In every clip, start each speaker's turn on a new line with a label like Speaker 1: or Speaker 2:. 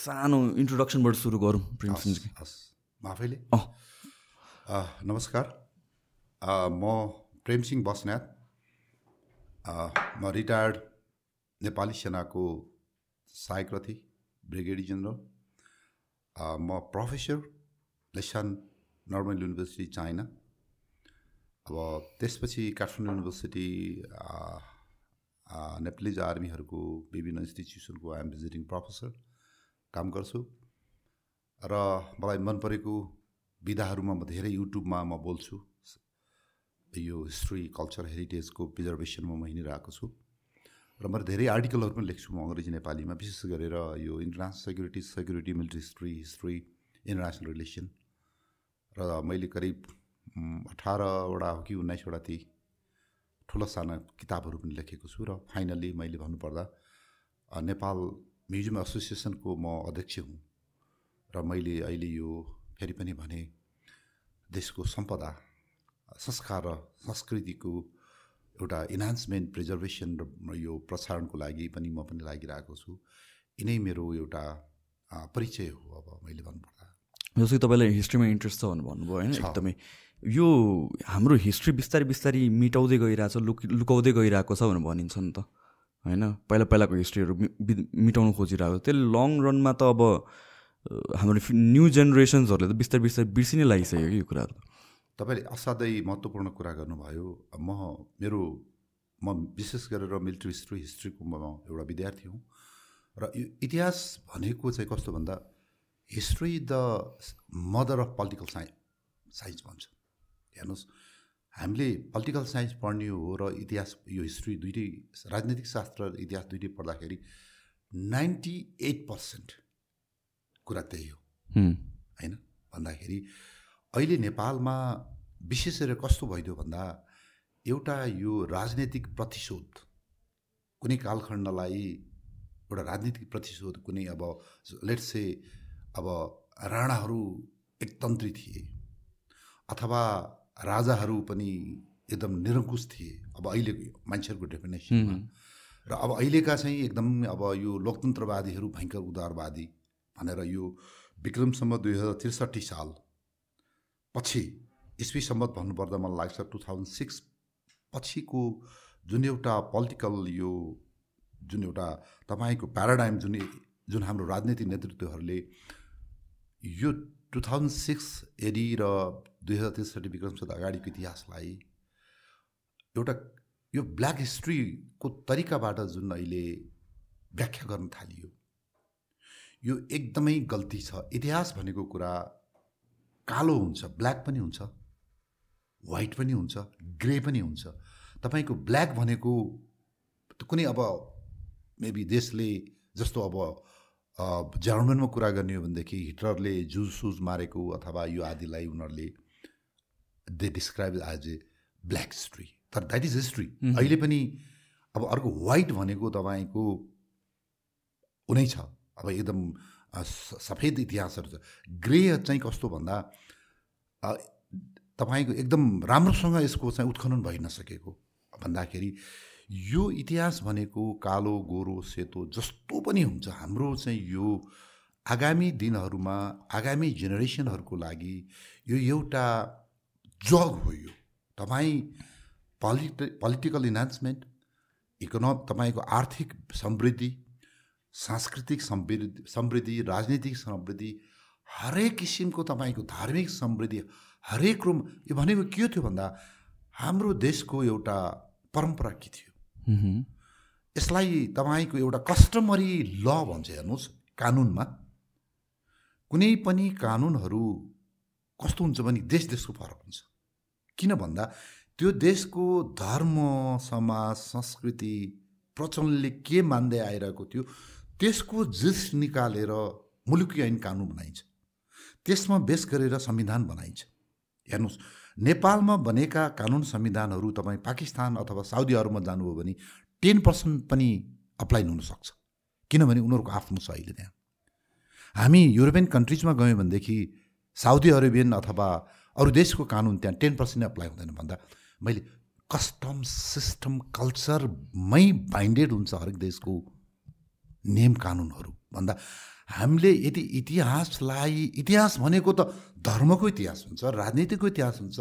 Speaker 1: सानो इन्ट्रोडक्सनबाट सुरु गरौँ
Speaker 2: हस् म आफैले नमस्कार। म प्रेमसिंह बस्नेत। म रिटायर्ड नेपाली सेनाको सहायक रथी ब्रिगेडियर जेनरल। म professor Leshan normal university China. अब त्यसपछि काठमाडौँ युनिभर्सिटी नेपालिज आर्मीहरूको विभिन्न इन्स्टिट्युसनको आइएम भिजिटिङ प्रोफेसर काम गर्छु। र मलाई मन परेको विधाहरूमा म धेरै युट्युबमा म बोल्छु। यो हिस्ट्री कल्चर हेरिटेजको प्रिजर्भेसनमा म हिँडिरहेको छु। र मैले धेरै आर्टिकलहरू पनि लेख्छु म अङ्ग्रेजी नेपालीमा विशेष गरेर यो international security security military history history international relation. र मैले करिब अठारवटा हो कि उन्नाइसवटा ती ठुलो साना किताबहरू पनि लेखेको छु। र फाइनल्ली मैले भन्नुपर्दा नेपाल म्युजियम एसोसिएसनको म अध्यक्ष हुँ र मैले अहिले यो फेरि पनि भने देशको सम्पदा संस्कार र संस्कृतिको एउटा इन्हान्समेन्ट प्रिजर्भेसन र यो प्रसारणको लागि पनि म पनि लागिरहेको छु। यिनै मेरो एउटा परिचय हो अब मैले भन्नुपर्दा।
Speaker 1: जस्तो कि तपाईँलाई हिस्ट्रीमा इन्ट्रेस्ट छ भनेर भन्नुभयो होइन। एकदमै। यो हाम्रो हिस्ट्री बिस्तारै बिस्तारै मिटाउँदै गइरहेको छ लुक लुकाउँदै गइरहेको छ भनेर भनिन्छ नि त। होइन? पहिला पहिलाको हिस्ट्रीहरू मिटाउनु खोजिरहेको छ। त्यसले लङ रनमा त अब हाम्रो न्यू जेनेरेसन्सहरूले त बिस्तारै बिस्तारै बिर्सिनै लागिसक्यो कि यो कुराहरू
Speaker 2: तपाईँले असाध्यै महत्त्वपूर्ण कुरा गर्नुभयो। म मेरो म विशेष गरेर मिलिट्री हिस्ट्री हिस्ट्रीको म एउटा विद्यार्थी हुँ। र यो इतिहास भनेको चाहिँ कस्तो भन्दा history the mother of political science science भन्छ। हेर्नुहोस्। हामीले पोलिटिकल साइन्स पढ्ने हो र इतिहास यो हिस्ट्री दुइटै राजनीतिक शास्त्र र इतिहास दुइटै पढ्दाखेरि नाइन्टी एट पर्सेन्ट कुरा त्यही हो। होइन? भन्दाखेरि अहिले नेपालमा विशेष गरेर कस्तो भइदियो भन्दा एउटा यो राजनैतिक प्रतिशोध कुनै कालखण्डलाई एउटा राजनीतिक प्रतिशोध कुनै अब लेट्स से अब राणाहरू एकतन्त्री थिए अथवा राजाहरू पनि एकदम निरङ्कुश थिए। अब अहिलेको मान्छेहरूको डेफिनेसनमा र अब अहिलेका चाहिँ एकदम अब यो लोकतन्त्रवादीहरू भयङ्कर उदारवादी भनेर यो विक्रमसम्म दुई हजार त्रिसठी साल पछि इस्वी सम्मत भन्नुपर्दा मलाई लाग्छ टु थाउजन्ड सिक्स पछिको जुन एउटा पोलिटिकल यो जुन एउटा तपाईँको प्याराडाइम जुन जुन हाम्रो राजनीतिक नेतृत्वहरूले यो टु थाउजन्ड सिक्स एडी र दुई हजार त्रिसठी विक्रमसम्म अगाडिको इतिहासलाई एउटा यो ब्ल्याक हिस्ट्रीको तरिकाबाट जुन अहिले व्याख्या गर्न थालियो यो एकदमै गल्ती छ। इतिहास भनेको कुरा कालो हुन्छ ब्ल्याक पनि हुन्छ वाइट पनि हुन्छ ग्रे पनि हुन्छ। तपाईँको ब्ल्याक भनेको कुनै अब मेबी देशले जस्तो अब जर्मनमा कुरा गर्ने हो भनेदेखि हिटलरले जुज सुज मारेको अथवा यो आदिलाई उनीहरूले they describe as a black history तर द्याट इज हिस्ट्री अहिले पनि अब अर्को वाइट भनेको तपाईँको उनै छ। अब एकदम सफेद इतिहासहरू छ। ग्रे चाहिँ कस्तो भन्दा तपाईँको एकदम राम्रोसँग यसको चाहिँ उत्खनन भइ नसकेको भन्दाखेरि यो इतिहास भनेको कालो गोरो सेतो जस्तो पनि हुन्छ। हाम्रो चाहिँ यो आगामी दिनहरूमा आगामी जेनेरेसनहरूको लागि यो एउटा जग हो यो। तपाईँ पोलिट पोलिटिकल इन्हान्समेन्ट इकोनोम तपाईँको आर्थिक समृद्धि सांस्कृतिक समृद्धि समृद्धि राजनीतिक समृद्धि हरेक किसिमको तपाईँको धार्मिक समृद्धि हरेक रूम यो भनेको के थियो भन्दा हाम्रो देशको एउटा परम्परा के थियो? यसलाई तपाईँको एउटा कस्टमरी ल भन्छ हेर्नुहोस् कानुनमा। कुनै पनि कानुनहरू कस्तो हुन्छ भने देश देशको फरक हुन्छ। किन भन्दा त्यो देशको धर्म समाज संस्कृति प्रचलनले के मान्दै आइरहेको थियो त्यसको जिस निकालेर मुलुकी ऐन कानुन बनाइन्छ त्यसमा बेस गरेर संविधान बनाइन्छ। हेर्नुहोस् नेपालमा बनेका कानुन संविधानहरू तपाईँ पाकिस्तान अथवा साउदी अरबमा जानुभयो भने टेन पर्सेन्ट पनि अप्लाई हुनसक्छ किनभने उनीहरूको आफ्नो अहिले त्यहाँ। हामी युरोपियन कन्ट्रिजमा गयौँ भनेदेखि साउदी अरेबियन अथवा अरू देशको कानुन त्यहाँ टेन पर्सेन्ट अप्लाई हुँदैन भन्दा मैले कस्टम सिस्टम कल्चरमै बाइन्डेड हुन्छ हरेक देशको नियम कानुनहरू भन्दा हामीले यदि इतिहासलाई इतिहास भनेको त धर्मको इतिहास हुन्छ राजनीतिको इतिहास हुन्छ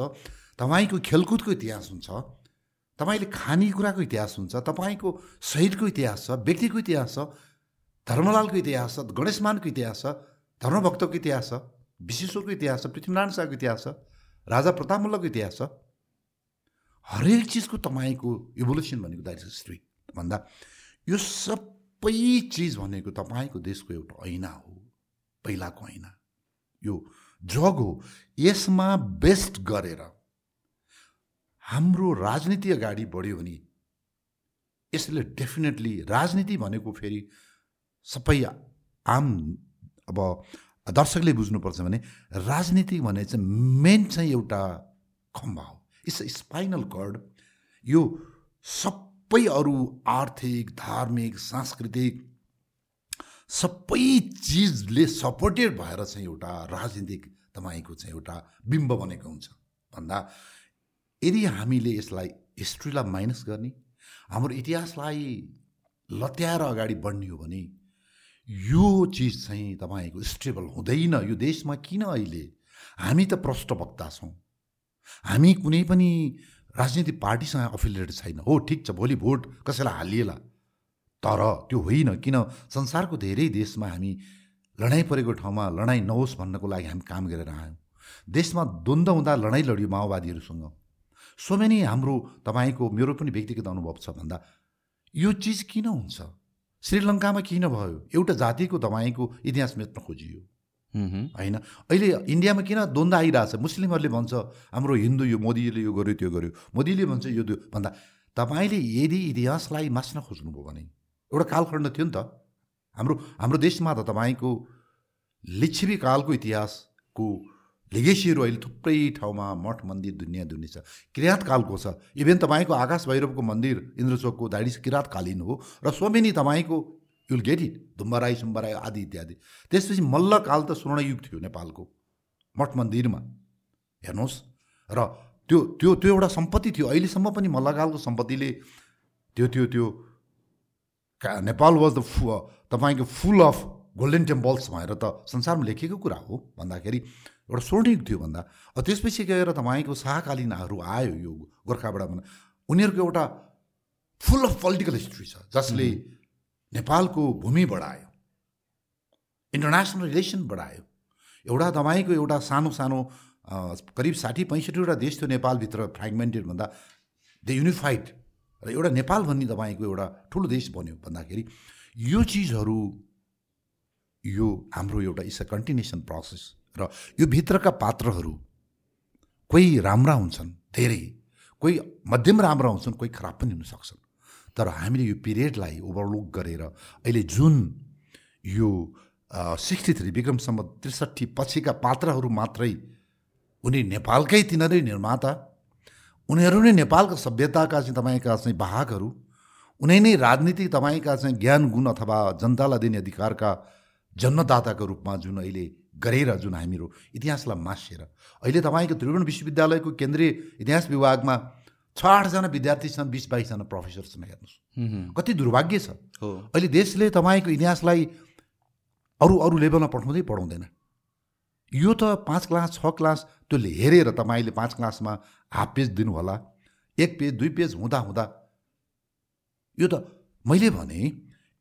Speaker 2: तपाईँको खेलकुदको इतिहास हुन्छ तपाईँले खानेकुराको इतिहास हुन्छ तपाईँको शहीदको इतिहास छ व्यक्तिको इतिहास छ धर्मलालको इतिहास छ गणेशमानको इतिहास छ धर्मभक्तको इतिहास छ विश्वेश्वरको इतिहास छ पृथ्वीनारायण शाहको इतिहास छ राजा प्रतापमल्लको इतिहास छ। हरेक चिजको तपाईँको इभोल्युसन भनेको द्याट हिस्ट्री भन्दा। यो सबै चिज भनेको तपाईँको देशको एउटा ऐना हो पहिलाको ऐना। यो जग हो यसमा बेस्ट गरेर हाम्रो राजनीति अगाडि बढ्यो भने यसले डेफिनेटली राजनीति भनेको फेरि सबै आम अब दर्शकले बुझ्नुपर्छ भने राजनीति भने चाहिँ मेन चाहिँ एउटा खम्बा हो। इट्स स्पाइनल कर्ड यो सबै अरू आर्थिक धार्मिक सांस्कृतिक सबै चिजले सपोर्टेड भएर चाहिँ एउटा राजनीतिक तपाईँको चाहिँ एउटा बिम्ब बनेको हुन्छ। भन्दा यदि हामीले यसलाई हिस्ट्रीलाई माइनस गर्ने हाम्रो इतिहासलाई लत्याएर अगाडि बढ्ने हो भने यो चिज चाहिँ तपाईँको स्टेबल हुँदैन। यो देशमा किन अहिले? हामी त प्रष्टवक्ता छौँ। हामी कुनै पनि राजनीतिक पार्टीसँग अफिलिएटेड छैन। हो ठिक छ भोलि भोट कसैलाई हालिएला। तर त्यो होइन किन? संसारको धेरै देशमा हामी लडाइँ परेको ठाउँमा लडाइँ नहोस् भन्नको लागि हामी काम गरेर आयौँ। देशमा द्वन्द्व हुँदा लडाइँ लड्यो माओवादीहरूसँग। सो मेनी हाम्रो तपाईँको मेरो पनि व्यक्तिगत अनुभव छ भन्दा यो चिज किन हुन्छ? श्रीलङ्कामा किन भयो? एउटा जातिको तपाईँको इतिहास मेच्न खोजियो। होइन? अहिले इन्डियामा किन द्वन्द्व आइरहेछ? मुस्लिमहरूले भन्छ हाम्रो हिन्दू यो मोदीले यो गर्यो त्यो गर्यो। मोदीले भन्छ यो त्यो। भन्दा तपाईँले यदि इतिहासलाई मास्न खोज्नुभयो भने एउटा कालखण्ड थियो नि त। हाम्रो हाम्रो देशमा त तपाईँको लिच्छिवी कालको इतिहासको लिगेसीहरू अहिले थुप्रै ठाउँमा मठ मन्दिर दुनियाँ दुनियाँ छ। किराँतकालको छ? इभेन तपाईँको आकाश भैरवको मन्दिर इन्द्रचोकको दाइडी किराँतकालीन हो र सो मेनी तपाईँको युल गेट इट धुम्बराई सुम्बराई आदि इत्यादि। त्यसपछि मल्लकाल त स्वर्णयुग थियो नेपालको मठ मन्दिरमा। हेर्नुहोस्। र त्यो त्यो त्यो एउटा सम्पत्ति थियो। अहिलेसम्म पनि मल्लकालको सम्पत्तिले त्यो त्यो त्यो नेपाल वाज द फु तपाईँको फुल अफ गोल्डन टेम्पल्स भएर त संसारमा लेखिएको कुरा हो भन्दाखेरि एउटा स्वर्णिक थियो भन्दा। त्यसपछि गएर तपाईँको शाहकालीनहरू आयो यो गोर्खाबाट भन्दा। उनीहरूको एउटा फुल अफ पोलिटिकल हिस्ट्री छ जसले नेपालको भूमि बढायो इन्टरनेसनल रिलेसन बढायो। एउटा तपाईँको एउटा सानो सानो करिब साठी पैँसठीवटा देश थियो नेपालभित्र फ्रेगमेन्टेड भन्दा। द युनिफाइड र एउटा नेपाल भन्ने तपाईँको एउटा ठुलो देश बन्यो भन्दाखेरि यो चिजहरू यो हाम्रो एउटा इट्स अ कन्टिन्युसन प्रोसेस र यो भित्रका पात्रहरू कोही राम्रा हुन्छन् धेरै। कोही मध्यम राम्रा हुन्छन् कोही खराब पनि हुनसक्छन् तर हामीले यो पिरियडलाई ओभरलुक गरेर अहिले जुन यो सिक्सटी थ्री विक्रमसम्म त्रिसठी पछिका पात्रहरू मात्रै उनी नेपालकै तिनीहरू निर्माता उनीहरू नै नेपालको सभ्यताका चाहिँ तपाईँका चाहिँ वाहकहरू उनी नै राजनीति तपाईँका चाहिँ ज्ञान गुण अथवा जनतालाई दिने अधिकारका जन्मदाताको रूपमा जुन अहिले गरेर जुन हामीहरू इतिहासलाई मासेर अहिले तपाईँको त्रिभुवन विश्वविद्यालयको केन्द्रीय इतिहास विभागमा छ आठजना विद्यार्थी छन् बिस बाइसजना प्रोफेसर छन् हेर्नुहोस्। कति दुर्भाग्य छ। अहिले देशले तपाईँको इतिहासलाई अरू अरू लेभलमा पठाउँदै पढाउँदैन। यो त पाँच क्लास छ क्लास त्यो हेरेर तपाईँले पाँच क्लासमा हाफ पेज दिनु होला एक पेज दुई पेज हुँदा हुँदा। यो त मैले भने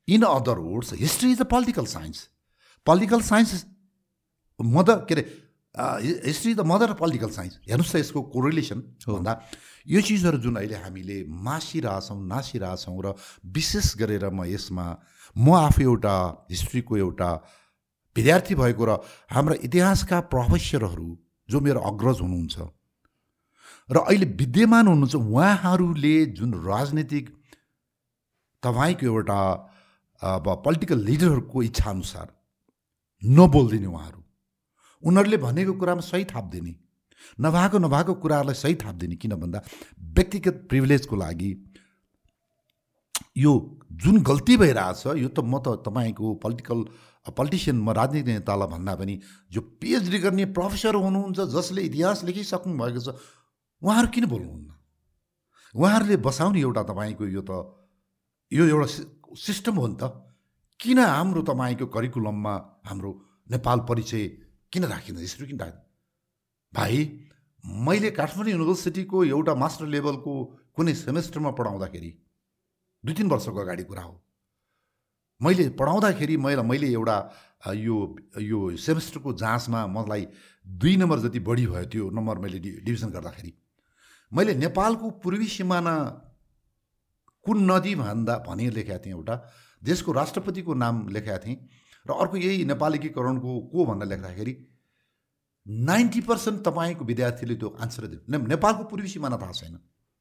Speaker 2: in other words history is a political science. Political science mother के अरे history the mother of political science हेर्नुहोस् त यसको कोरिलेसन भन्दा यो चिजहरू जुन अहिले हामीले मासिरहेछौँ नासिरहेछौँ र विशेष गरेर म यसमा म आफू एउटा हिस्ट्रीको एउटा विद्यार्थी भएको र हाम्रा इतिहासका प्रोफेसरहरू जो मेरो अग्रज हुनुहुन्छ र अहिले विद्यमान हुनुहुन्छ उहाँहरूले जुन राजनीतिक तपाईँको एउटा अब पोलिटिकल लिडरहरूको इच्छाअनुसार नबोलिदिने उहाँहरू। उनीहरूले भनेको कुरामा सही थापिदिने। नभएको नभएको कुराहरूलाई सही थापिदिने किन भन्दा व्यक्तिगत प्रिभिलेजको लागि यो जुन गल्ती भइरहेछ यो त म त तपाईँको पोलिटिकल पोलिटिसियन म राजनीतिक नेतालाई भन्दा पनि जो पिएचडी गर्ने प्रोफेसर हुनुहुन्छ जसले इतिहास लेखिसक्नु भएको छ उहाँहरू किन बोल्नुहुन्न? उहाँहरूले बसाउने एउटा तपाईँको यो त यो एउटा सिस्टम हो नि त। किन हाम्रो तपाईँको करिकुलममा हाम्रो नेपाल परिचय किन राखिँदैन? यसरी किन राख भाइ मैले काठमाडौँ युनिभर्सिटीको एउटा मास्टर लेभलको कुनै सेमेस्टरमा पढाउँदाखेरि दुई तिन वर्षको अगाडि कुरा हो। मैले पढाउँदाखेरि मैले मैले एउटा यो यो सेमेस्टरको जाँचमा मलाई दुई नम्बर जति बढी भयो त्यो नम्बर मैले डि डिभिजन गर्दाखेरि मैले नेपालको पूर्वी सिमाना कुन नदी भन्दा भने लेखेको थिएँ एउटा देशको राष्ट्रपतिको नाम लेखेका थिएँ। र अर्को यही नेपाल एकीकरणको को भनेर लेख्दाखेरि नाइन्टी पर्सेन्ट तपाईँको विद्यार्थीले त्यो आन्सर दिनु। नेपालको पूर्वी सिमाना थाहा छैन।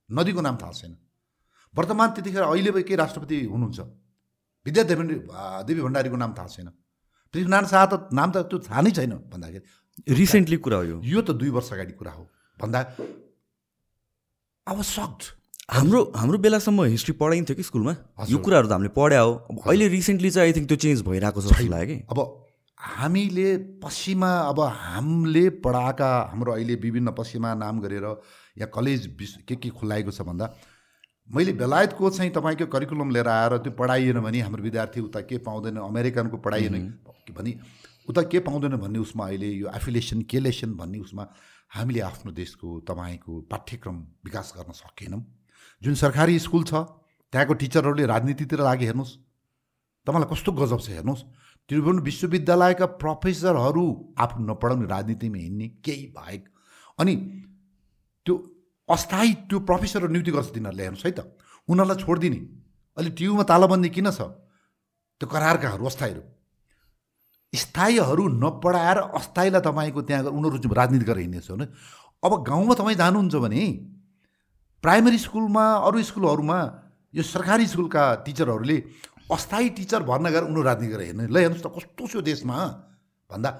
Speaker 2: नदीको नाम थाहा छैन। वर्तमान त्यतिखेर अहिले के राष्ट्रपति हुनुहुन्छ? विद्यादेवी देवी भण्डारीको नाम थाहा छैन। पृथ्वीनारायण शाह त नाम त त्यो थाहा नै छैन भन्दाखेरि।
Speaker 1: रिसेन्टली कुरा हो यो।
Speaker 2: यो त दुई वर्ष अगाडि कुरा हो। भन्दा अब सक्ड
Speaker 1: हाम्रो हाम्रो बेलासम्म हिस्ट्री पढाइन्थ्यो कि स्कुलमा? यो कुराहरू त हामीले पढ्या हो। अब अहिले रिसेन्टली चाहिँ आई थिङ्क त्यो चेन्ज भइरहेको छ जस्तो लाग्यो कि?
Speaker 2: अब हामीले पश्चिमा अब हामीले पढाएका हाम्रो अहिले विभिन्न पश्चिमा नाम गरेर या कलेज के के खुलाएको छ भन्दा मैले बेलायतको चाहिँ तपाईँको करिकुलम लिएर आएर त्यो पढाइएन भने हाम्रो विद्यार्थी उता के पाउँदैन अमेरिकनको पढाइएन भने उता के पाउँदैन भन्ने उसमा अहिले यो एफिलिएसन केलेसन भन्ने उसमा हामीले आफ्नो देशको तपाईँको पाठ्यक्रम विकास गर्न सकेनौँ। जुन सरकारी स्कुल छ त्यहाँको टिचरहरूले राजनीतितिर लागि हेर्नुहोस्। तपाईँलाई कस्तो गजब छ हेर्नुहोस्। त्रिभुवन विश्वविद्यालयका प्रोफेसरहरू आफू नपढाउने राजनीतिमा हिँड्ने केही बाहेक। अनि त्यो अस्थायी त्यो प्रोफेसरहरू नियुक्ति गर्छ तिनीहरूले हेर्नुहोस् है त। उनीहरूलाई छोडिदिने। अहिले टियुमा तालाबन्दी किन छ? त्यो करारकाहरू अस्थायीहरू। स्थायीहरू नपढाएर अस्थायीलाई तपाईँको त्यहाँ उनीहरू राजनीति गरेर हिँड्नेछ अब गाउँमा तपाईँ जानुहुन्छ भने प्राइमेरी स्कुलमा अरू स्कुलहरूमा यो सरकारी स्कुलका टिचरहरूले अस्थायी टिचर भर्ना गरेर उनीहरू राजनीति गरेर हेर्ने। ल हेर्नुहोस् त कस्तो छ देशमा भन्दा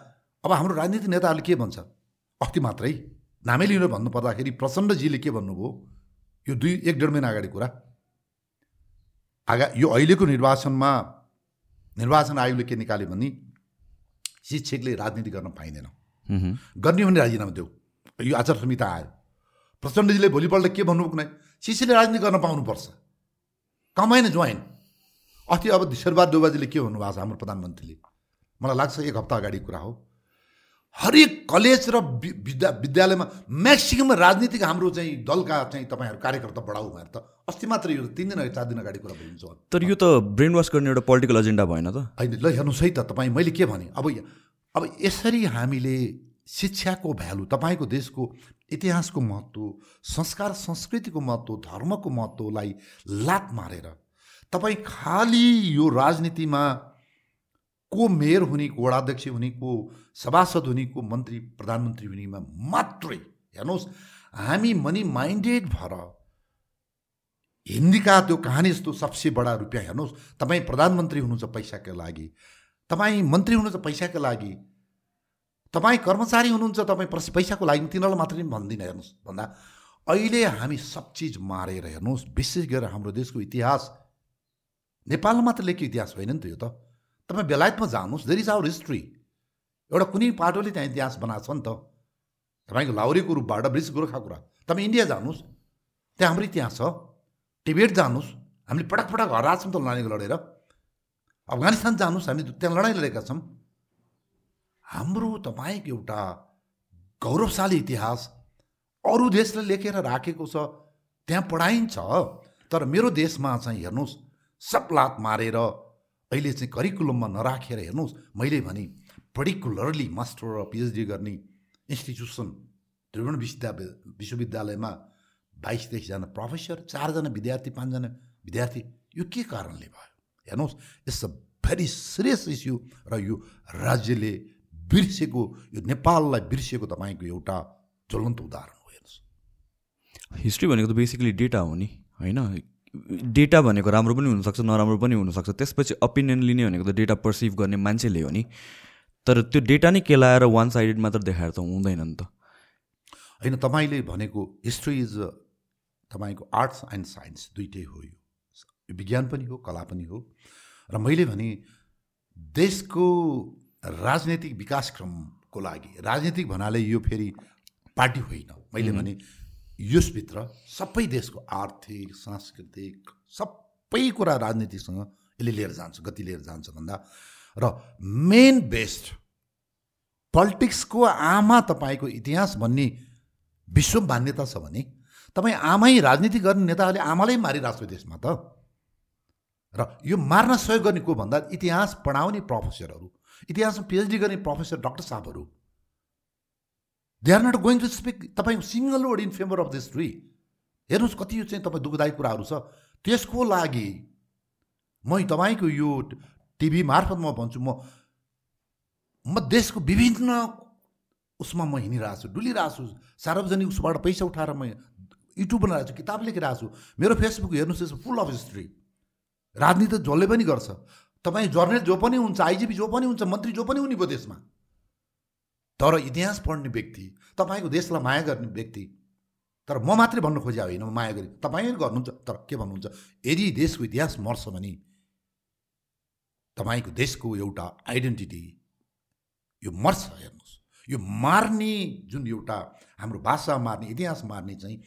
Speaker 2: अब हाम्रो राजनीतिक नेताहरूले के भन्छ? अस्ति मात्रै नामै लिनु भन्नु पर्दाखेरि प्रचण्डजीले के भन्नुभयो? यो दुई एक डेढ महिना अगाडि कुरा। आगा यो अहिलेको निर्वाचनमा निर्वाचन आयोगले के निकाल्यो भने शिक्षकले राजनीति गर्न पाइँदैन। गर्ने भने राजीनामा देऊ यो आचार संहिता आयो। प्रचण्डजीले भोलिपल्ट के भन्नुभयो कुनै? शिष्यले राजनीति गर्न पाउनुपर्छ। कमाएन जोइन अस्ति अब शेरबहादुर देउबाजीले के भन्नुभएको छ हाम्रो प्रधानमन्त्रीले? मलाई लाग्छ एक हप्ता अगाडि कुरा हो। हरेक कलेज र विद्या विद्यालयमा म्याक्सिमम राजनीतिक हाम्रो चाहिँ दलका चाहिँ तपाईँहरू कार्यकर्ता बढाउ भनेर त अस्ति मात्र यो तिन दिन चार दिन अगाडि कुरा बोलिन्छ
Speaker 1: तर यो त ब्रेन वास गर्ने एउटा पोलिटिकल एजेन्डा भएन त।
Speaker 2: होइन ल हेर्नुहोस् है त तपाईँ मैले के भने? अब अब यसरी हामीले शिक्षाको भ्यालु तपाईँको देशको इतिहासको महत्त्व संस्कार संस्कृतिको महत्त्व धर्मको महत्त्वलाई लात मारेर तपाईँ खालि यो राजनीतिमा को मेयर हुने को वडाध्यक्ष हुने को सभासद हुने को मन्त्री प्रधानमन्त्री हुनेमा मात्रै हेर्नुहोस् हामी मनी माइन्डेड भएर हिन्दीका त्यो कहानी जस्तो सबसे बडा रुपियाँ हेर्नुहोस् तपाईँ प्रधानमन्त्री हुनुहुन्छ पैसाको लागि तपाईँ मन्त्री हुनुहुन्छ पैसाको लागि तपाईँ कर्मचारी हुनुहुन्छ तपाईँ पैसाको लागि तिनीहरूलाई मात्रै भन्दिनँ हेर्नुहोस्। भन्दा अहिले हामी सब चिज मारेर हेर्नुहोस् विशेष गरेर हाम्रो देशको इतिहास। नेपालमा मात्र लेख्यो इतिहास होइन नि त यो त। तपाईँ बेलायतमा जानुहोस् देयर इज आवर हिस्ट्री एउटा कुनै पाटोले त्यहाँ इतिहास बनाएको छ नि त। तपाईँको लाउरीको रूपबाट ब्रिटिस गोर्खा कुरा। तपाईँ इन्डिया जानुहोस् त्यहाँ हाम्रो इतिहास छ। टिबेट जानुहोस् हामीले पटक पटक हराएको छौँ त लडाइँ लडेर। अफगानिस्तान जानुहोस् हामी त्यहाँ लडाइँ लडेका छौँ। हाम्रो तपाईँको एउटा गौरवशाली इतिहास अरू देशले लेखेर राखेको छ त्यहाँ पढाइन्छ तर मेरो देशमा चाहिँ हेर्नुहोस् सब लात मारेर अहिले चाहिँ करिकुलममा नराखेर हेर्नुहोस् मैले भने पर्टिकुलरली मास्टर र पिएचडी गर्ने इन्स्टिट्युसन त्रिभुवन विश्वविद्यालय विश्वविद्यालयमा बाइस तेइसजना प्रोफेसर चारजना विद्यार्थी पाँचजना विद्यार्थी यो के कारणले भयो? हेर्नुहोस् it's a very serious issue र यो राज्यले बिर्सेको यो नेपाललाई बिर्सेको तपाईँको एउटा ज्वलन्त उदाहरण हो हेर्नुहोस्
Speaker 1: हिस्ट्री भनेको त बेसिकली डेटा हो नि होइन डेटा भनेको राम्रो पनि हुनसक्छ नराम्रो पनि हुनसक्छ त्यसपछि ओपिनियन लिने भनेको त डेटा पर्सिभ गर्ने मान्छेले हो नि तर त्यो डेटा नै केलाएर वान साइडेड मात्र देखाएर त हुँदैन नि त
Speaker 2: होइन तपाईँले भनेको हिस्ट्री इज तपाईँको आर्ट्स एन्ड साइन्स दुइटै हो यो विज्ञान पनि हो कला पनि हो र मैले भने देशको राजनैतिक विकासक्रमको लागि। राजनीतिक भन्नाले यो फेरि पार्टी होइन। मैले भने यसभित्र सबै देशको आर्थिक सांस्कृतिक सबै कुरा राजनीतिसँग यसले लिएर जान्छ गति लिएर जान्छ भन्दा। र मेन बेस्ट पोलिटिक्सको आमा तपाईँको इतिहास भन्ने विश्व मान्यता छ भने तपाईँ आमै राजनीति गर्ने नेताहरूले आमालाई मारिरहेको छ देशमा त। र यो मार्न सहयोग गर्ने को भन्दा इतिहास पढाउने प्रोफेसरहरू। इतिहासमा पिएचडी गर्ने professor doctor साहबहरू. They are not going to speak तपाईँ single word in favour of the history हेर्नुहोस् कति चाहिँ तपाईँ दुःखदायी कुराहरू छ। त्यसको लागि म तपाईँको यो टिभी मार्फत म भन्छु म म देशको विभिन्न उसमा म हिँडिरहेको छु डुलिरहेको छु सार्वजनिक उसबाट पैसा उठाएर म युट्युब बनाइरहेको छु किताब लेखिरहेको छु मेरो फेसबुक हेर्नुहोस् फुल अफ हिस्ट्री राजनीति जसले पनि गर्छ। तपाईँ जर्नलिस्ट जो पनि हुन्छ आइजिपी जो पनि हुन्छ मन्त्री जो पनि हुने भयो देशमा। तर इतिहास पढ्ने व्यक्ति तपाईँको देशलाई माया गर्ने व्यक्ति तर म मात्रै भन्नु खोजे होइन म माया गरेँ। तपाईँ गर्नुहुन्छ तर के भन्नुहुन्छ? यदि देशको इतिहास मर्छ भने तपाईँको देशको एउटा आइडेन्टिटी यो मर्छ हेर्नुहोस्। यो मार्ने जुन एउटा हाम्रो भाषा मार्ने इतिहास मार्ने चाहिँ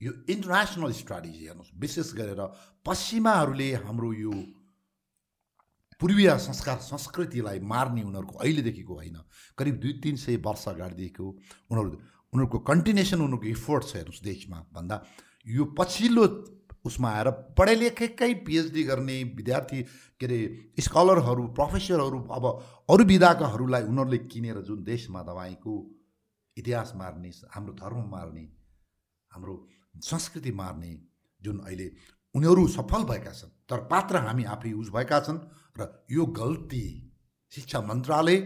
Speaker 2: यो इन्टरनेसनल स्ट्राटेजी हेर्नुहोस्। विशेष गरेर पश्चिमाहरूले हाम्रो यो पूर्वीय संस्कार संस्कृतिलाई मार्ने उनीहरूको अहिलेदेखिको होइन। करिब दुई तिन सय वर्ष अगाडिदेखिको उनीहरू उनीहरूको कन्टिन्युसन उनीहरूको इफोर्ट छ हेर्नुहोस् देशमा भन्दा। यो पछिल्लो उसमा आएर पढे लेखेकै पिएचडी गर्ने विद्यार्थी के अरे स्कलरहरू प्रोफेसरहरू अब अरू विधाकाहरूलाई उनीहरूले किनेर जुन देशमा तपाईँको इतिहास मार्ने हाम्रो धर्म मार्ने हाम्रो संस्कृति मार्ने जुन अहिले उनीहरू सफल भएका छन् तर पात्र हामी आफै युज भएका छन्। र यो गल्ती शिक्षा मन्त्रालय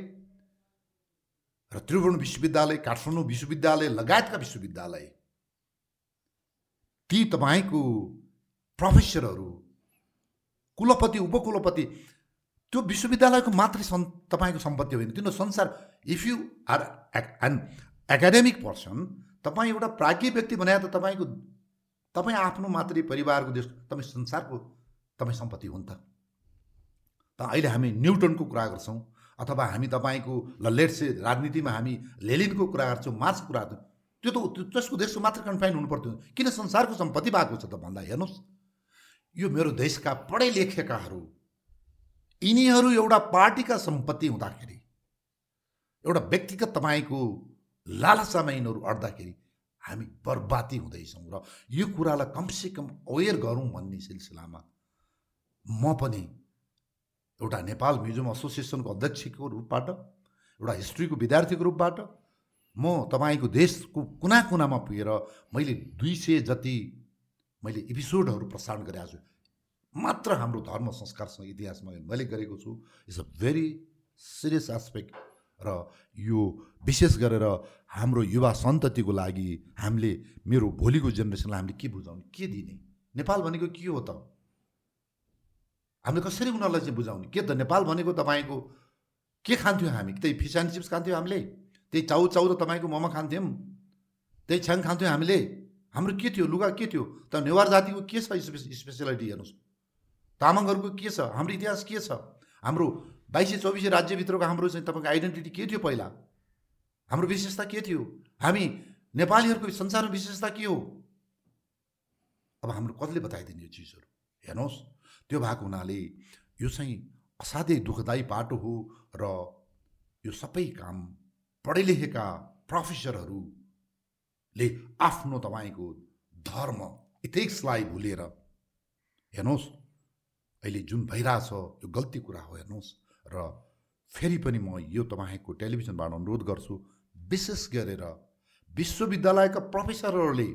Speaker 2: र त्रिभुवन विश्वविद्यालय काठमाडौँ विश्वविद्यालय लगायतका विश्वविद्यालय ती तपाईँको प्रोफेसरहरू कुलपति उपकुलपति त्यो विश्वविद्यालयको मात्रै सन् तपाईँको सम्पत्ति होइन। तिनीहरू संसार if you are an academic person तपाईँ एउटा प्राज्ञ व्यक्ति भने त तपाईँको तपाईँ आफ्नो मात्रै परिवारको देश तपाईँ संसारको तपाईँ सम्पत्ति हो नि त। त अहिले हामी न्युटनको कुरा गर्छौँ अथवा हामी तपाईँको ल लेट्से राजनीतिमा हामी लेलिनको कुरा गर्छौँ मार्क्सको कुरा गर्छौँ त्यो त त्यसको देशको मात्र कन्फाइन हुनु पर्थ्यो किन संसारको सम्पत्ति भएको छ त भन्दा हेर्नुहोस् यो मेरो देशका पढे लेखेकाहरू यिनीहरू एउटा पार्टीका सम्पत्ति हुँदाखेरि एउटा व्यक्तिगत तपाईँको लालसामा यिनीहरू अड्दाखेरि हामी बर्बादी हुँदैछौँ र यो कुरालाई कमसेकम अवेर गरौँ भन्ने सिलसिलामा म पनि एउटा नेपाल म्युजियम एसोसिएसनको अध्यक्षको रूपबाट एउटा हिस्ट्रीको विद्यार्थीको रूपबाट म तपाईँको देशको कुना कुनामा पुगेर मैले दुई सय जति मैले एपिसोडहरू प्रसारण गरेको छु मात्र हाम्रो धर्म संस्कारसँग इतिहासमा मैले गरेको छु। It's a very serious aspect र यो विशेष गरेर हाम्रो युवा सन्ततिको लागि हामीले मेरो भोलिको जेनेरेसनलाई हामीले के बुझाउने के दिने? नेपाल भनेको के हो त? हामीले कसरी उनीहरूलाई चाहिँ बुझाउने? के त नेपाल भनेको तपाईँको? के खान्थ्यौँ हामी? त्यही फिस एन्ड चिप्स खान्थ्यौँ हामीले? त्यही चाउ चाउ र तपाईँको मोमो खान्थ्यौँ? त्यही छ्याङ खान्थ्यौँ हामीले? हाम्रो के थियो? लुगा के थियो? त नेवार जातिको के छ स्पेसियालिटी हेर्नुहोस्। तामाङहरूको के छ? हाम्रो इतिहास के छ? हाम्रो बाइस चौबिस राज्यभित्रको हाम्रो चाहिँ तपाईँको आइडेन्टिटी के थियो पहिला? हाम्रो विशेषता के थियो? हामी नेपालीहरूको संसारमा विशेषता के हो? अब हाम्रो कसले बताइदिने यो चिजहरू? हेर्नुहोस्। त्यो भएको हुनाले यो चाहिँ असाध्यै दुःखदायी बाटो हो र यो सबै काम पढे लेखेका प्रोफेसरहरूले आफ्नो तपाईँको धर्म इथिक्सलाई भुलेर हेर्नुहोस् अहिले जुन भइरहेछ यो गल्ती कुरा हो हेर्नुहोस् र फेरि पनि म यो तपाईँको टेलिभिजनबाट अनुरोध गर्छु विशेष गरेर विश्वविद्यालयका प्रोफेसरहरूले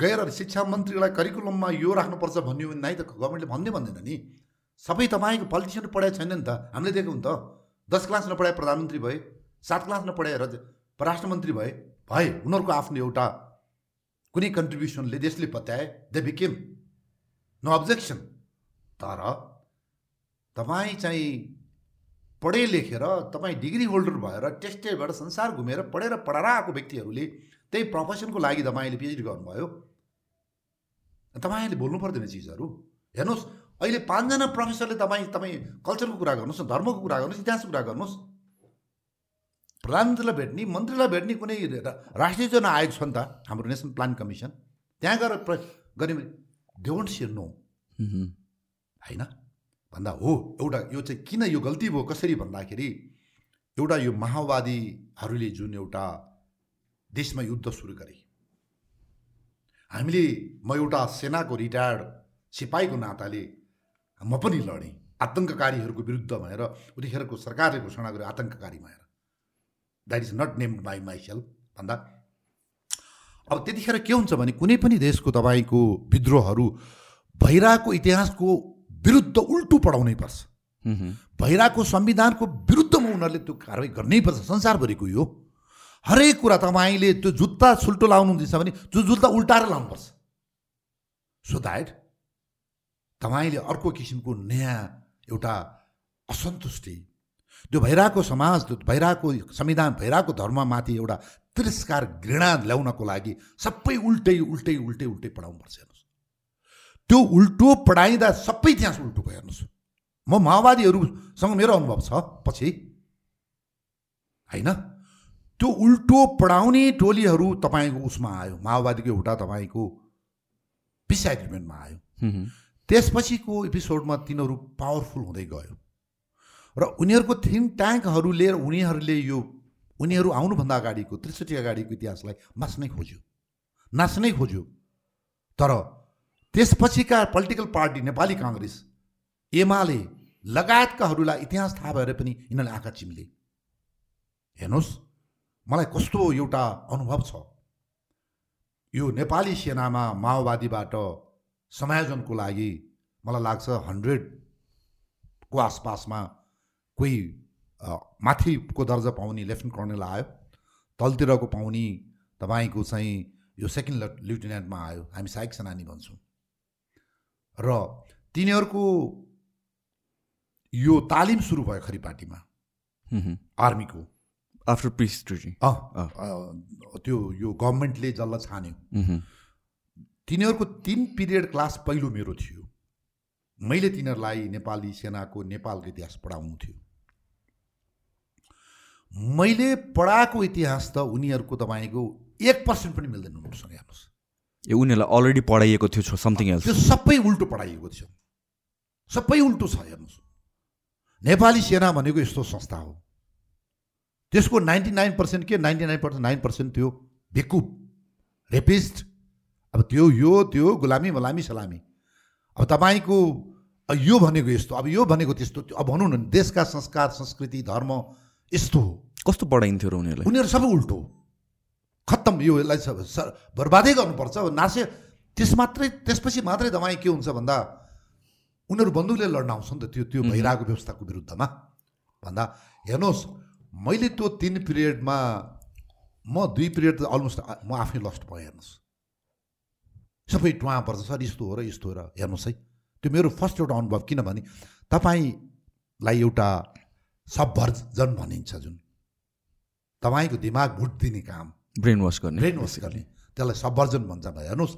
Speaker 2: गएर शिक्षा मन्त्रीलाई करिकुलममा यो राख्नुपर्छ भन्यो भने नै त गभर्मेन्टले भन्दै भन्दैन नि। सबै तपाईँको पोलिटिसियन पढाएको छैन नि त। हामीले दिएको नि त। दस क्लास नपढाए प्रधानमन्त्री भए सात क्लास नपढाएर परराष्ट्र मन्त्री भए भए उनीहरूको आफ्नो एउटा कुनै कन्ट्रिब्युसनले देशले पत्याए दे बिकेम नो अब्जेक्सन तर तपाईँ चाहिँ पढे लेखेर तपाईँ डिग्री होल्डर भएर टेस्टेबाट संसार घुमेर पढेर पढाएर आएको व्यक्तिहरूले त्यही प्रोफेसनको लागि तपाईँले पिएचडी गर्नुभयो। तपाईँले बोल्नु पर्दैन चिजहरू। हेर्नुहोस् अहिले पाँचजना प्रोफेसरले तपाईँ तपाईँ कल्चरको कुरा गर्नुहोस् न धर्मको कुरा गर्नुहोस् इतिहासको कुरा गर्नुहोस्। प्रधानमन्त्रीलाई भेट्ने मन्त्रीलाई भेट्ने कुनै राष्ट्रिय योजना आयोग छ नि त हाम्रो नेसनल प्लान कमिसन। त्यहाँ गएर गर्ने दे वन्ट सियर नो होइन? भन्दा हो एउटा यो चाहिँ किन यो गल्ती भयो कसरी भन्दाखेरि एउटा यो माओवादीहरूले जुन एउटा देशमा युद्ध सुरु गरे हामीले म एउटा सेनाको रिटायर्ड सिपाहीको नाताले म पनि लडेँ। आतङ्ककारीहरूको विरुद्ध भनेर उतिखेरको सरकारले घोषणा गर्यो आतङ्ककारी भनेर that is not named by myself भन्दा। अब त्यतिखेर के हुन्छ भने कुनै पनि देशको तपाईँको विद्रोहहरू भइरहेको इतिहासको विरुद्ध उल्टो पढाउनै पर्छ। भइरहेको संविधानको विरुद्धमा उनीहरूले त्यो कारवाही गर्नै पर्छ। संसारभरिको यो हरेक कुरा तपाईँले त्यो जुत्ता सुल्टो लाउनुहुँदैछ भने त्यो जुत्ता उल्टाएर लाउनुपर्छ। सो द्याट तपाईँले अर्को किसिमको नयाँ एउटा असन्तुष्टि त्यो भइरहेको समाज त्यो भइरहेको संविधान भइरहेको धर्ममाथि एउटा तिरस्कार घृणा ल्याउनको लागि सबै उल्टै उल्टै उल्टै उल्टै पढाउनुपर्छ हेर्नुहोस्। त्यो उल्टो पढाइँदा सबै इतिहास उल्टो भयो हेर्नुहोस्। म माओवादीहरूसँग मेरो अनुभव छ पछि। होइन? त्यो उल्टो पढाउने टोलीहरू तपाईँको उसमा आयो माओवादीको एउटा तपाईँको पिस एग्रिमेन्टमा आयो। त्यसपछिको एपिसोडमा तिनीहरू पावरफुल हुँदै गयो। र उनीहरूको थिङ्क ट्याङ्कहरूले उनीहरूले यो उनीहरू आउनुभन्दा अगाडिको त्रिसठी अगाडिको इतिहासलाई मास्नै खोज्यो। नाच्नै खोज्यो। तर त्यसपछिका पोलिटिकल पार्टी नेपाली काङ्ग्रेस एमाले लगायतकाहरूलाई इतिहास थाहा भएर पनि यिनीहरूले आँखा चिम्ले। हेर्नुहोस्। मलाई कस्तो एउटा अनुभव छ। यो नेपाली सेनामा माओवादीबाट समायोजनको लागि मलाई लाग्छ हन्ड्रेडको आसपासमा कोही माथिको दर्जा पाउने लेफ्टेन्ट कर्नेल आयो तलतिरको पाउने तपाईँको चाहिँ यो सेकेन्ड लेफ्टिनेन्टमा आयो हामी सहायक सेनानी भन्छौँ। र तिनीहरूको यो तालिम सुरु भयो खरिपाटीमा आर्मीको।
Speaker 1: आफ्टर पिस ट्रिटी
Speaker 2: त्यो यो गभर्मेन्टले जसलाई छान्यो। तिनीहरूको तिन पिरियड क्लास पहिलो मेरो थियो। मैले तिनीहरूलाई नेपाली सेनाको नेपालको इतिहास पढाउनु थियो। मैले पढाएको इतिहास त उनीहरूको तपाईँको एक पर्सेन्ट पनि मिल्दैन उनीहरूसँग हेर्नुहोस्।
Speaker 1: ए उनीहरूलाई अलरेडी पढाइएको थियो समथिङ एल्स
Speaker 2: त्यो सबै उल्टो पढाइएको थियो। सबै उल्टो छ हेर्नुहोस्। नेपाली सेना भनेको यस्तो संस्था हो। त्यसको नाइन्टी नाइन पर्सेन्ट के? Ninety nine percent nine percent त्यो बेकुप रेपिस्ट। अब त्यो यो त्यो गुलामी मलामी सलामी। अब तपाईँको यो भनेको यस्तो अब यो भनेको त्यस्तो। अब भनौँ न देशका संस्कार संस्कृति धर्म यस्तो हो।
Speaker 1: कस्तो पढाइन्थ्यो र उनीहरूलाई?
Speaker 2: उनीहरू सबै उल्टो खत्तम यो यसलाई बर्बादै गर्नुपर्छ। नासे त्यस मात्रै त्यसपछि मात्रै तपाईँ के हुन्छ भन्दा उनीहरू बन्दुकले लड्न आउँछ नि त त्यो त्यो भइरहेको व्यवस्थाको विरुद्धमा। भन्दा हेर्नुहोस् मैले त्यो तिन पिरियडमा म दुई पिरियड त अलमोस्ट म आफै लस्ट भएँ हेर्नुहोस्। सबै टुवा पर्छ सर यस्तो हो र यस्तो हो र हेर्नुहोस् है। त्यो मेरो फर्स्ट एउटा अनुभव किनभने तपाईँलाई एउटा सबभर्जन भनिन्छ जुन। तपाईँको दिमाग भुट दिने काम।
Speaker 1: ब्रेन वास गर्ने।
Speaker 2: ब्रेन वास गर्ने। त्यसलाई सबभर्जन भन्छ भाइ। हेर्नुहोस्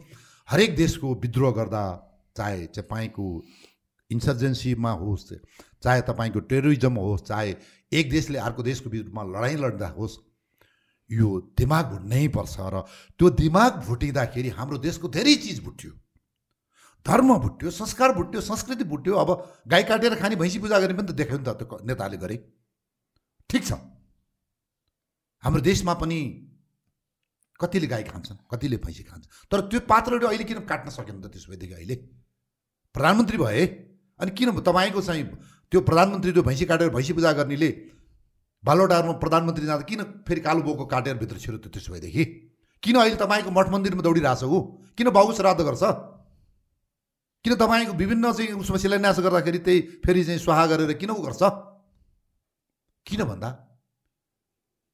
Speaker 2: हरेक देशको विद्रोह गर्दा चाहे तपाईँको इन्सर्जेन्सीमा होस् चाहे तपाईँको टेरोरिजम होस् चाहे एक देशले अर्को देशको विरुद्धमा लडाइँ लड्दा होस् यो दिमाग भुट्नै पर्छ र त्यो दिमाग भुटिँदाखेरि हाम्रो देशको धेरै चिज भुट्यो। धर्म भुट्यो संस्कार भुट्यो संस्कृति भुट्यो अब गाई काटेर खाने भैँसी पूजा गर्ने पनि त देखायो नि त त्यो नेताले गरे। ठिक छ। हाम्रो देशमा पनि कतिले गाई खान्छन् कतिले भैँसी खान्छन् तर त्यो पात्रहरू अहिले किन काट्न सकेन त त्यसो भएदेखि अहिले? प्रधानमन्त्री भए अनि किन तपाईँको चाहिँ त्यो प्रधानमन्त्री त्यो भैँसी काटेर भैँसी पूजा गर्नेले बालोडारमा प्रधानमन्त्री जाँदा किन फेरि कालो बोको काटेर भित्र छिरो त त्यसो भएदेखि? किन अहिले तपाईँको मठ मन्दिरमा दौडिरहेछ ऊ किन बाबु श्राद्ध गर्छ? किन तपाईँको विभिन्न चाहिँ उसमा शिलान्यास गर्दाखेरि त्यही फेरि चाहिँ स्वाहा गरेर किन ऊ गर्छ? किन भन्दा?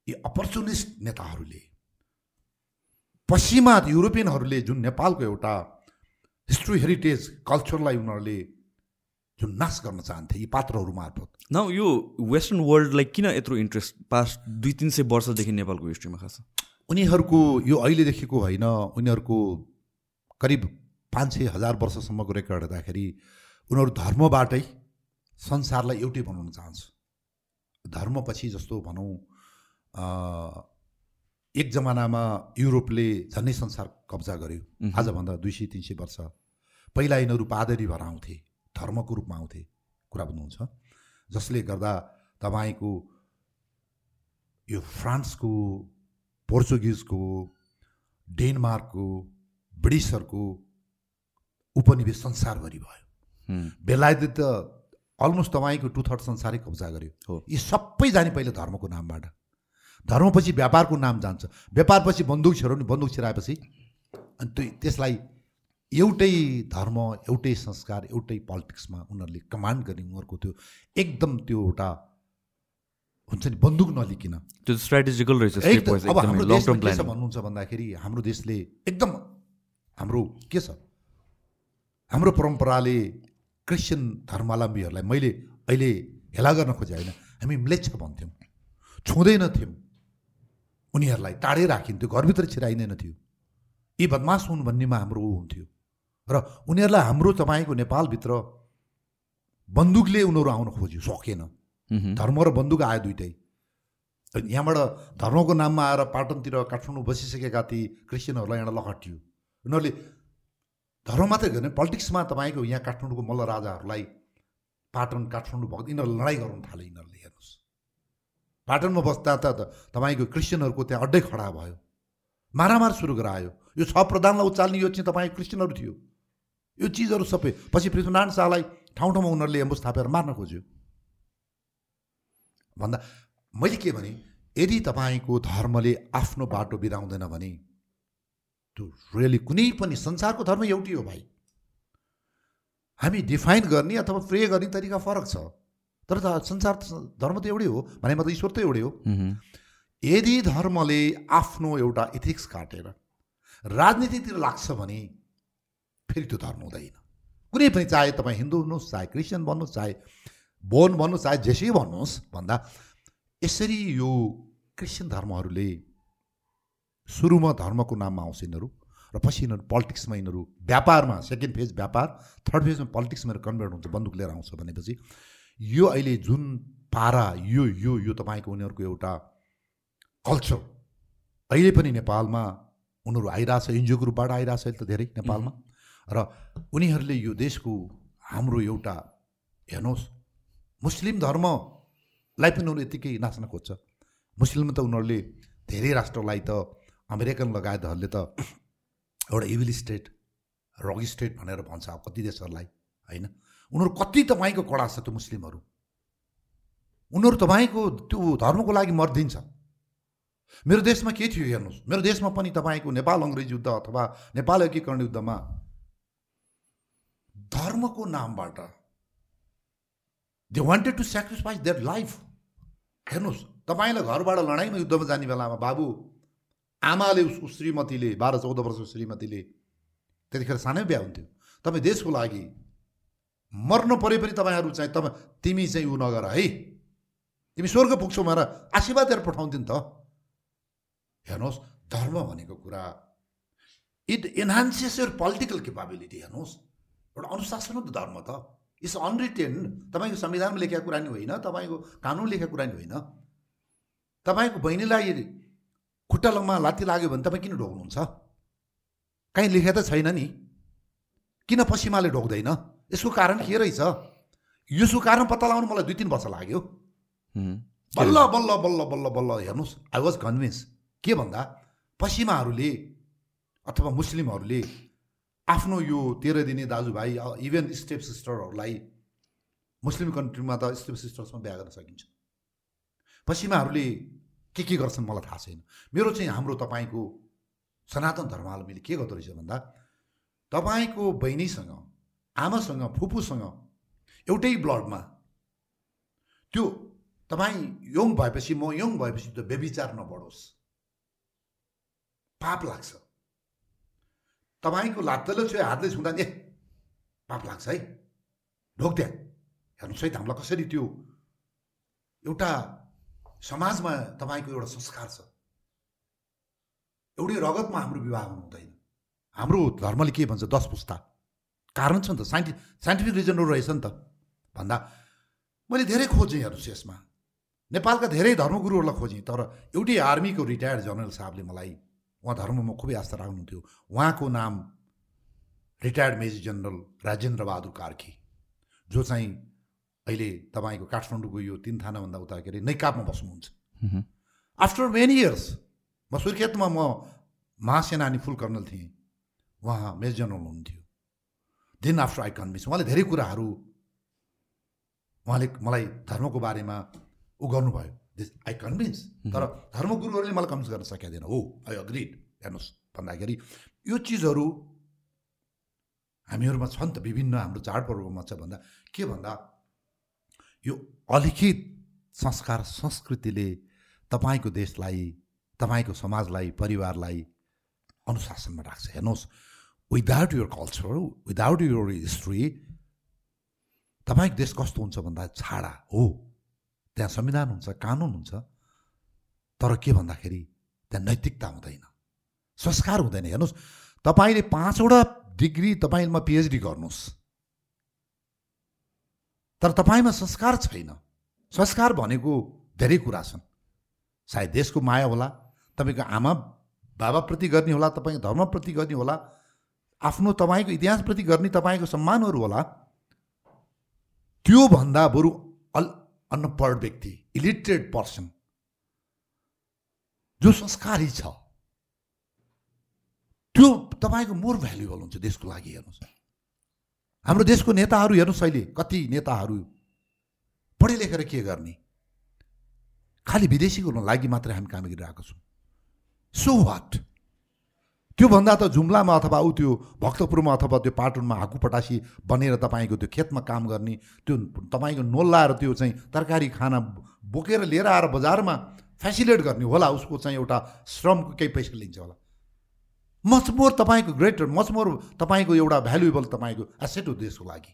Speaker 2: यी अपर्चुनिस्ट नेताहरूले पश्चिमा युरोपियनहरूले जुन नेपालको एउटा हिस्ट्री हेरिटेज कल्चरलाई उनीहरूले जुन नाश गर्न चाहन्थे यी पात्रहरू मार्फत।
Speaker 1: न यो वेस्टर्न वर्ल्डलाई किन यत्रो इन्ट्रेस्ट पास्ट दुई तिन सय वर्षदेखि नेपालको हिस्ट्रीमा खास
Speaker 2: उनीहरूको यो अहिलेदेखिको होइन उनीहरूको करिब पाँच सय हजार वर्षसम्मको रेकर्ड हेर्दाखेरि उनीहरू धर्मबाटै संसारलाई एउटै बनाउन चाहन्छ। धर्मपछि जस्तो भनौँ एक जमानामा युरोपले झन्डै संसार कब्जा गर्यो। आजभन्दा दुई सय तिन सय वर्ष पहिला यिनीहरू पादरी भएर आउँथे। धर्मको रूपमा आउँथे कुरा बुझ्नुहुन्छ? जसले गर्दा तपाईँको यो फ्रान्सको पोर्चुगिजको डेनमार्कको ब्रिटिसहरूको उपनिवेश संसारभरि भयो। बेलायतले त अलमोस्ट तपाईँको टु थर्ड संसारै कब्जा गर्यो।
Speaker 1: हो।
Speaker 2: यी सबै जाने पहिले धर्मको नामबाट। धर्मपछि व्यापारको नाम जान्छ। व्यापारपछि बन्दुक छिराउने बन्दुक छिराएपछि अनि त्यो त्यसलाई एउटै धर्म एउटै संस्कार एउटै पोलिटिक्समा उनीहरूले कमान्ड गर्ने उनीहरूको त्यो एकदम त्यो एउटा हुन्छ नि बन्दुक नलिकन।
Speaker 1: त्यो स्ट्राटेजिकल रहेछ
Speaker 2: अब हाम्रो देशमा के छ भन्नुहुन्छ भन्दाखेरि हाम्रो देशले एकदम हाम्रो के छ? हाम्रो परम्पराले क्रिस्चियन धर्मावलम्बीहरूलाई मैले अहिले हेला गर्न खोजेँ होइन। हामी म्लेच्छ भन्थ्यौँ छुँदैन थियौँ। उनीहरूलाई टाढै राखिन्थ्यो घरभित्र छिराइँदैन थियो। यी बदमास हुन् भन्नेमा हाम्रो ऊ हुन्थ्यो। र उनीहरूलाई हाम्रो तपाईँको नेपालभित्र बन्दुकले उनीहरू आउन खोज्यो सकेन। धर्म र बन्दुक आयो दुइटै। यहाँबाट धर्मको नाममा आएर पाटनतिर काठमाडौँ बसिसकेका ती क्रिस्चियनहरूलाई यहाँ लखटियो उनीहरूले धर्म मात्रै गर्ने पोलिटिक्समा तपाईँको यहाँ काठमाडौँको मल्ल राजाहरूलाई पाटन काठमाडौँ भएको यिनीहरू लडाइँ गराउन थाले यिनीहरूले हेर्नुहोस्। पाटनमा बस्दा त तपाईँको क्रिस्चियनहरूको त्यहाँ अड्डै खडा भयो। मारामार सुरु गरायो। यो छ प्रधानलाई उचाल्ने यो चाहिँ तपाईँको क्रिस्चियनहरू थियो। यो चिजहरू सबै। पछि पृथ्वीनारायण शाहलाई ठाउँ ठाउँमा उनीहरूले एम्बुस थापेर मार्न खोज्यो। भन्दा मैले के भने यदि तपाईँको धर्मले आफ्नो बाटो बिराउँदैन भने त्यो रियली कुनै पनि संसारको धर्म एउटै हो भाइ। हामी डिफाइन गर्ने अथवा प्रे गर्ने तरिका फरक छ। तर त संसार त- धर्म त एउटै हो भने मतलब ईश्वर त एउटै हो। यदि धर्मले आफ्नो एउटा इथिक्स काटेर राजनीतितिर लाग्छ भने फेरि त्यो धर्म हुँदैन। कुनै पनि चाहे तपाईँ हिन्दू हुनुहोस् चाहे क्रिस्चियन भन्नुहोस् चाहे बोन भन्नुहोस् चाहे जेसै भन्नुहोस् भन्दा यसरी यो क्रिस्चियन धर्महरूले सुरुमा धर्मको नाममा आउँछ यिनीहरू र पछि यिनीहरू पोलिटिक्समा यिनीहरू व्यापारमा सेकेन्ड फेज व्यापार थर्ड फेजमा पोलिटिक्समा कन्भर्ट हुन्छ बन्दुक लिएर आउँछ भनेपछि। यो अहिले जुन पारा यो यो यो तपाईँको उनीहरूको एउटा कल्चर अहिले पनि नेपालमा उनीहरू आइरहेछ एनजिओको रूपबाट आइरहेछ अहिले त धेरै नेपालमा। र उनीहरूले यो देशको हाम्रो एउटा हेर्नुहोस् मुस्लिम धर्मलाई पनि उनीहरू यत्तिकै नाच्न खोज्छ। मुस्लिममा त उनीहरूले धेरै राष्ट्रलाई त अमेरिकन लगायतहरूले त एउटा इभिल स्टेट रक स्टेट भनेर भन्छ अब कति देशहरूलाई होइन? उनीहरू कति तपाईँको कडा छ त्यो मुस्लिमहरू? उनीहरू तपाईँको त्यो धर्मको लागि मर्दिन्छ। मेरो देशमा के थियो हेर्नुहोस्? मेरो देशमा पनि तपाईँको नेपाल अङ्ग्रेज युद्ध अथवा नेपाल एकीकरण युद्धमा धर्मको नामबाट. They wanted to sacrifice their life हेर्नुहोस् तपाईँलाई घरबाट लडाइँमा युद्धमा जाने बेलामा बाबु आमाले उसको श्रीमतीले बाह्र चौध वर्षको श्रीमतीले त्यतिखेर सानै बिहा हुन्थ्यो। तपाईँ देशको लागि मर्नु परे पनि तपाईँहरू चाहिँ तपाईँ तिमी चाहिँ ऊ नगर है। तिमी स्वर्ग पुग्छौ भनेर आशीर्वाद दिएर पठाउँथ्यो नि त। हेर्नुहोस् धर्म भनेको कुरा it enhances your political capability हेर्नुहोस्। एउटा अनुशासन हो त धर्म त। इट्स अनरिटेन तपाईँको संविधानमा लेखेको कुरा नि होइन तपाईँको कानुन लेखेको कुरा नि होइन। तपाईँको बहिनीलाई खुट्टालङमा लात्ती लाग्यो भने तपाईँ किन ढोक्नुहुन्छ कहीँ लेखेको त छैन नि। किन पश्चिमाले ढोक्दैन यसको कारण के रहेछ? यसको कारण पत्ता लगाउनु मलाई दुई तिन वर्ष लाग्यो। बल्ल बल्ल बल्ल बल्ल बल्ल हेर्नुहोस्। आई वाज कन्भिन्स के भन्दा? पश्चिमाहरूले अथवा मुस्लिमहरूले आफ्नो यो तेह्र दिने दाजुभाइ इभन स्टेप सिस्टरहरूलाई मुस्लिम कन्ट्रीमा त स्टेप सिस्टर्समा बिहा गर्न सकिन्छ। पश्चिमाहरूले के के गर्छन् मलाई थाहा छैन। मेरो चाहिँ हाम्रो तपाईँको सनातन धर्मावलम्बीले के गर्दो रहेछ भन्दा तपाईँको बहिनीसँग आमासँग फुपूसँग एउटै ब्लडमा त्यो तपाईँ यङ भएपछि म यङ भएपछि त्यो व्यविचार नबढोस्। पाप लाग्छ। तपाईँको लात्तले छुयो हातले छुँदा नि पाप लाग्छ है। ढोक त्यहाँ। हेर्नुहोस् है त हामीलाई कसरी त्यो एउटा समाजमा तपाईँको एउटा संस्कार छ। एउटै रगतमा हाम्रो विवाह हुनु हुँदैन। हाम्रो धर्मले के भन्छ दस पुस्ता। कारण छ नि त साइन्टि साइन्टिफिक रिजनहरू रहेछ नि त। भन्दा मैले धेरै खोजेँ हेर्नुहोस् यसमा। नेपालका धेरै धर्मगुरुहरूलाई खोजेँ तर एउटै आर्मीको रिटायर्ड जनरल साहबले मलाई उहाँ धर्ममा खुबै आस्था राख्नुहुन्थ्यो। उहाँको नाम retired major general Rajendra Bahadur Karki जो चाहिँ अहिले तपाईँको काठमाडौँको यो तिन थानाभन्दा उता के अरे नैकापमा बस्नुहुन्छ। आफ्टर मेनी इयर्स म सुर्खेतमा म महासेनानी फुल कर्नल थिएँ। उहाँ मेजर जनरल हुनुहुन्थ्यो। देन आफ्टर आई कन्भिन्स उहाँले धेरै कुराहरू उहाँले मलाई धर्मको बारेमा ऊ गर्नुभयो। आई कन्भिन्स तर धर्मगुरुहरूले मलाई कन्भिन्स गर्न सकिँदैन हो आई अग्रिड हेर्नुहोस् भन्दाखेरि यो चिजहरू हामीहरूमा छ नि त विभिन्न हाम्रो चाडपर्वमा छ भन्दा के भन्दा यो अलिखित संस्कार संस्कृतिले तपाईँको देशलाई तपाईँको समाजलाई परिवारलाई अनुशासनमा राख्छ हेर्नुहोस् without your culture without your history तपाईँको देश कस्तो हुन्छ भन्दा छाडा हो त्यहाँ संविधान हुन्छ कानुन हुन्छ तर के भन्दाखेरि त्यहाँ नैतिकता हुँदैन। संस्कार हुँदैन। हेर्नुहोस् तपाईँले पाँचवटा डिग्री तपाईँमा पिएचडी गर्नुहोस्। तर तपाईँमा संस्कार छैन। संस्कार भनेको धेरै कुरा छन्। सायद देशको माया होला तपाईँको आमा बाबाप्रति गर्ने होला तपाईँको धर्मप्रति गर्ने होला आफ्नो तपाईँको इतिहासप्रति गर्ने तपाईँको सम्मानहरू होला त्योभन्दा बरु अल अनपढ व्यक्ति इलिटरेट पर्सन जो संस्कारी छ त्यो तपाईँको मोर भ्यालुएबल हुन्छ देशको लागि हेर्नुहोस्। हाम्रो देशको नेताहरू हेर्नुहोस् अहिले कति नेताहरू पढे लेखेर के गर्ने? खालि विदेशीको लागि मात्रै हामी काम गरिरहेको छौँ। सो वाट त्योभन्दा त जुम्लामा अथवा ऊ त्यो भक्तपुरमा अथवा त्यो पाटनमा हाकु पटासी बनेर तपाईँको त्यो खेतमा काम गर्ने त्यो तपाईँको नोल्लाएर त्यो चाहिँ तरकारी खाना बोकेर लिएर आएर बजारमा फेसिलेट गर्ने होला उसको चाहिँ एउटा श्रमको केही पैसा लिन्छ होला। मच मोर तपाईँको ग्रेटर मच मोर तपाईँको एउटा भ्यालुएबल तपाईँको एसेट हो देशको लागि।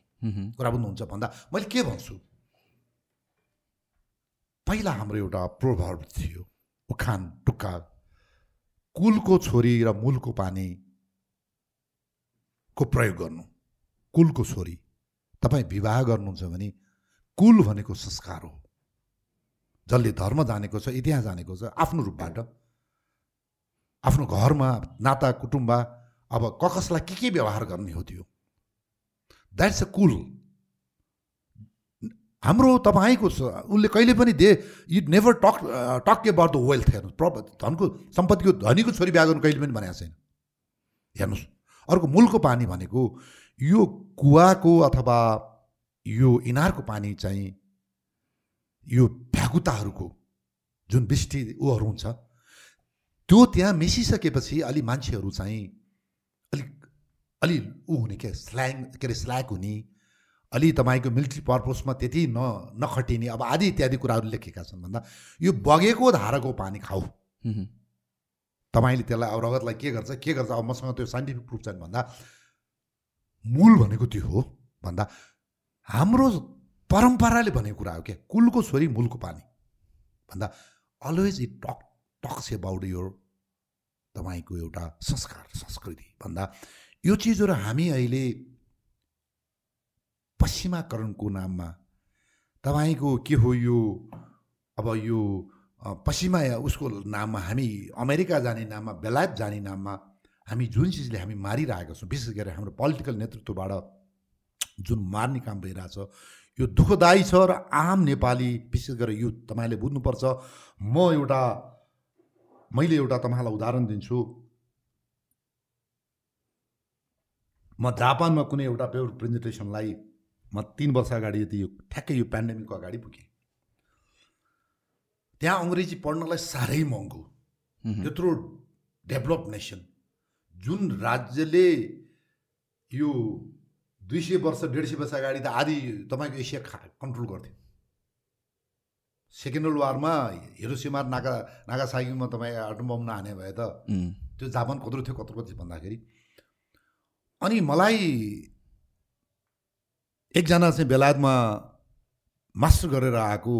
Speaker 2: कुरा बुझ्नुहुन्छ भन्दा मैले के भन्छु? पहिला हाम्रो एउटा प्रोभर्ब थियो उखान टुक्का कुलको छोरी र मूलको पानी को प्रयोग गर्नु। कुलको छोरी। तपाईँ विवाह गर्नुहुन्छ भने कुल भनेको संस्कार हो। जसले धर्म जानेको छ इतिहास जानेको छ आफ्नो रूपबाट। आफ्नो घरमा नाता कुटुम्ब अब कसलाई के के व्यवहार गर्ने हो त्यो? द्याट्स अ कुल हाम्रो तपाईँको उसले कहिले पनि they you never talk talk about the wealth हेर्नुहोस् प्र धनको सम्पत्तिको धनीको छोरी बिहा गर्नु कहिले पनि भनेको छैन। हेर्नुहोस् अर्को मूलको पानी भनेको यो कुवाको अथवा यो इनारको पानी चाहिँ यो भ्याकुताहरूको जुन वृष्टि ऊहरू हुन्छ त्यो त्यहाँ मिसिसकेपछि अलि मान्छेहरू चाहिँ अलिक अलि ऊ हुने के स्ल्याङ के अरे स्ल्याक हुने अलि तपाईँको मिलिट्री पर्पजमा त्यति न नखटिने अब आदि इत्यादि कुराहरू लेखेका छन् भन्दा यो बगेको धाराको पानी खाऊ। तपाईँले त्यसलाई अब रगतलाई के गर्छ के गर्छ अब मसँग त्यो साइन्टिफिक प्रुफ छैन भन्दा मूल भनेको त्यो हो भन्दा हाम्रो परम्पराले भनेको कुरा हो क्या कुलको छोरी मूलको पानी। भन्दा always it talk talks about your तपाईँको एउटा संस्कार संस्कृति। भन्दा यो चिजहरू हामी अहिले पश्चिमाकरणको नाममा। तपाईँको के हो यो? अब यो पश्चिमा या उसको नाममा हामी अमेरिका जाने नाममा बेलायत जाने नाममा हामी जुन चिजले हामी मारिरहेका छौँ विशेष गरी हाम्रो पोलिटिकल नेतृत्वबाट जुन मार्ने काम भइरहेछ यो दुःखदायी छ र आम नेपाली विशेष गरेर युथ तपाईँले बुझ्नुपर्छ। म एउटा मैले एउटा तपाईँलाई उदाहरण दिन्छु। म जापानमा कुनै एउटा पेपर प्रेजेन्टेसनलाई म तिन वर्ष अगाडि यति यो ठ्याक्कै यो पेन्डेमिकको अगाडि पुगेँ। त्यहाँ अङ्ग्रेजी पढ्नलाई साह्रै महँगो। त्यत्रो डेभलप नेसन जुन राज्यले यो दुई सय वर्ष डेढ सय वर्ष अगाडि त आदि तपाईँको एसिया खा कन्ट्रोल गर्थ्यो। सेकेन्ड वर्ल्ड वारमा हिरोसिमा नागा नागासाकीमा तपाईँ बम नहाने भए त त्यो जापान कत्रो थियो कत्रो थियो भन्दाखेरि। अनि मलाई एकजना चाहिँ बेलायतमा मास्टर गरेर आएको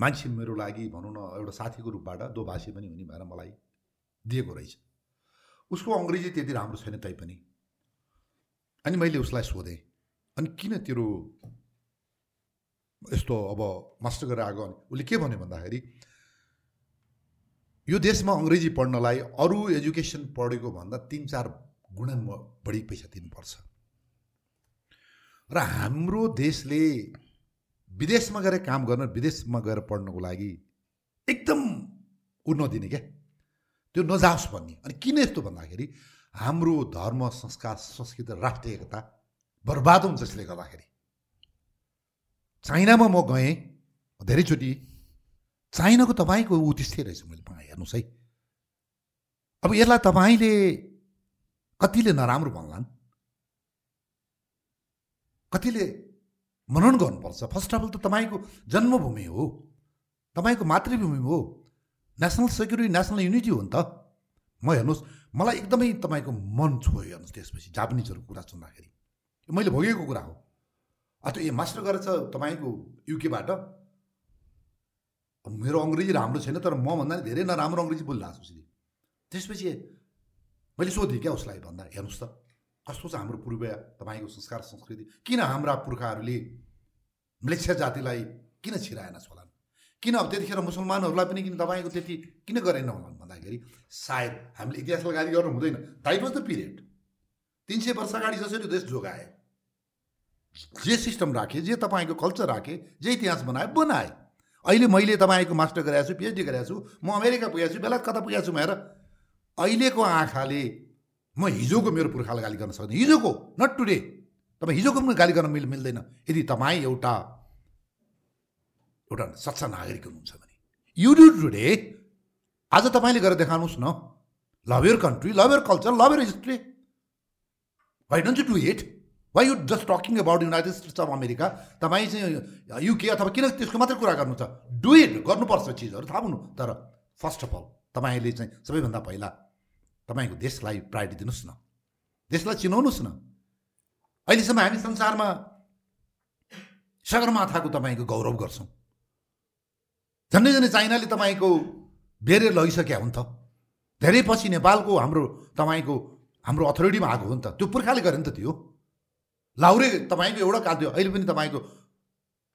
Speaker 2: मान्छे मेरो लागि भनौँ न एउटा साथीको रूपबाट दोभाषी पनि हुने भएर मलाई दिएको रहेछ। उसको अङ्ग्रेजी त्यति राम्रो छैन तैपनि अनि मैले उसलाई सोधेँ अनि किन तेरो यस्तो अब मास्टर गरेर आएको? अनि उसले के भन्यो भन्दाखेरि यो देशमा अङ्ग्रेजी पढ्नलाई अरू एजुकेसन पढेको भन्दा तिन चार गुणा बढी पैसा दिनुपर्छ। र हाम्रो देशले विदेशमा गएर काम गर्न विदेशमा गएर पढ्नको लागि एकदम उ नदिने क्या। त्यो नजाओस् भन्ने। अनि किन यस्तो भन्दाखेरि हाम्रो धर्म संस्कार संस्कृति राष्ट्रिय एकता बर्बाद हुन्छ यसले गर्दाखेरि। चाइनामा म गएँ धेरैचोटि। चाइनाको तपाईँको ऊ त्यस्तै रहेछ मैले पाएँ हेर्नुहोस् है। अब यसलाई तपाईँले कतिले नराम्रो भन्लान्? कतिले मनन गर्नुपर्छ। फर्स्ट अफ अल त तपाईँको जन्मभूमि हो। तपाईँको मातृभूमि हो। नेसनल सेक्युरिटी नेसनल युनिटी हो नि त। म हेर्नुहोस् मलाई एकदमै तपाईँको मन छोयो हेर्नुहोस् त्यसपछि जापानिजहरूको कुरा सुन्दाखेरि। मैले भोगेको कुरा हो। अथवा ए मास्टर गरेछ तपाईँको युकेबाट मेरो अङ्ग्रेजी राम्रो छैन तर मभन्दा नि धेरै नराम्रो अङ्ग्रेजी बोलिरहेको छु त्यसपछि मैले सोधेँ क्या उसलाई भन्दा हेर्नुहोस् त। कस्तो छ हाम्रो पूर्व तपाईँको संस्कार संस्कृति? किन हाम्रा पुर्खाहरूले म्लेच्छा जातिलाई किन छिराएन होला किन अब त्यतिखेर मुसलमानहरूलाई पनि किन तपाईँको त्यति किन गरेन होला भन्दाखेरि सायद हामीले इतिहासलाई गाली गर्नु हुँदैन। द्याट वाज द पिरियड तिन सय वर्ष अगाडि जसरी देश जोगाए जे सिस्टम राखेँ जे तपाईँको कल्चर राखेँ जे इतिहास बनाए बनाए। अहिले मैले तपाईँको मास्टर गरेको छु पिएचडी गरेको छु म अमेरिका पुगेको छु बेला कता पुगेको छु भनेर अहिलेको आँखाले म हिजोको मेरो पुर्खालाई गाली गर्न सक्दिनँ। हिजोको नट टुडे तपाईँ हिजोको पनि गाली गर्न मिल मिल्दैन। यदि तपाईँ एउटा एउटा सच्चा नागरिक हुनुहुन्छ भने। यु डु टुडे आज तपाईँले गरेर देखाउनुहोस् न। Love your country love your culture love your history why don't you do it why you just talking about United States of America तपाईँ चाहिँ युके अथवा किन त्यसको मात्रै कुरा गर्नु छ डु इट गर्नुपर्छ चिजहरू। थाहा हुनु। तर फर्स्ट अफ अल तपाईँले चाहिँ सबैभन्दा पहिला तपाईँको देशलाई प्रायोरिटी दिनुहोस् न। देशलाई चिनाउनुहोस् न। अहिलेसम्म हामी संसारमा सगरमाथाको तपाईँको गौरव गर्छौँ। झन्डै झन्डै चाइनाले तपाईँको बेरेर लगिसक्यो हुन् त। धेरै पछि नेपालको हाम्रो तपाईँको हाम्रो अथोरिटीमा आएको हो नि त। त्यो पुर्खाले गरे नि त त्यो। लाउरे तपाईँको एउटा काल थियो अहिले पनि तपाईँको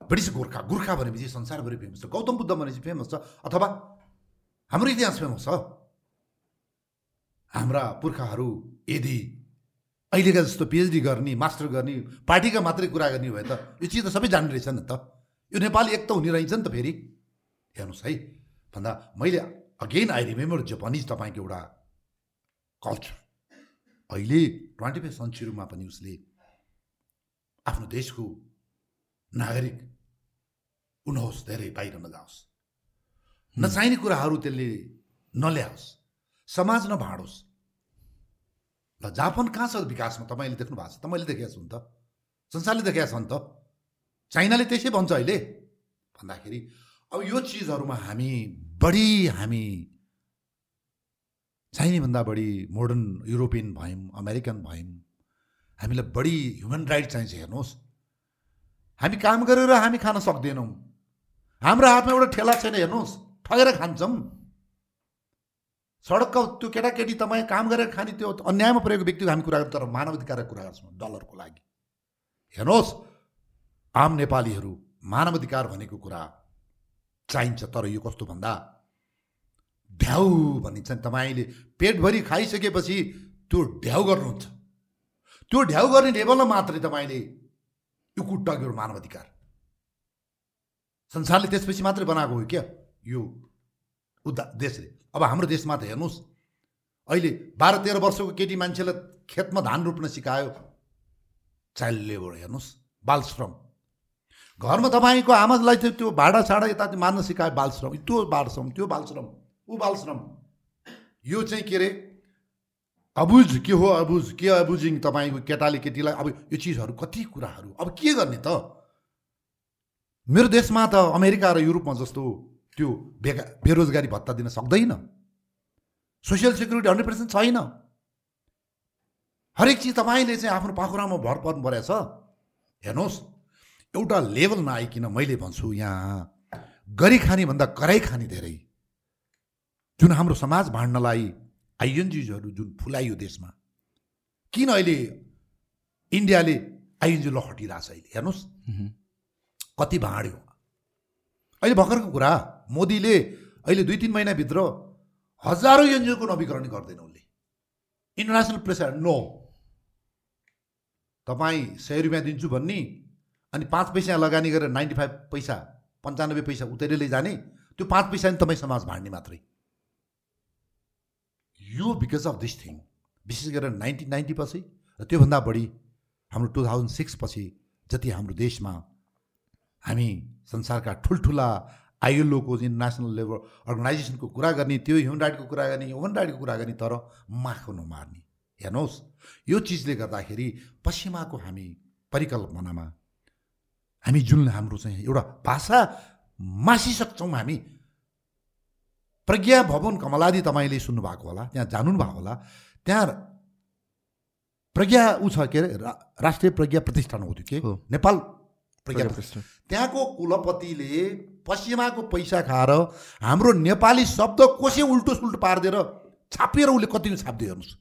Speaker 2: ब्रिटिस गोर्खा गोर्खा भनेपछि संसारभरि फेमस छ। गौतम बुद्ध भनेपछि फेमस छ। अथवा हाम्रो इतिहास फेमस छ। हाम्रा पुर्खाहरू यदि अहिलेका जस्तो पिएचडी गर्ने मास्टर गर्ने पार्टीका मात्रै कुरा गर्ने भए त यो चिज त सबै जान्ने रहेछ नि त। यो नेपाली एक त हुने रहेछ नि त फेरि। हेर्नुहोस् है भन्दा मैले अगेन आई रिमेम्बर जापानिज तपाईँको एउटा कल्चर। अहिले ट्वेन्टी फाइभ सेन्चुरीमा पनि उसले आफ्नो देशको नागरिक हुनुहोस् धेरै बाहिर नजाओस्। नचाहिने कुराहरू त्यसले नल्याओस्। समाज नभाँडोस्। ल जापान कहाँ छ विकासमा? तपाईँले देख्नु भएको छ। तपाईँले देखेको छु नि त। संसारले देखेका छ नि त। चाइनाले त्यसै भन्छ अहिले। भन्दाखेरि अब यो चिजहरूमा हामी बढी हामी चाहिनेभन्दा बढी मोडर्न युरोपियन भयौँ अमेरिकन भयौँ। हामीलाई बढी ह्युमन राइट चाहिन्छ हेर्नुहोस्। हामी काम गरेर हामी खान सक्दैनौँ। हाम्रो हातमा एउटा ठेला छैन हेर्नुहोस्। ठगेर खान्छौँ। सडकको त्यो केटाकेटी तपाईँ काम गरेर खाने त्यो अन्यायमा परेको व्यक्तिको हामी कुरा गर्छौँ तर मानव अधिकारको कुरा गर्छौँ डलरको लागि। हेर्नुहोस् आम नेपालीहरू मानव अधिकार भनेको कुरा चाहिन्छ तर यो कस्तो भन्दा? ढ्याउ भनिन्छ नि तपाईँले। पेटभरि खाइसकेपछि त्यो ढ्याउ गर्नुहुन्छ। त्यो ढ्याउ गर्ने लेभलमा मात्रै तपाईँले यो कुट्टग्यो मानव अधिकार संसारले त्यसपछि मात्रै बनाएको हो क्या यो उद्धा देशले। अब हाम्रो देशमा त हेर्नुहोस्। अहिले बाह्र तेह्र वर्षको केटी मान्छेलाई खेतमा धान रोप्न सिकायो चाइल्ड लेबर हेर्नुहोस् बाल श्रम घरमा तपाईँको आमालाई चाहिँ त्यो भाडा छाडा यता मान्न सिकायो बाल श्रम त्यो बाल श्रम त्यो बाल श्रम ऊ बाल श्रम यो चाहिँ के अरे अबुझ के हो अबुझ के अबुझिङ तपाईँको केटाले केटीलाई? अब यो चिजहरू कति कुराहरू? अब के गर्ने त? मेरो देशमा त अमेरिका र युरोपमा जस्तो त्यो बेगा बेरोजगारी भत्ता दिन सक्दैन। सोसियल सेक्युरिटी हन्ड्रेड पर्सेन्ट छैन। हरेक चिज तपाईँले चाहिँ आफ्नो पाखुरामा भर पर्नु परेछ। हेर्नुहोस् एउटा लेभल नआइकन मैले भन्छु यहाँ गरी खाने भन्दा कराई खाने धेरै। जुन हाम्रो समाज भाँड्नलाई आइएनजिजहरू जुन फुलाइयो देशमा किन अहिले इन्डियाले आइएनजी ल हटिरहेछ अहिले? हेर्नुहोस् कति भाँड्यो अहिले भर्खरको कुरा मोदीले अहिले दुई तिन महिनाभित्र हजारौँ एनजिओको नवीकरण गर्दैन उसले इन्टरनेसनल प्रेसर नो तपाईँ सय रुपियाँ दिन्छु भन्ने अनि पाँच पैसा लगानी गरेर नाइन्टी फाइभ पैसा पन्चानब्बे पैसा उतैले लैजाने त्यो पाँच पैसा नि तपाईँ समाज भाँड्ने मात्रै। यो बिकज अफ दिस थिङ विशेष गरेर नाइन्टिन नाइन्टी पछि र त्योभन्दा बढी हाम्रो टु थाउजन्ड सिक्स पछि जति हाम्रो देशमा हामी संसारका ठुल्ठुला आइएलओको इन्टरनेसनल लेभल अर्गनाइजेसनको कुरा गर्ने त्यो ह्युमन राइटको कुरा गर्ने ह्युमन राइटको कुरा गर्ने तर माखो नमार्ने। हेर्नुहोस् यो चिजले गर्दाखेरि पश्चिमाको हामी परिकल्पनामा हामी जुन हाम्रो चाहिँ एउटा भाषा मासिसक्छौँ हामी प्रज्ञा भवन कमलादी तपाईँले सुन्नुभएको होला त्यहाँ जानुनुभएको होला त्यहाँ प्रज्ञा ऊ छ के अरे राष्ट्रिय प्रज्ञा प्रतिष्ठान हो त्यो के? नेपाल प्रज्ञा त्यहाँको कुलपतिले पश्चिमाको पैसा खाएर हाम्रो नेपाली शब्द कसै उल्टो सुल्टो पारिदिएर छापिएर उसले कति छापिदियो हेर्नुहोस्।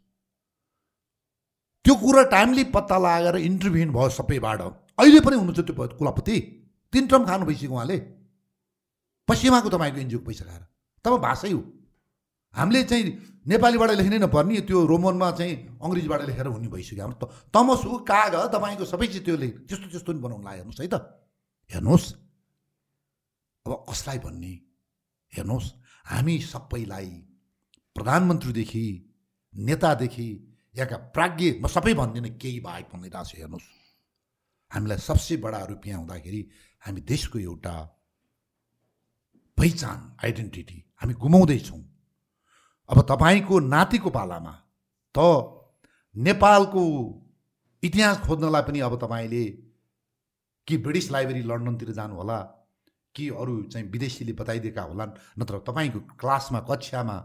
Speaker 2: त्यो कुरा टाइमली पत्ता लगाएर इन्टरभ्युन भयो सबैबाट। अहिले पनि हुनुहुन्छ त्यो कुलपति। तिन टर्म खानु भइसक्यो उहाँले। पश्चिमाको तपाईँको एनजिओको पैसा खाएर। तब भाषै हो। हामीले चाहिँ नेपालीबाट लेख्नै नपर्ने त्यो रोमनमा चाहिँ अङ्ग्रेजीबाट लेखेर हुने भइसक्यो। हाम्रो तमस हो काग तपाईँको सबै चिज त्यो लेख त्यस्तो त्यस्तो पनि बनाउनु लाग्यो हेर्नुहोस् है त। हेर्नुहोस्। अब कसलाई भन्ने? हेर्नुहोस् हामी सबैलाई प्रधानमन्त्रीदेखि नेतादेखि यहाँका प्राज्ञ म सबै भन्दिनँ केही बाहेक भनिरहेको छु हेर्नुहोस्। हामीलाई सबसे बडा रुपियाँ हुँदाखेरि हामी देशको एउटा पहिचान आइडेन्टिटी हामी गुमाउँदैछौँ। अब तपाईँको नातिको पालामा त नेपालको इतिहास खोज्नलाई पनि अब तपाईँले कि ब्रिटिस लाइब्रेरी लन्डनतिर जानु होला कि अरू चाहिँ विदेशीले बताइदिएका होलान् नत्र तपाईँको क्लासमा कक्षामा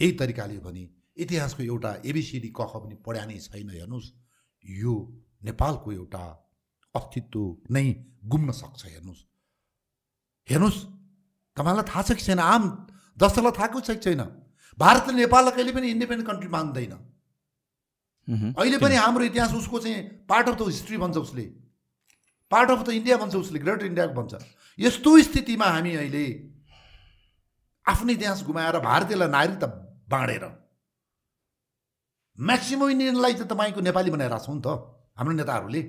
Speaker 2: यही तरिकाले भने इतिहासको एउटा एबिसिडी कख पनि पढ्या नै छैन हेर्नुहोस्। यो नेपालको एउटा अस्तित्व नै गुम्न सक्छ हेर्नुहोस्। हेर्नुहोस् तपाईँलाई थाहा छ कि छैन? आम दसलाई थाहा छ कि छैन? भारतले नेपाललाई कहिले पनि इन्डिपेन्डेन्ट कन्ट्री मान्दैन। अहिले पनि हाम्रो इतिहास उसको चाहिँ पार्ट अफ द हिस्ट्री भन्छ उसले। पार्ट अफ द इन्डिया भन्छ उसले ग्रेटर इन्डियाको भन्छ। यस्तो स्थितिमा हामी अहिले आफ्नो इतिहास गुमाएर भारतीयलाई नागरिकता बाँडेर म्याक्सिमम् इन्डियनलाई चाहिँ तपाईँको नेपाली बनाइरहेको छौँ नि त हाम्रो नेताहरूले।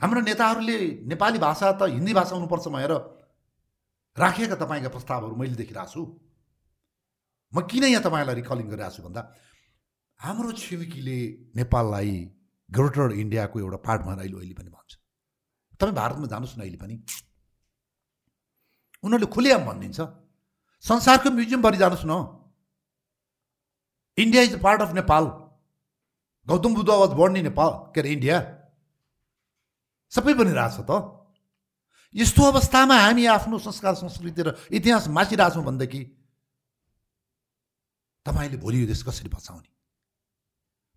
Speaker 2: हाम्रो नेताहरूले नेपाली भाषा त हिन्दी भाषा हुनुपर्छ भनेर राखेका तपाईँका प्रस्तावहरू मैले देखिरहेको छु। म किन यहाँ तपाईँलाई रिकलिङ गरिरहेको छु भन्दा हाम्रो छिमेकीले नेपाललाई ग्रेटर इन्डियाको एउटा पार्ट भनेर अहिले अहिले पनि भन्छ। तपाईँ भारतमा जानुहोस् न अहिले पनि। उनीहरूले खुलेआम भनिदिन्छ। संसारको म्युजियमभरि जानुहोस् न। India is the part of Nepal. Gautam Buddha was born in Nepal के अरे इन्डिया। सबै बनिरहेछ त। यस्तो अवस्थामा हामी आफ्नो संस्कार संस्कृति र इतिहास मासिरहेछौँ भनेदेखि तपाईँले भोलि यो देश कसरी बचाउने?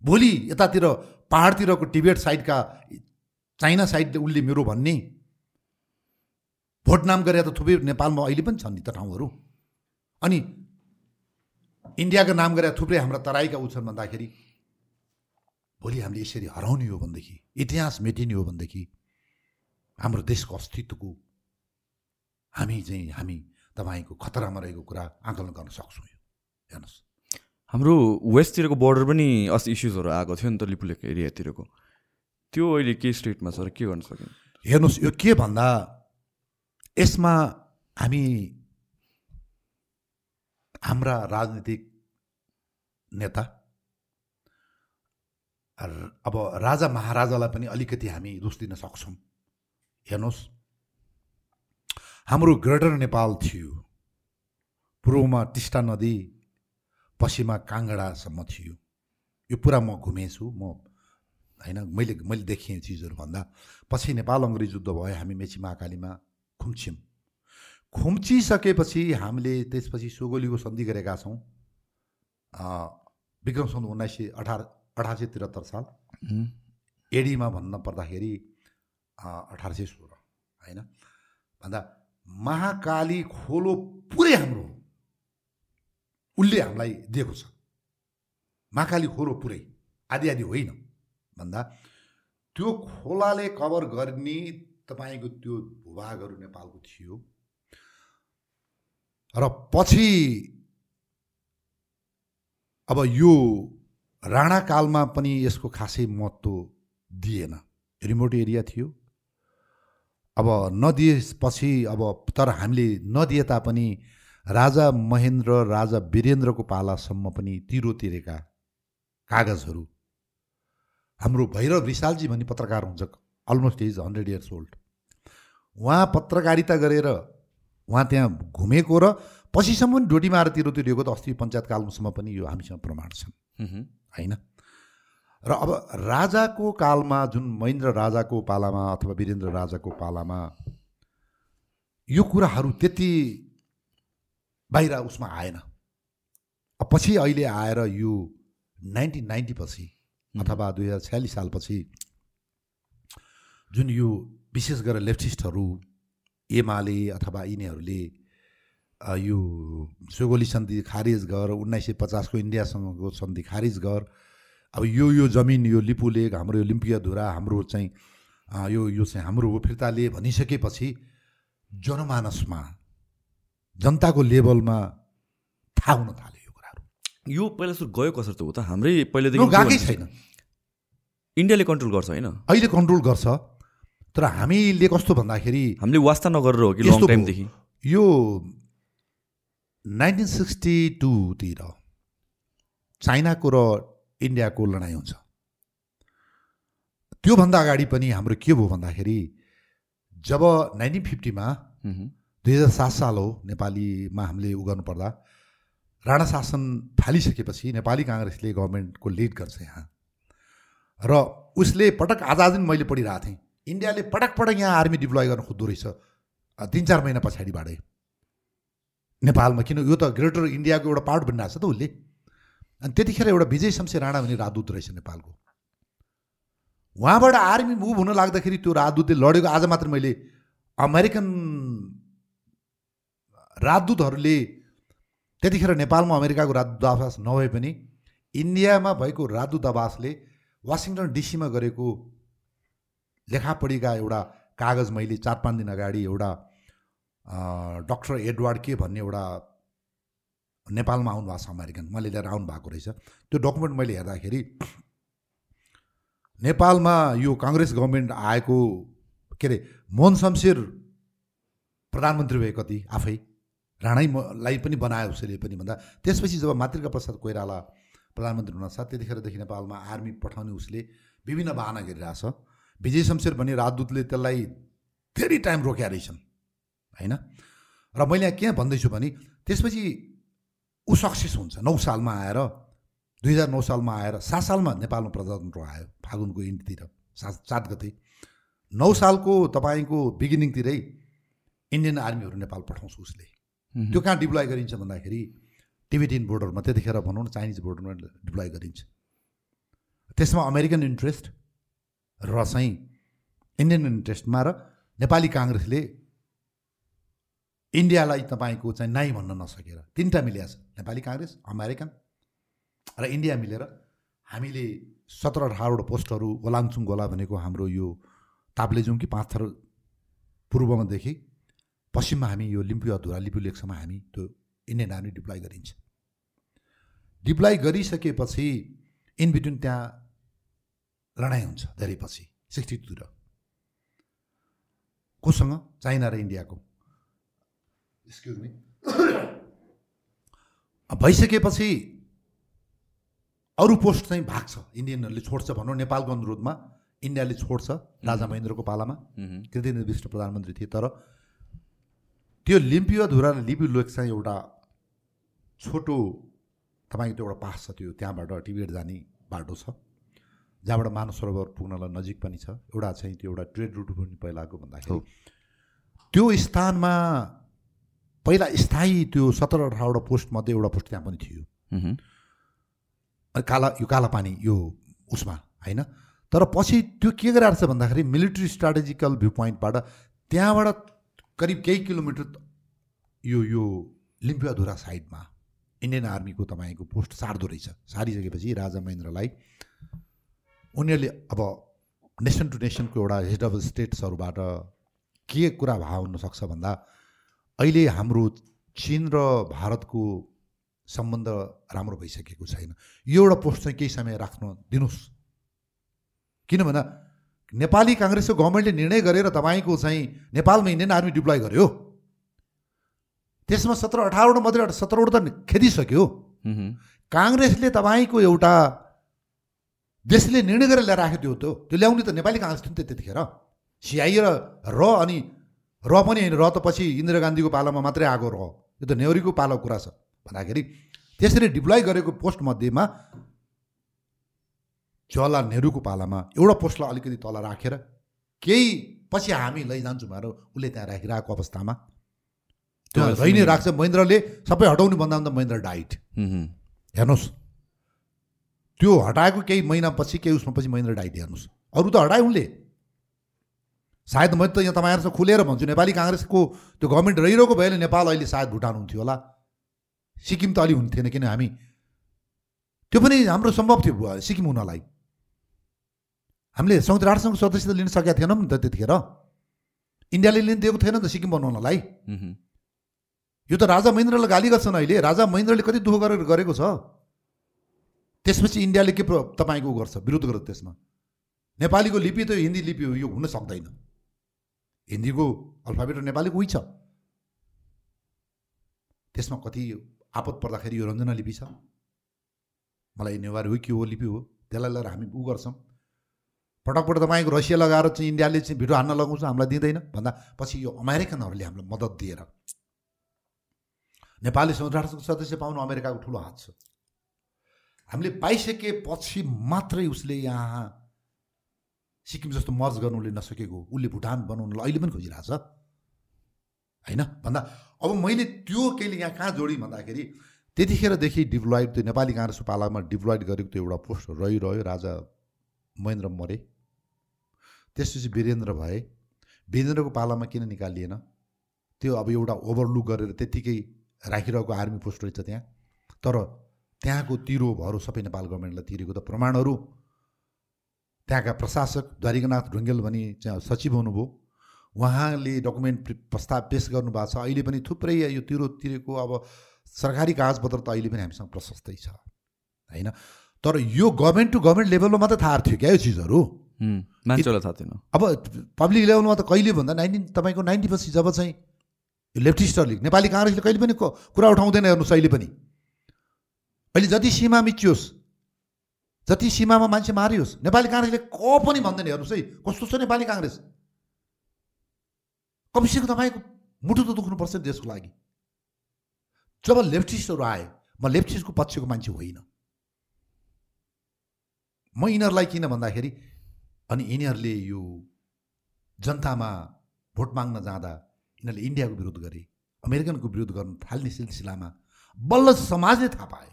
Speaker 2: भोलि यतातिर पाहाडतिरको टिबेट साइडका चाइना साइडले उसले मेरो भन्ने। भोट नाम गरे त थुप्रै नेपालमा अहिले पनि छन् नि त ठाउँहरू। अनि इन्डियाको नाम गरे थुप्रै हाम्रा तराईका ऊ छन् भन्दाखेरि भोलि हामीले यसरी हराउने हो भनेदेखि इतिहास मेटिने हो भनेदेखि हाम्रो देशको अस्तित्वको हामी चाहिँ हामी तपाईँको खतरामा रहेको कुरा आकलन गर्न सक्छौँ यो। हेर्नुहोस्।
Speaker 1: हाम्रो वेस्टतिरको बोर्डर पनि अस्ति इस्युजहरू आएको थियो नि त लिपुलेक एरियातिरको। त्यो अहिले के स्टेटमा छ र के गर्न सक्यो
Speaker 2: हेर्नुहोस् यो के भन्दा यसमा हामी हाम्रा राजनीतिक नेता अब राजा महाराजालाई पनि अलिकति हामी दोष दिन सक्छौँ। हेर्नुहोस् हाम्रो ग्रेटर नेपाल थियो पूर्वमा टिस्टा नदी पश्चिममा काङ्गडासम्म थियो। यो पुरा म घुमेछु म होइन? मैले मैले देखेँ चिजहरू भन्दा पछि नेपाल अङ्ग्रेज युद्ध भयो हामी मेची महाकालीमा खुम्च्यौँ। खुम्चिसकेपछि हामीले त्यसपछि सोगोलीको सन्धि गरेका छौँ। विक्रम सन् उन्नाइस सय अठार अठार सय त्रिहत्तर साल। एडीमा भन्न पर्दाखेरि अठार सय सोह्र होइन? भन्दा महाकाली खोलो पुरै हाम्रो उसले हामीलाई दिएको छ। महाकाली खोलो पुरै आदि आदि होइन। भन्दा त्यो खोलाले कभर गर्ने तपाईँको त्यो भूभागहरू नेपालको थियो। र पछि अब यो राणाकालमा पनि यसको खासै महत्त्व दिएन। रिमोट एरिया थियो। अब नदिएपछि अब तर हामीले नदिए तापनि राजा महेन्द्र राजा वीरेन्द्रको पालासम्म पनि तिरो तिरेका कागजहरू हाम्रो भैरव विशालजी भन्ने पत्रकार हुन्छ almost is hundred years old उहाँ पत्रकारिता गरेर उहाँ त्यहाँ घुमेको र पछिसम्म पनि डोटी मारेर तिरो तिरेको त अस्ति पञ्चायत कालसम्म पनि यो हामीसँग प्रमाण छन्। होइन? र अब राजाको कालमा जुन महेन्द्र राजाको पालामा अथवा वीरेन्द्र राजाको पालामा यो कुराहरू त्यति बाहिर उसमा आएन। पछि अहिले आएर यो नाइन्टिन नाइन्टी पछि अथवा दुई हजार छ्यालिस सालपछि जुन यो विशेष गरेर लेफ्टिस्टहरू एमाले अथवा यिनीहरूले यो सोगोली सन्धि खारिज गर उन्नाइस सय पचासको इन्डियासँगको सन्धि खारिज गर। अब यो यो जमिन यो लिपु लेक हाम्रो यो लिम्पिया धुरा हाम्रो चाहिँ यो यो चाहिँ हाम्रो हो फिर्ता लिए भनिसकेपछि जनमानसमा जनताको लेभलमा थाहा हुन थाल्यो। यो
Speaker 1: पहिला सुरु गयो कसरी त हो त? हाम्रै पहिलादेखि
Speaker 2: गएकै छैन।
Speaker 1: इन्डियाले कन्ट्रोल गर्छ होइन?
Speaker 2: अहिले कन्ट्रोल गर्छ तर हामीले कस्तो भन्दाखेरि
Speaker 1: हामीले वास्ता नगरेर हो कि लङ टाइमदेखि
Speaker 2: यो नाइन्टिन सिक्सटी टूतिर चाइनाको र इन्डियाको लडाइँ हुन्छ। त्योभन्दा अगाडि पनि हाम्रो के भयो भन्दाखेरि जब नाइन्टिन फिफ्टीमा दुई हजार सात साल हो नेपालीमा हामीले उ गर्नुपर्दा राणा शासन थालिसकेपछि नेपाली काङ्ग्रेसले गभर्मेन्टको लिड गर्छ यहाँ। र उसले पटक आज आज दिन मैले पढिरहेको थिएँ। इन्डियाले पटक पटक यहाँ आर्मी डिप्लोय गर्न खोज्दो रहेछ। तिन चार महिना पछाडिबाटै नेपालमा किन? यो त ग्रेटर इन्डियाको एउटा पार्ट बनिरहेको छ त उसले। अनि त्यतिखेर एउटा विजय शमशेर राणा भन्ने राजदूत रहेछ नेपालको। उहाँबाट आर्मी मुभ हुन लाग्दाखेरि त्यो राजदूतले लडेको आज मात्र मैले अमेरिकन राजदूतहरूले त्यतिखेर नेपालमा अमेरिकाको राजदूत आवास नभए पनि इन्डियामा भएको राजदूत आवासले वासिङटन डिसीमा गरेको लेखापढीका एउटा कागज मैले चार पाँच दिन अगाडि एउटा डक्टर एडवार्ड के भन्ने एउटा नेपालमा आउनु भएको छ अमेरिकन। उहाँले लिएर आउनु भएको रहेछ। त्यो डकुमेन्ट मैले हेर्दाखेरि नेपालमा यो काङ्ग्रेस गभर्मेन्ट आएको के अरे मोहन शमशेर प्रधानमन्त्री भए कति? आफै। राणैलाई पनि बनायो उसले पनि भन्दा त्यसपछि जब मातृका प्रसाद कोइराला प्रधानमन्त्री हुनासाथ त्यतिखेरदेखि नेपालमा आर्मी पठाउने उसले विभिन्न बाहना गरिरहेछ। विजय शमशेर भन्ने राजदूतले त्यसलाई धेरै टाइम रोक्या रहेछन् होइन? र मैले यहाँ के भन्दैछु भने त्यसपछि ऊ सक्सेस हुन्छ नौ सालमा आएर दुई हजार नौ सालमा आएर सात सालमा नेपालमा प्रजातन्त्र आयो फागुनको इन्डतिर सात सात गते। नौ सालको तपाईँको बिगिनिङतिरै इन्डियन आर्मीहरू नेपाल पठाउँछ उसले। त्यो कहाँ डिप्लोय गरिन्छ भन्दाखेरि टिबेटियन बोर्डरमा त्यतिखेर भनौँ न चाइनिज बोर्डरमा डिप्लोय गरिन्छ। त्यसमा अमेरिकन इन्ट्रेस्ट र चाहिँ इन्डियन इन्ट्रेस्टमा र नेपाली काङ्ग्रेसले इन्डियालाई तपाईँको चाहिँ नाइ भन्न नसकेर तिनवटा मिलिया छ नेपाली काङ्ग्रेस अमेरिकन र इन्डिया मिलेर हामीले सत्र अठारवटा पोस्टहरू गोलाङचुङ गोला भनेको हाम्रो यो ताप्लेजुङ कि पाँच थर पूर्वमा देखि। पश्चिममा हामी यो लिम्पु अधुरा लिपु लेकसम्म हामी त्यो इन्डियन आर्मी डिप्लोय गरिन्छ। डिप्लोय गरिसकेपछि इन बिट्विन त्यहाँ लडाइँ हुन्छ धेरै पछि सिक्सटी टूतिर। कोसँग? चाइना र इन्डियाको। एक्सक्युज मी भइसकेपछि अरू पोस्ट चाहिँ भाग्छ इन्डियनहरूले छोड्छ भनौँ नेपालको अनुरोधमा इन्डियाले छोड्छ राजा महेन्द्रको पालामा। कृतिन्द्र विष्ट प्रधानमन्त्री थिए तर त्यो लिम्पियो धुरा र लिपि लोक चाहिँ एउटा छोटो तपाईँको त्यो एउटा पास छ त्यो त्यहाँबाट टिबेट जाने बाटो छ जहाँबाट मानव सरोवर पुग्नलाई नजिक पनि छ। एउटा चाहिँ त्यो एउटा ट्रेड रुट पनि पहिलाको भन्दाखेरि। त्यो स्थानमा पहिला स्थायी त्यो सत्र अठारवटा पोस्टमध्ये एउटा पोस्ट त्यहाँ पनि थियो। काला यो काला पानी यो उसमा होइन? तर पछि त्यो के गरिरहेको छ भन्दाखेरि मिलिट्री स्ट्राटेजिकल भ्यू पोइन्टबाट त्यहाँबाट करिब केही किलोमिटर यो यो लिम्पियाधुरा साइडमा इन्डियन आर्मीको तपाईँको पोस्ट सार्दो रहेछ। सारिसकेपछि राजा महेन्द्रलाई उनीहरूले अब नेसन टु नेसनको एउटा हेड अफ स्टेट्सहरूबाट के कुरा भाव हुनसक्छ भन्दा अहिले हाम्रो चिन र भारतको सम्बन्ध राम्रो भइसकेको छैन। यो एउटा पोस्ट चाहिँ केही समय राख्न दिनुहोस्। किनभने नेपाली काङ्ग्रेसको गभर्मेन्टले निर्णय गरेर तपाईँको चाहिँ नेपालमा इन्डियन आर्मी डिप्लोय गर्यो। त्यसमा सत्र अठारवटा मात्रै सत्रवटा त खेदिसक्यो। काङ्ग्रेसले तपाईँको एउटा देशले निर्णय गरेर ल्याएर राखेको थियो त त्यो ल्याउने त नेपाली काङ्ग्रेस थियो नि त त्यतिखेर। सिआई र र अनि र पनि होइन र त पछि इन्दिरा गान्धीको पालामा मात्रै आएको र यो त नेहरीको पालाको कुरा छ। भन्दाखेरि त्यसरी डिप्लोय गरेको पोस्टमध्येमा जवाहरलाल नेहरूको पालामा एउटा पोस्टलाई अलिकति तल राखेर केही पछि हामी लैजान्छौँ भनेर उसले त्यहाँ राखिरहेको अवस्थामा। त्यो जै नै राख्छ महेन्द्रले सबै हटाउनु भन्दा भन्दा महेन्द्र डाइट हेर्नुहोस्। त्यो हटाएको केही महिनापछि केही उसमा पछि महेन्द्र डाइट हेर्नुहोस्। अरू त हटायो उनले। सायद मैले त यहाँ तपाईँहरूसँग खुलेर भन्छु नेपाली काङ्ग्रेसको त्यो गभर्मेन्ट रहिरहेको भएले नेपाल अहिले सायद भुटान हुन्थ्यो होला। सिक्किम त अलि हुन्थेन किन हामी त्यो पनि हाम्रो सम्भव थियो सिक्किम हुनलाई। हामीले संयुक्त राष्ट्रसङ्घ सदस्यता लिन सकेका थिएनौँ नि त त्यतिखेर। इन्डियाले लिन दिएको थिएन नि त सिक्किम बनाउनलाई। यो त राजा महेन्द्रलाई गाली गर्छन् अहिले। राजा महेन्द्रले कति दुःख गरेर गरेको छ? त्यसपछि इन्डियाले के तपाईँको गर्छ? विरोध गर्छ त्यसमा। नेपालीको लिपि त हिन्दी लिपि हो यो हुन सक्दैन। हिन्दीको अल्फाबेट र नेपालीको उही छ। त्यसमा कति आपत पर्दाखेरि यो रञ्जना लिपि छ। मलाई नेवार हो कि हो लिपि हो त्यसलाई लिएर हामी उ गर्छौँ। पटक पटक तपाईँको रसिया लगाएर चाहिँ इन्डियाले चाहिँ भिडियो हान्न लगाउँछ हामीलाई दिँदैन। भन्दा पछि यो अमेरिकनहरूले हामीलाई मद्दत दिएर नेपाली संविधानको सदस्य पाउनु अमेरिकाको ठुलो हात छ। हामीले पाइसकेपछि मात्रै उसले यहाँ सिक्किम जस्तो मर्ज गर्नु उसले नसकेको उसले भुटान बनाउनुलाई अहिले पनि खोजिरहेछ। होइन? भन्दा अब मैले त्यो केले यहाँ कहाँ जोडेँ भन्दाखेरि त्यतिखेरदेखि डिप्लोइड त्यो नेपाली काङ्ग्रेसको पालामा डिप्लोइड गरेको त्यो एउटा पोस्ट रहिरह्यो राजा महेन्द्र मरे। त्यसपछि वीरेन्द्र भए। वीरेन्द्रको पालामा किन निकालिएन? त्यो अब एउटा ओभरलुक गरेर त्यत्तिकै राखिरहेको आर्मी पोस्ट रहेछ त्यहाँ। तर त्यहाँको तिरोहरू सबै नेपाल गभर्मेन्टलाई तिरेको त प्रमाणहरू। त्यहाँका प्रशासक द्वारिकानाथ ढुङ्गेल भनी चाहिँ सचिव हुनुभयो। उहाँले डकुमेन्ट प्रस्ताव पेस गर्नुभएको छ। अहिले पनि थुप्रै यो तिरो तिरेको अब सरकारी कागजपत्र त अहिले पनि हामीसँग प्रशस्तै छ। होइन? तर यो गभर्मेन्ट टु गभर्मेन्ट लेभलमा मात्रै थाहा थियो क्या यो चिजहरू?
Speaker 1: मान्छेलाई थाहा थिएन।
Speaker 2: अब पब्लिक लेभलमा त कहिले भन्दा नाइन्टिन तपाईँको नाइन्टी पछि जब चाहिँ लेफ्टिस्टहरूले नेपाली काङ्ग्रेसले कहिले पनि कुरा उठाउँदैन हेर्नुहोस् अहिले पनि। अहिले जति सीमा मिचियोस् जति सीमामा मान्छे मारियोस् नेपाली काङ्ग्रेसले क पनि भन्दैन हेर्नुहोस् है। कस्तो छ नेपाली काङ्ग्रेस? कमसेकम तपाईँको मुटु त दुख्नुपर्छ देशको लागि। जब लेफ्टिस्टहरू आए म लेफ्टिस्टको पक्षको मान्छे होइन। म यिनीहरूलाई किन भन्दाखेरि अनि यिनीहरूले यो जनतामा भोट माग्न जाँदा यिनीहरूले इन्डियाको विरोध गरे अमेरिकनको विरोध गर्न थाल्ने सिलसिलामा बल्ल समाजले थाहा पायो।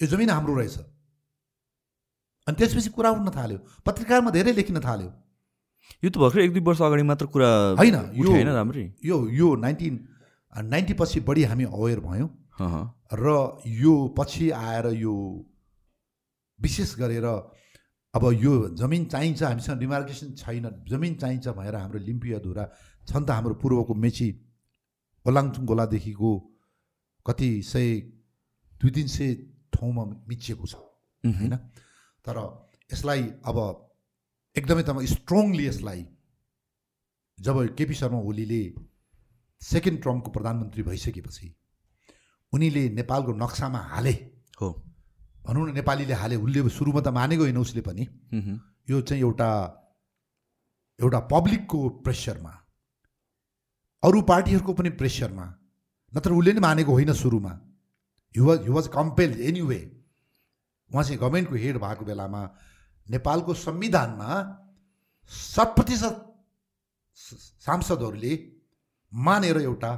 Speaker 2: यो जमिन हाम्रो रहेछ। अनि त्यसपछि कुरा उठ्न थाल्यो। पत्रिकामा धेरै लेखिन थाल्यो।
Speaker 1: यो त भर्खर एक दुई वर्ष अगाडि मात्र कुरा
Speaker 2: होइन
Speaker 1: यो होइन राम्रै।
Speaker 2: यो यो नाइन्टिन नाइन्टी पछि बढी हामी अवेर भयौँ। र यो पछि आएर यो विशेष गरेर अब यो जमिन चाहिन्छ हामीसँग डिमार्केसन छैन जमिन चाहिन्छ भनेर हाम्रो लिम्पियाधुरा छन् त हाम्रो पूर्वको मेची ओलाङचुङ गोलादेखिको कति सय दुई तिन सय ठाउँमा मिचिएको छ होइन? तर यसलाई अब एकदमै तपाईँ स्ट्रङली यसलाई जब केपी शर्मा ओलीले सेकेन्ड ट्रम्पको प्रधानमन्त्री भइसकेपछि उनीले नेपालको नक्सामा हाले। भनौँ न नेपालीले हाले उसले सुरुमा त मानेको होइन उसले पनि। यो चाहिँ एउटा एउटा पब्लिकको प्रेसरमा अरू पार्टीहरूको पनि प्रेसरमा नत्र उसले नै मानेको होइन सुरुमा। He was he was compel anyway उहाँ चाहिँ गभर्मेन्टको हेड भएको बेलामा नेपालको संविधानमा शत प्रतिशत सांसदहरूले मानेर एउटा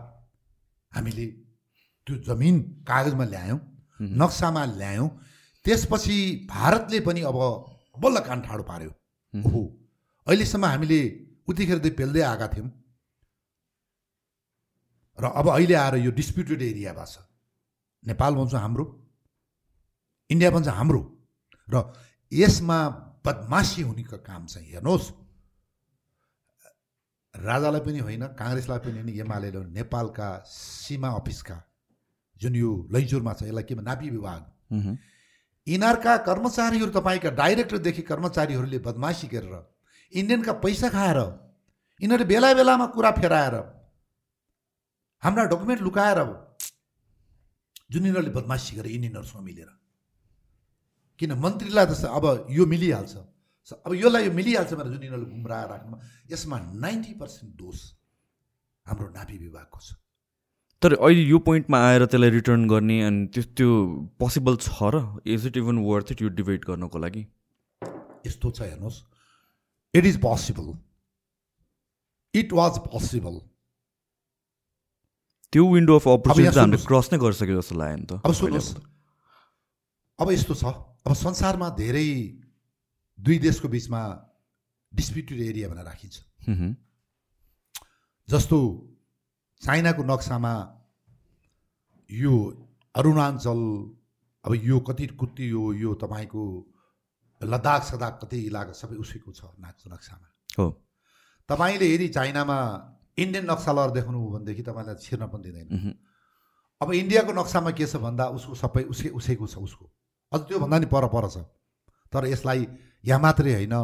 Speaker 2: हामीले त्यो जमिन कागजमा ल्यायौँ नक्सामा ल्यायौँ त्यसपछि भारतले पनि अब बल्ल कान ठाडो पार्यो। ओहो। अहिलेसम्म हामीले उतिखेर चाहिँ पेल्दै आएका थियौँ। र अब अहिले आएर यो डिस्प्युटेड एरिया भएको छ। नेपाल भन्छ हाम्रो। इन्डिया भन्छ हाम्रो। र यसमा बदमासी हुनेको काम चाहिँ हेर्नुहोस्। राजालाई पनि होइन काङ्ग्रेसलाई पनि होइन एमाले नेपालका सीमा अफिसका जुन यो लैजोरमा छ यसलाई के नापी विभाग। यिनीहरूका कर्मचारीहरू तपाईँका डाइरेक्टरदेखि कर्मचारीहरूले बदमासी गरेर इन्डियनका पैसा खाएर यिनीहरू बेला बेलामा कुरा फेराएर हाम्रा डकुमेन्ट लुकाएर जुन यिनीहरूले बदमासी गरे इन्डियनहरूसँग मिलेर। किन मन्त्रीलाई त अब यो मिलिहाल्छ। अब यसलाई यो मिलिहाल्छ भनेर जुन यिनीहरूले गुमराह राख्नुमा यसमा नाइन्टी पर्सेन्ट दोष हाम्रो नापी विभागको छ।
Speaker 1: तर अहिले यो पोइन्टमा आएर त्यसलाई रिटर्न गर्ने अनि त्यो त्यो पोसिबल छ र? Is it even worth it यो डिबेट गर्नको लागि।
Speaker 2: यस्तो छ हेर्नुहोस्। It is possible it was possible
Speaker 1: त्यो विन्डो अफ अपर्च्युनिटी हामीले। क्रस नै गरिसक्यो जस्तो लाग्यो नि त।
Speaker 2: अब सुन्नुहोस्। अब यस्तो छ। अब संसारमा धेरै दुई देशको बिचमा डिस्प्युटेड एरिया भनेर राखिन्छ। जस्तो चाइनाको नक्सामा यो अरुणाञ्चल अब यो कति कुति यो यो तपाईँको लद्दाख सदाख कति इलाका सबै उसैको छ नाक नक्सामा।
Speaker 1: हो।
Speaker 2: तपाईँले यदि चाइनामा इन्डियन नक्सा लगाएर देखाउनु हो भनेदेखि तपाईँलाई छिर्न पनि दिँदैन। अब इन्डियाको नक्सामा के छ भन्दा उसको सबै उसै उसैको छ उसको। अझ त्योभन्दा नि पर पर छ। तर यसलाई यहाँ मात्रै होइन।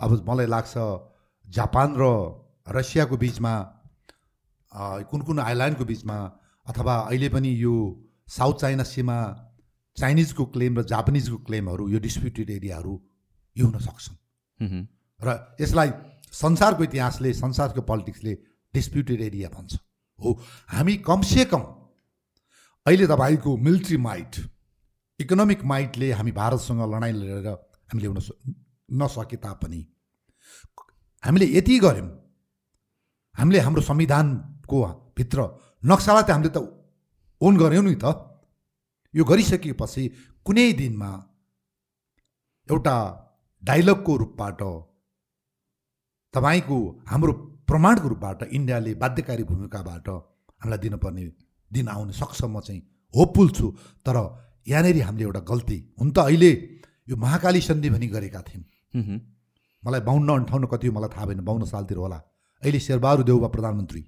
Speaker 2: अब मलाई लाग्छ जापान र रसियाको बिचमा कुन कुन आइल्यान्डको बिचमा अथवा अहिले पनि यो साउथ चाइना सीमा चाइनिजको क्लेम र जापानिजको क्लेमहरू यो डिस्प्युटेड एरियाहरू यो हुन सक्छन्। र यसलाई संसारको इतिहासले संसारको पोलिटिक्सले डिस्प्युटेड एरिया भन्छ। हो हामी कमसे कम अहिले तपाईँको मिलिट्री माइट इकोनोमिक माइटले हामी भारतसँग लडाइँ लडेर हामीले हुन स- नसके तापनि हामीले यति गऱ्यौँ। हामीले हाम्रो संविधानको भित्र नक्सालाई त हामीले त ओन गऱ्यौँ नि त। यो गरिसकेपछि कुनै दिनमा एउटा डाइलगको रूपबाट तपाईँको हाम्रो प्रमाणको रूपबाट इन्डियाले बाध्यकारी भूमिकाबाट हामीलाई दिनुपर्ने दिन आउन सक्छ म चाहिँ होपफुल छु। तर यहाँनिर हामीले एउटा गल्ती हुन त अहिले यो महाकाली सन्धि भनी गरेका थियौँ। मलाई बाहन्न अन्ठाउन्न कति हो मलाई थाहा भएन बाहन्न सालतिर होला। अहिले शेरबहादुर देउबा प्रधानमन्त्री।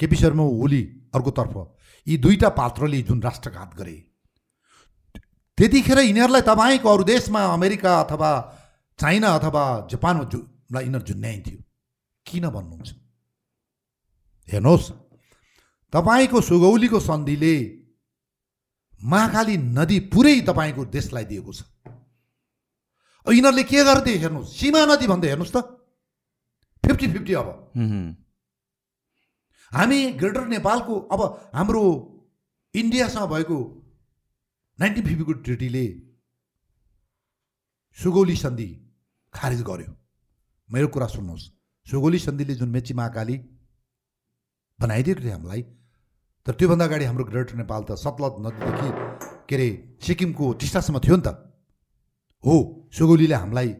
Speaker 2: केपी शर्मा ओली अर्कोतर्फ। यी दुईटा पात्रले जुन राष्ट्रघात गरे। त्यतिखेर यिनीहरूलाई तपाईँको अरू देशमा अमेरिका अथवा चाइना अथवा जापानमा जु लाई यिनीहरू झुन्याइन्थ्यो किन भन्नुहुन्छ? हेर्नुहोस् तपाईँको सुगौलीको सन्धिले महाकाली नदी पुरै तपाईँको देशलाई दिएको छ। यिनीहरूले के गर्थे हेर्नुहोस् सीमा नदी भन्दै हेर्नुहोस् त। फिफ्टी फिफ्टी अब। हामी ग्रेटर नेपालको अब हाम्रो इन्डियासँग भएको नाइन्टिन फिफ्टीको ट्रिटीले सुगौली सन्धि खारेज गर्यो। मेरो कुरा सुन्नुहोस्। सुगौली सन्धिले जुन मेची महाकाली बनाइदिएको थियो हामीलाई तर त्योभन्दा अगाडि हाम्रो ग्रेटर नेपाल त सतलज नदीदेखि के अरे सिक्किमको टिस्टासम्म थियो नि त। हो सुगौलीले हामीलाई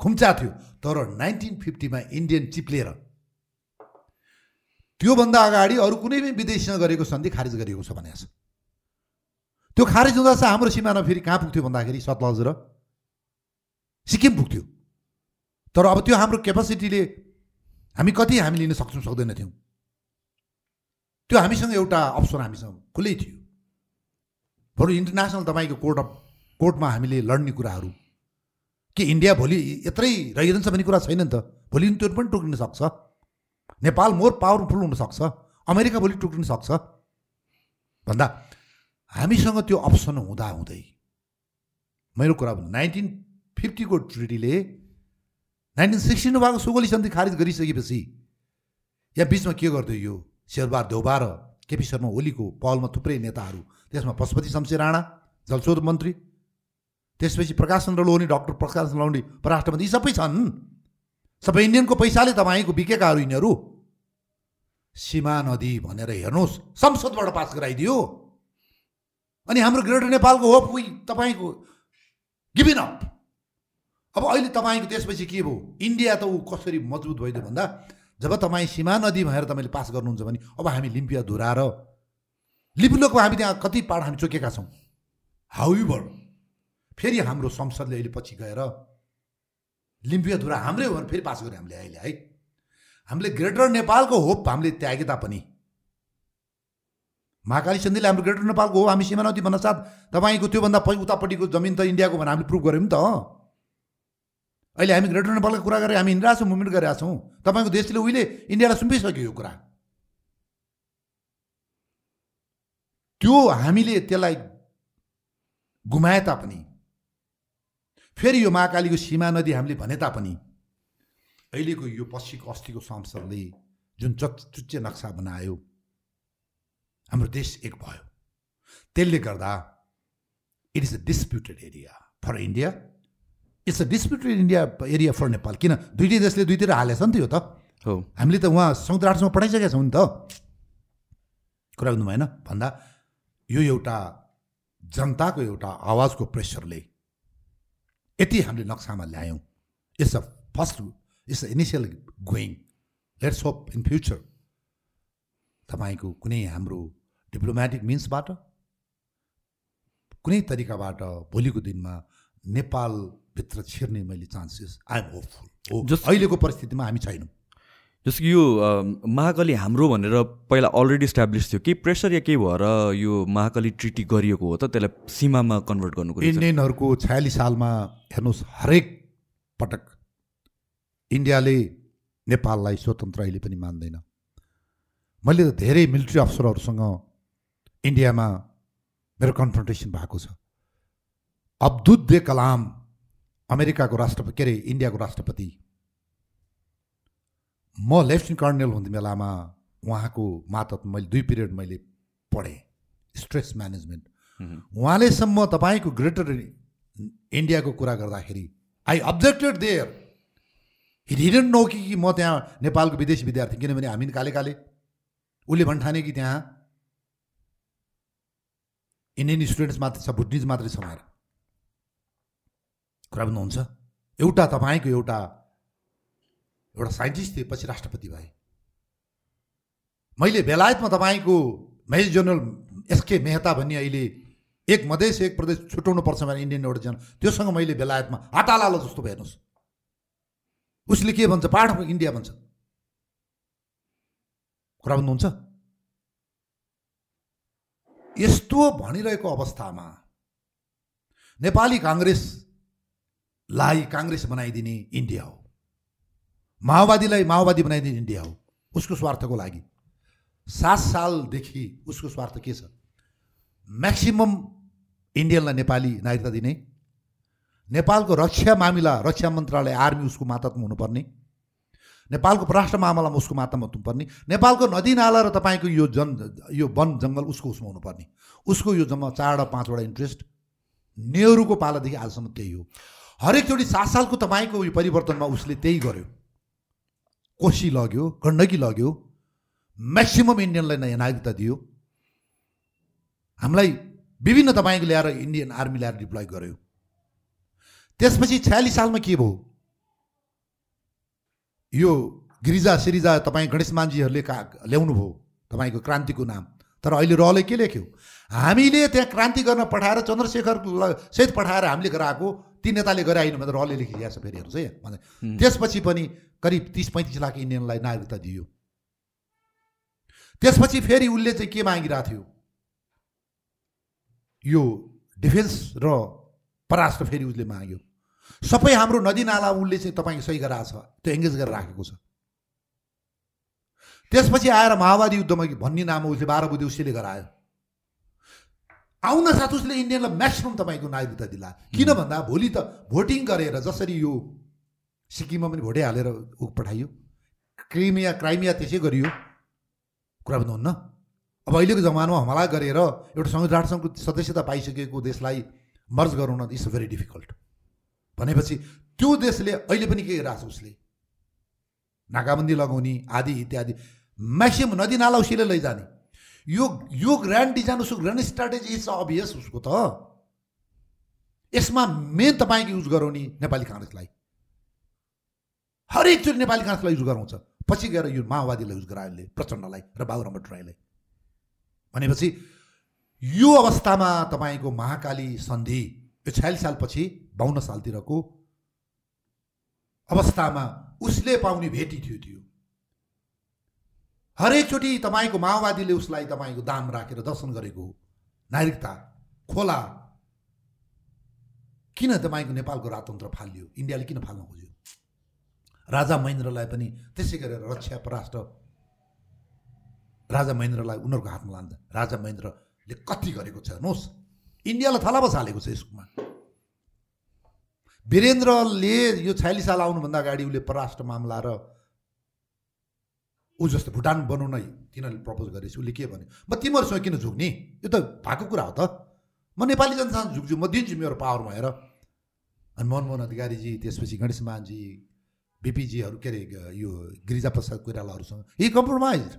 Speaker 2: खुम्चा थियो। तर नाइन्टिन फिफ्टीमा इन्डियन चिप्लेर त्योभन्दा अगाडि अरू कुनै पनि विदेशीसँग गरेको सन्धि खारेज गरिएको छ भनेको छ। त्यो खारेज हुँदा चाहिँ हाम्रो सिमाना फेरि कहाँ पुग्थ्यो भन्दाखेरि सतलज र सिक्किम पुग्थ्यो। तर अब त्यो हाम्रो क्यापासिटीले हामी कति हामी लिन सक्छौँ सक्दैनथ्यौँ। त्यो हामीसँग एउटा अप्सन हामीसँग खुलै थियो। बरु इन्टरनेसनल तपाईँको कोर्ट अफ कोर्टमा हामीले लड्ने कुराहरू के इन्डिया भोलि यत्रै रहिरहन्छ भन्ने कुरा छैन नि त। भोलि त्यो पनि टुक्रिन सक्छ। नेपाल मोर पावरफुल हुनसक्छ अमेरिका भोलि टुक्रिन सक्छ। भन्दा हामीसँग त्यो अप्सन हुँदा हुँदै मेरो कुरा भन्नु नाइन्टिन फिफ्टीको ट्रिटीले नाइन्टिन सिक्सटिनमा भएको सुगोली सन्धि खारिज गरिसकेपछि यहाँ बिचमा के गर्दै यो शेरबहादुर देउबा र केपी शर्मा ओलीको पहलमा थुप्रै नेताहरू त्यसमा पशुपति शमशेर राणा जलस्रोत मन्त्री त्यसपछि प्रकाश चन्द्र लोहनी डक्टर प्रकाश लोहनी परराष्ट्रमन्त्री यी सबै छन्। सबै इन्डियनको पैसाले तपाईँको बिकेकाहरू यिनीहरू। सीमा नदी भनेर हेर्नुहोस् संसदबाट पास गराइदियो। अनि हाम्रो ग्रेटर नेपालको होप उही तपाईँको गिभिन अप। अब अहिले तपाईँको त्यसपछि के भयो? इन्डिया त ऊ कसरी मजबुत भइदियो भन्दा जब तपाईँ सीमा नदी भएर तपाईँले पास गर्नुहुन्छ भने अब हामी लिम्पिया धुराएर लिपुलोकमा हामी त्यहाँ कति पाड हामी चोकेका छौँ? हाउबर फेरि हाम्रो संसदले अहिले पछि गएर लिम्पिया धुरा हाम्रै हो भने फेरि पास गऱ्यो हामीले अहिले है? हामीले ग्रेटर नेपालको होप हामीले त्यागे तापनि महाकाली सन्धिले हाम्रो ग्रेटर नेपालको हो हामी सीमा नदी भन्नासाथ तपाईँको त्योभन्दा उतापट्टिको जमिन त इन्डियाको भनेर हामीले प्रुभ गऱ्यौँ नि त अहिले हामी ग्रेटर नेपालको कुरा गरेर हामी हिँडिरहेको छौँ मुभमेन्ट गरिरहेको छौँ तपाईँको देशले उहिले इन्डियालाई सुम्पिसक्यो यो कुरा। त्यो हामीले त्यसलाई गुमाए तापनि फेरि यो महाकालीको सीमा नदी हामीले भने तापनि अहिलेको यो पश्चिमको अस्तिको संसदले जुन चुच्चे नक्सा बनायो हाम्रो देश एक भयो। त्यसले गर्दा it is a disputed area for India it's a disputed India area for Nepal किन? दुइटै देशले दुईतिर हालेछ नि त यो त।
Speaker 1: हो।
Speaker 2: हामीले त उहाँ संयुक्त राष्ट्रमा पठाइसकेका छौँ नि त। कुरा गर्नु भएन भन्दा यो एउटा जनताको एउटा आवाजको प्रेसरले यति हामीले नक्सामा ल्यायौँ। It's a first it's a initial going let's hope in future तपाईँको कुनै हाम्रो डिप्लोमेटिक मिन्सबाट कुनै तरिकाबाट भोलिको दिनमा नेपालभित्र छिर्ने मैले चान्सेस आई एम होपफुल अहिलेको परिस्थितिमा हामी छैनौँ।
Speaker 1: जस्तो कि यो महाकाली हाम्रो भनेर पहिला अलरेडी इस्टाब्लिस थियो। केही प्रेसर या केही भएर यो महाकाली ट्रिटी गरिएको हो त? त्यसलाई सीमामा कन्भर्ट गर्नुको?
Speaker 2: इन्डियनहरूको छयालिस सालमा हेर्नुहोस् हरेक पटक इन्डियाले नेपाललाई स्वतन्त्र अहिले पनि मान्दैन। मैले त धेरै मिलिट्री अफसरहरूसँग इन्डियामा मेरो कन्फ्रन्टेसन भएको छ। अब्दुद्दे कलाम अमेरिकाको राष्ट्रपति के अरे इन्डियाको राष्ट्रपति म लेफ्टिनेन्ट कर्नेल हुने बेलामा उहाँको मातहत मैले दुई पिरियड मैले पढेँ। Stress management. उहाँलेसम्म तपाईँको ग्रेटर इन्डियाको कुरा गर्दाखेरि I objected there he didn't know कि कि म त्यहाँ नेपालको विदेशी विद्यार्थी किनभने हामी काले काले। उसले भन्ठाने कि त्यहाँ इन्डियन स्टुडेन्ट्स मात्रै छ भुटनिज मात्रै छ भनेर। कुरा बुझ्नुहुन्छ? एउटा तपाईँको एउटा एउटा साइन्टिस्ट थिए पछि राष्ट्रपति भए। मैले बेलायतमा तपाईँको मेजर जनरल एसके मेहता भन्ने अहिले एक मधेस एक प्रदेश छुट्याउनु पर्छ भने इन्डियन एउटा जन त्योसँग मैले बेलायतमा हाटालालो जस्तो हेर्नुहोस्। उसले के भन्छ? पाहाड इन्डिया भन्छ। कुरा बुझ्नुहुन्छ? यस्तो भनिरहेको अवस्थामा नेपाली काङ्ग्रेसलाई काङ्ग्रेस बनाइदिने इन्डिया हो। माओवादीलाई माओवादी बनाइदिने इन्डिया हो उसको स्वार्थको लागि। सात सालदेखि उसको स्वार्थ के छ? म्याक्सिमम इन्डियनलाई नेपाली नागरिकता दिने नेपालको रक्षा मामिला रक्षा मन्त्रालय आर्मी उसको मातहतमा हुनुपर्ने नेपालको परराष्ट्र मामलामा उसको मातहतमा हुनुपर्ने नेपालको नदी नाला र तपाईँको यो जन यो वन जङ्गल उसको उसमा हुनुपर्ने। उसको यो जम्मा चारवटा पाँचवटा इन्ट्रेस्ट नेहरूको पालादेखि आजसम्म त्यही हो। हरेकचोटि सात सालको तपाईँको यो परिवर्तनमा उसले त्यही गर्यो। कोसी लग्यो गण्डकी लग्यो म्याक्सिमम इन्डियनलाई नयाँ नागरिकता दियो। हामीलाई विभिन्न तपाईँको ल्याएर इन्डियन आर्मी ल्याएर डिप्लोय गर्यो। त्यसपछि छयालिस सालमा के भयो? यो गिरिजा सिरिजा तपाईँ गणेश मान्जीहरूले का ल्याउनु भयो तपाईँको क्रान्तिको नाम। तर अहिले रहले के लेख्यो? हामीले त्यहाँ क्रान्ति गर्न पठाएर चन्द्रशेखर सहित पठाएर हामीले गराएको ती नेताले गरे आइन भनेर रहले लेखिदिएको छ फेरि हेर्नुहोस् है। भने त्यसपछि पनि करिब तिस पैँतिस लाख इन्डियनलाई नागरिकता दियो। त्यसपछि फेरि उसले चाहिँ के मागिरहेको थियो? यो डिफेन्स र परराष्ट्र फेरि उसले माग्यो। सबै हाम्रो नदी नाला उसले चाहिँ तपाईँको सही गराएको छ त्यो एङ्गेज गरेर राखेको छ। त्यसपछि आएर माओवादी युद्धमा भन्ने नाममा उसले बाह्र बुधे उसले गरायो। आउन साथ उसले इन्डियनलाई म्याक्सिमम् तपाईँको नागरिकता दिला। किन भन्दा भोलि त भोटिङ गरेर जसरी यो सिक्किममा पनि भोटै हालेर ऊ पठाइयो। क्रिमिया क्राइमिया त्यसै गरियो। कुरा बुझ्नुहुन्न? अब अहिलेको जमानामा हमला गरेर एउटा संयुक्त राष्ट्रसङ्घको सदस्यता पाइसकेको देशलाई मर्ज गराउन इट्स भेरी डिफिकल्ट। भनेपछि त्यो देशले अहिले पनि के गरिरहेको छ उसले? नाकाबन्दी लगाउने आदि इत्यादि। म्याक्सिमम् नदी नाला उसले लैजाने। यो यो ग्रान्ड डिजाइन उसको ग्रान्ड स्ट्राटेजी इज अभियस उसको त। यसमा मेन तपाईँको युज गराउने नेपाली काङ्ग्रेसलाई। हरेकचोटि नेपाली काङ्ग्रेसलाई युज गराउँछ। पछि गएर यो माओवादीलाई युज गरायो यसले प्रचण्डलाई र बाबुराम भट्टराईलाई भनेपछि यो अवस्थामा तपाईँको महाकाली सन्धि यो छयालिस सालपछि बाहन्न सालतिरको अवस्थामा उसले पाउने भेटी थियो त्यो। हरेकचोटि तपाईँको माओवादीले उसलाई तपाईँको दाम राखेर दर्शन गरेको नागरिकता खोला किन तपाईँको नेपालको राजतन्त्र फालियो? इन्डियाले किन फाल्न खोज्यो? राजा महेन्द्रलाई पनि त्यसै गरेर रक्षा पराष्ट्र राजा महेन्द्रलाई उनीहरूको हातमा लान्छ। राजा महेन्द्रले कति गरेको छ हेर्नुहोस्। इन्डियालाई थला बसालेको छ यसमा। वीरेन्द्रले यो छयालिस साल आउनुभन्दा अगाडि उसले परराष्ट्र मामला र ऊ जस्तो भुटान बनाउन तिनीहरूले प्रपोज गरेपछि उसले के भन्यो म तिमीहरूसँग किन झुक्ने? यो त भएको कुरा हो त। म नेपाली जनतासँग झुक्छु म दिन्छु मेरो पावरमा हेर। अनि मनमोहन अधिकारीजी त्यसपछि गणेश मानजी बिपीजीहरू के अरे यो गिरिजाप्रसाद कोइरालाहरूसँग हि कम्प्रोमाइज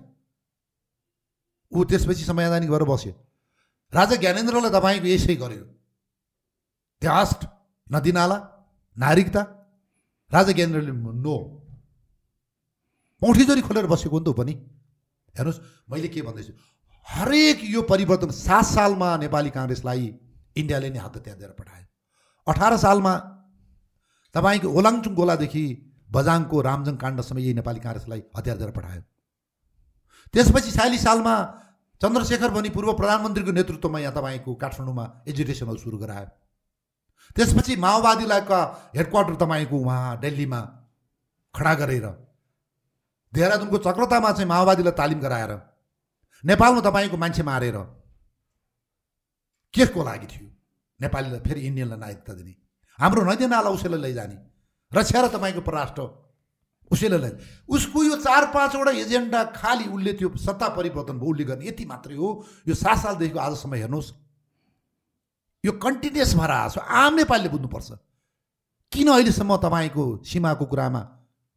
Speaker 2: ऊ त्यसपछि समाधानी गरेर बस्यो राजा ज्ञानेन्द्रलाई तपाईँको यसै गर्यो त्यास्ट नदीनाला नागरिकता राजा ज्ञानेन्द्रले नो पौठीजोरी खोलेर बसेको नि त पनि हेर्नुहोस् मैले के भन्दैछु हरेक यो परिवर्तन सात सालमा नेपाली काङ्ग्रेसलाई इन्डियाले नै हात दिएर पठायो अठार सालमा तपाईँको ओलाङचुङ गोलादेखि बजाङको रामजङ काण्डसम्म यही नेपाली काङ्ग्रेसलाई हतियार दिएर पठायो। त्यसपछि छयालिस सालमा चन्द्रशेखर भनी पूर्व प्रधानमन्त्रीको नेतृत्वमा यहाँ तपाईँको काठमाडौँमा एजुकेसनहरू सुरु गरायो। त्यसपछि माओवादीलाई हेडक्वार्टर तपाईँको उहाँ दिल्लीमा खडा गरेर देहरादुनको चक्रतामा चाहिँ माओवादीलाई तालिम गराएर नेपालमा तपाईँको मान्छे मारेर के को लागि थियो? नेपालीलाई फेरि इन्डियनलाई नागरिकता दिने। हाम्रो नदी नाला उसैलाई लैजाने। रक्षा र तपाईँको परराष्ट्र उसैले लै उसको यो चार पाँचवटा एजेन्डा खालि उसले त्यो सत्ता परिवर्तन भयो उसले गर्ने यति मात्रै हो। यो सात सालदेखिको आजसम्म हेर्नुहोस्। यो कन्टिन्युस भएर आएको छ। आम नेपालीले बुझ्नुपर्छ। किन अहिलेसम्म तपाईँको सीमाको कुरामा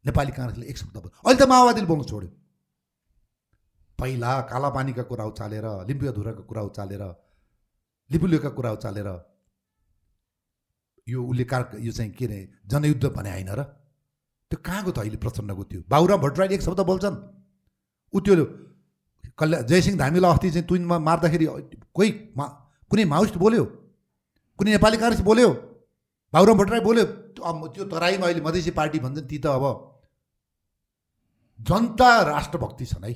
Speaker 2: नेपाली काङ्ग्रेसले एक शब्द बोल्यो अहिले त माओवादीले बोल्नु छोड्यो। पहिला कालापानीका कुरा उचालेर लिम्बुया धुराका कुरा उचालेर लिपुलियोका कुरा उचालेर यो उसले कार यो चाहिँ के अरे जनयुद्ध भने होइन र? त्यो कहाँको त अहिले प्रचण्डको त्यो? बाबुराम भट्टराईले एक शब्द बोल्छन्। ऊ त्यो कल्या जयसिंह धामीलाई अस्ति चाहिँ तुइनमा मार्दाखेरि कोही मा कुनै माओिस्ट बोल्यो? कुनै नेपाली काङ्ग्रेस बोल्यो? बाबुराम भट्टराई बोल्यो अब त्यो तराईमा अहिले मधेसी पार्टी भन्छन् ती त अब। जनता राष्ट्रभक्ति छन् है।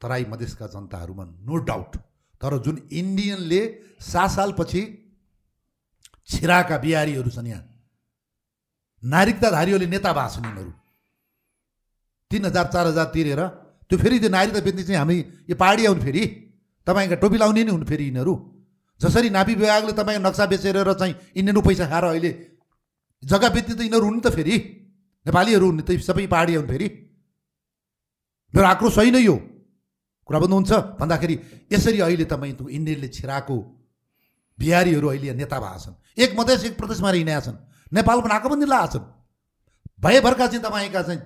Speaker 2: तराई मधेसका जनताहरूमा नो डाउट तर जुन इन्डियनले सात सालपछि छिराका बिहारीहरू छन् यहाँ नागरिकताधारीहरूले नेता भएको छन् यिनीहरू तिन हजार चार हजार तिरेर त्यो फेरि त्यो नागरिकता बेच्ने चाहिँ हामी यो पहाडी आउनु फेरि तपाईँका टोपी लाउने नै हुनु फेरि यिनीहरू जसरी नापी विभागले तपाईँको नक्सा बेचेर र चाहिँ इन्डियनको पैसा खाएर अहिले जग्गा बेच्ने त यिनीहरू हुनु त फेरि नेपालीहरू हुने त सबै पहाडी आउनु फेरि मेरो आक्रोश होइन यो कुरा बुझ्नुहुन्छ भन्दाखेरि यसरी अहिले तपाईँको इन्डियनले छिराएको बिहारीहरू अहिले नेता भएको छन्। एक मधेस एक प्रदेशमा हिँडेका छन्। नेपालको नाकाबन्दी लगाएको छन्। भएभरका चाहिँ तपाईँका चाहिँ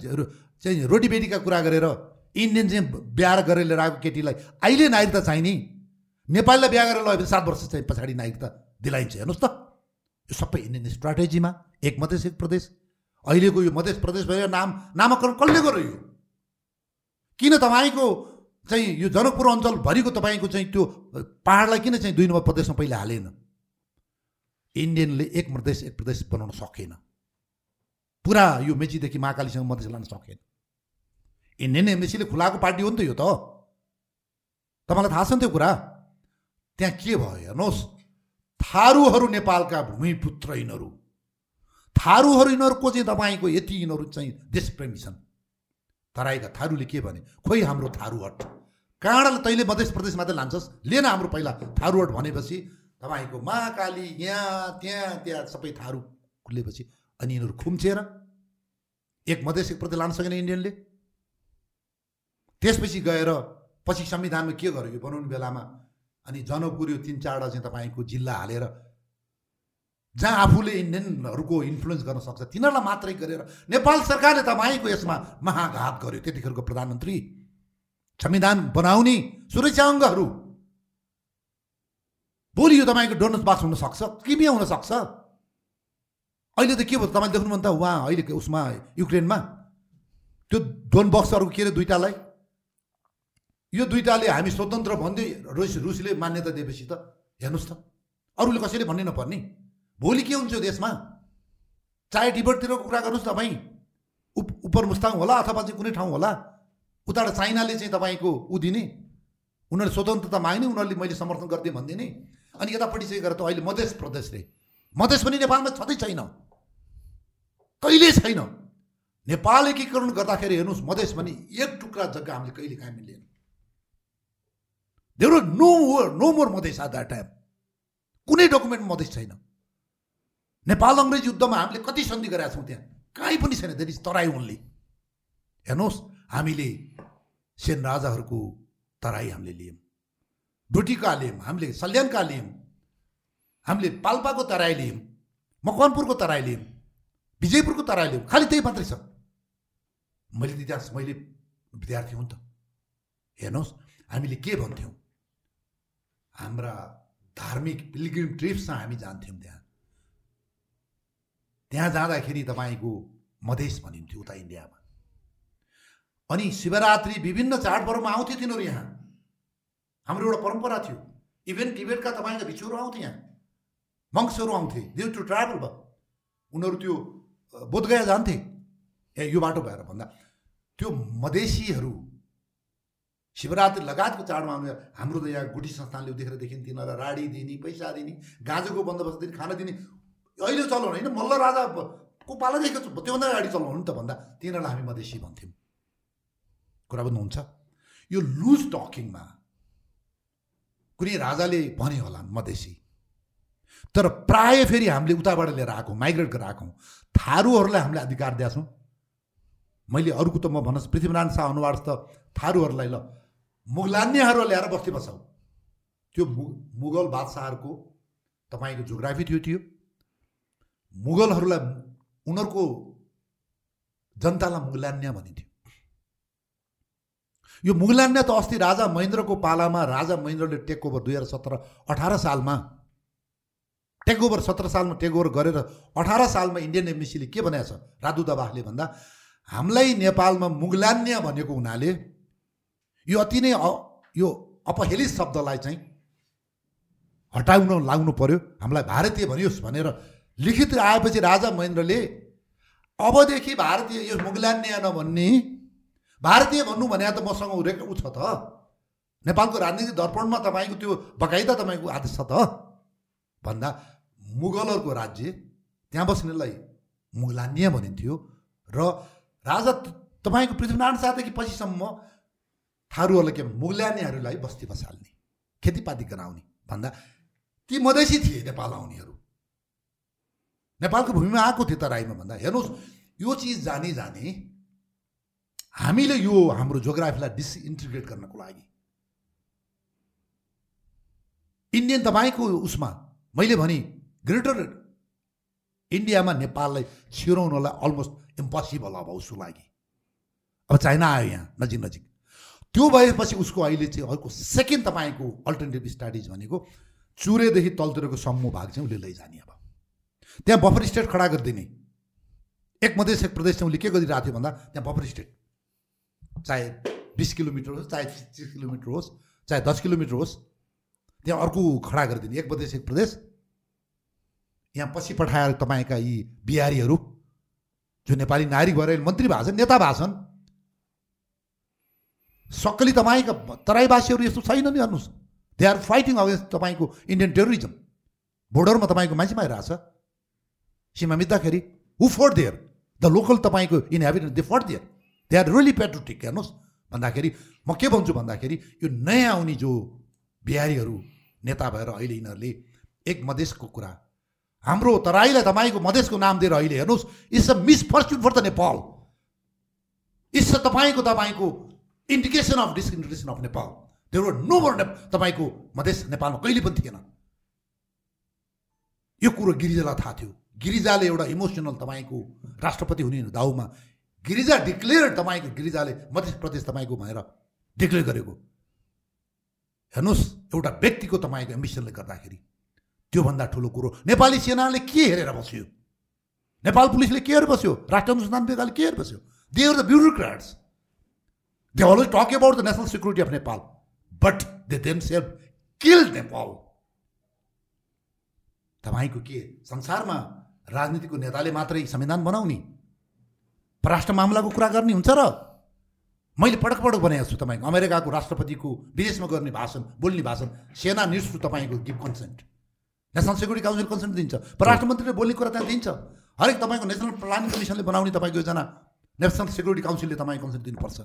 Speaker 2: चाहिँ रोटीबेटीका कुरा गरेर इन्डियन चाहिँ बिहा गरेर लिएर आएको केटीलाई अहिले नागरिकता चाहिने नेपालीलाई बिहा गरेर लगेपछि सात वर्ष चाहिँ पछाडि नागरिकता दिलाइन्छ। हेर्नुहोस् त। यो सबै इन्डियन स्ट्राटेजीमा एक मधेस एक प्रदेश। अहिलेको यो मध्य प्रदेश भएर नाम नामाकरण कसले गर्यो? किन तपाईँको चाहिँ यो जनकपुर अञ्चलभरिको तपाईँको चाहिँ त्यो पाहाडलाई किन चाहिँ दुई नम्बर प्रदेशमा पहिले हालेन? इन्डियनले एक प्रदेश एक प्रदेश बनाउन सकेन। पुरा यो मेचीदेखि महाकालीसँग मधेस लान सकेन। इन्डियन एमएसीले खुलाएको पार्टी हो नि त यो त। तपाईँलाई थाहा छ नि त्यो कुरा? त्यहाँ के भयो? हेर्नुहोस् थारूहरू नेपालका भूमिपुत्र यिनीहरू। थारूहरू यिनीहरूको चाहिँ तपाईँको यति यिनीहरू चाहिँ देशप्रेमी छन्। तराईका थारूले के भने खोइ हाम्रो थारूहट काँडाले तैँले मध्य प्रदेश मात्रै लान्छस् लिएन हाम्रो पहिला थारूहट भनेपछि तपाईँको महाकाली यहाँ त्यहाँ त्यहाँ सबै थारू खुलेपछि अनि यिनीहरू खुम्चेर एक मधेस प्रदेश लान सकेन इन्डियनले। त्यसपछि गएर पछि संविधानमा के गर्यो यो बनाउने बेलामा? अनि जनकपुर यो तिन चारवटा चाहिँ तपाईँको जिल्ला हालेर जहाँ आफूले इन्डियनहरूको इन्फ्लुएन्स गर्न सक्छ। तिनीहरूलाई मात्रै गरेर नेपाल सरकारले तपाईँको यसमा महाघात गर्यो। त्यतिखेरको प्रधानमन्त्री संविधान बनाउने सुरक्षा अङ्गहरू। भोलि यो तपाईँको डोनस बाक्स हुनसक्छ किमिया हुनसक्छ अहिले त के भयो तपाईँले देख्नुभयो त? उहाँ अहिले उसमा युक्रेनमा? त्यो डोन बक्सहरू के अरे दुइटालाई यो दुइटाले हामी स्वतन्त्र भन्दै रुस रुसले मान्यता दिएपछि त हेर्नुहोस् त। अरूले कसैले भन्नै नपर्ने। भोलि के हुन्छ देशमा। चाहे टिबटतिरको कुरा गर्नुहोस् तपाईँ। उप उपर मुस्ताङ होला अथवा चाहिँ कुनै ठाउँ होला। उताबाट चाइनाले चाहिँ तपाईँको ऊ दिने। उनीहरूले स्वतन्त्रता माग्ने उनीहरूले मैले समर्थन गरिदिएँ भनिदिने अनि यतापट्टि चाहिँ गएर त अहिले मध्य प्रदेश रे मधेस पनि नेपालमा छँदै छैन। कहिले छैन? नेपाल एकीकरण गर्दाखेरि हेर्नुहोस् मधेस पनि एक टुक्रा जग्गा हामीले कहिले काहीँ मिलेन there were no no more Madhes at that time कुनै डकुमेन्ट मधेस छैन। नेपाल अङ्ग्रेज युद्धमा हामीले कति सन्धि गरेका छौँ त्यहाँ? कहीँ पनि छैन। देट इज तराई ओन्ली हेर्नुहोस् हामीले सेन राजाहरूको तराई हामीले लियौँ। डोटीका लियौँ हामीले सल्यानका लियौँ। हामीले पाल्पाको तराई लियौँ मकवानपुरको तराई लियौँ विजयपुरको तराई लियौँ। खालि त्यही मात्रै छ। मैले इतिहास मैले विद्यार्थी हुँ त। हेर्नुहोस् हामीले के भन्थ्यौँ? हाम्रा धार्मिक पिलग्रिम ट्रिप्समा हामी जान्थ्यौँ त्यहाँ। त्यहाँ जाँदाखेरि तपाईँको मधेस भनिन्थ्यो उता इन्डियामा। अनि शिवरात्रि विभिन्न चाडपर्वमा आउँथे तिनीहरू यहाँ। हाम्रो एउटा परम्परा थियो। इभेन टिबेटका तपाईँका भिक्षुहरू आउँथे यहाँ। मङ्क्सहरू आउँथे। दे टु ट्राभल भयो उनीहरू त्यो बोधगया जान्थे। ए यो बाटो भएर भन्दा त्यो मधेसीहरू शिवरात्रि लगायतको चाडमा आउने हाम्रो त यहाँ गुठी संस्थानले देखेर देखिन् तिनीहरूलाई राडी दिने पैसा दिने गाजोको बन्दोबस्त दिने खाना दिने अहिले चलाउनु होइन मल्ल राजाको पालादेखिको त्योभन्दा अगाडि चलाउनु नि त भन्दा तिनीहरूलाई हामी मधेसी भन्थ्यौँ। कुरा बुझ्नुहुन्छ? यो लुज टकिङमा कुनै राजाले भने होला मधेसी। तर प्राय फेरि हामीले उताबाट लिएर आएको माइग्रेट गरेर आएको थारूहरूलाई हामीले अधिकार दिएका छौँ। मैले अरूको त म भन्नुहोस् पृथ्वीनारायण शाह अनुवाद त थारूहरूलाई ल मुगलान्यहरू ल्याएर बस्ती बसाउ त्यो मु मुगल बादशाहहरूको तपाईँको जोग्राफी थियो थियो। मुगलहरूलाई उनीहरूको जनतालाई मुगलान्य भनिन्थ्यो। यो मुगलान्य त अस्ति राजा महेन्द्रको पालामा राजा महेन्द्रले टेक ओभर दुई हजार सत्र अठार सालमा टेक ओभर सत्र सालमा टेक ओभर गरेर अठार सालमा इन्डियन एमबिसीले के भनेको छ? राजु दबाहले भन्दा हामीलाई नेपालमा मुगलान्य भनेको हुनाले यो अति नै यो अपहेलित शब्दलाई चाहिँ हटाउन लाग्नु पर्यो। हामीलाई भारतीय भनियोस् भनेर लिखित आएपछि राजा महेन्द्रले अबदेखि भारतीय यो मुगलान्य नभन्ने भारतीय भन्नु भने त मसँग उ छ त। नेपालको राजनीतिक दर्पणमा तपाईँको त्यो बकाइदा तपाईँको आदेश छ त। भन्दा मुगलहरूको राज्य त्यहाँ बस्नेलाई मुगलान्य भनिन्थ्यो र राजा तपाईँको पृथ्वीनारायण शाहदेखि पछिसम्म थारूहरूलाई के मुगल्यानीहरूलाई बस्ती बसाल्ने खेतीपाती गराउने। भन्दा ती मधेसी थिए नेपाल आउनेहरू। नेपालको भूमिमा आएको थियो तराईमा भन्दा। हेर्नुहोस् यो चिज जाने जाने हामीले यो हाम्रो जोग्राफीलाई डिसइन्टिग्रेट गर्नको लागि। इन्डियन तपाईँको उसमा मैले भने ग्रेटर इन्डियामा नेपाललाई छिराउनलाई अलमोस्ट इम्पोसिबल अब उसको लागि। अब चाइना आयो यहाँ नजिक नजिक त्यो भएपछि उसको अहिले चाहिँ अर्को सेकेन्ड तपाईँको अल्टरनेटिभ स्टडिज भनेको चुरेदेखि तलतिरको समूह भाग चाहिँ उसले लैजाने अब। त्यहाँ बफर स्टेट खडा गरिदिने। एक मधेस एक प्रदेश उसले के गरिरहेको थियो भन्दा त्यहाँ बफर स्टेट। चाहे बिस किलोमिटर होस् चाहे तिस किलोमिटर होस् चाहे दस किलोमिटर होस् त्यहाँ अर्को खडा गरिदिने। एक प्रदेश एक प्रदेश। यहाँ पछि पठाएर तपाईँका यी बिहारीहरू जो नेपाली नागरिक भएर मन्त्री छन् नेता भएको छन् सक्कली तपाईँका तराईवासीहरू यस्तो छैन नि हेर्नुहोस्। दे आर फाइटिङ अगेन्स्ट तपाईँको इन्डियन टेरोरिजम बोर्डरमा तपाईँको मान्छे मारिरहेछ। सीमा मिच्दाखेरि who fought there the local तपाईँको inhabitant they fought there they are really patriotic हेर्नुहोस् भन्दाखेरि म के भन्छु भन्दाखेरि यो नयाँ आउने जो बिहारीहरू नेता भएर अहिले यिनीहरूले एक मधेसको कुरा हाम्रो तराईलाई तपाईँको मधेसको नाम दिएर अहिले हेर्नुहोस् it's a misfortune for the Nepal it's a तपाईँको तपाईँको indication of disintegration of Nepal there were no ने तपाईँको मधेस नेपालमा कहिले पनि थिएन यो कुरो गिरिजालाई थाहा थियो गिरिजाले एउटा इमोसनल तपाईँको राष्ट्रपति हुने दाउमा गिरिजा डिक्लेयर तपाईँको गिरिजाले मध्य प्रदेश तपाईँको भनेर डिक्लेयर गरेको। हेर्नुहोस् एउटा व्यक्तिको तपाईँको एम्बिसनले गर्दाखेरि त्योभन्दा ठुलो कुरो। नेपाली सेनाले के हेरेर बस्यो? नेपाल पुलिसले के हेरेर बस्यो? राष्ट्र अनुसन्धान विभागले के हेरेर बस्यो? They are the bureaucrats they always talk about the national security of Nepal but they themself kill Nepal तपाईँको के? संसारमा राजनीतिको नेताले मात्रै संविधान बनाउने परराष्ट्र मामलाको कुरा गर्ने हुन्छ र? मैले पटक पटक भनेको छु तपाईँको अमेरिकाको राष्ट्रपतिको विदेशमा गर्ने भाषण बोल्ने भाषण सेना निर्सु तपाईँको give consent. National security council consent दिन्छ परराष्ट्र मन्त्रीले बोल्ने कुरा त्यहाँ दिन्छ। हरेक तपाईँको नेसनल प्लानिङ कमिसनले बनाउने तपाईँको एकजना नेसनल सेक्युरिटी काउन्सिलले तपाईँको कन्सेन्ट दिनुपर्छ।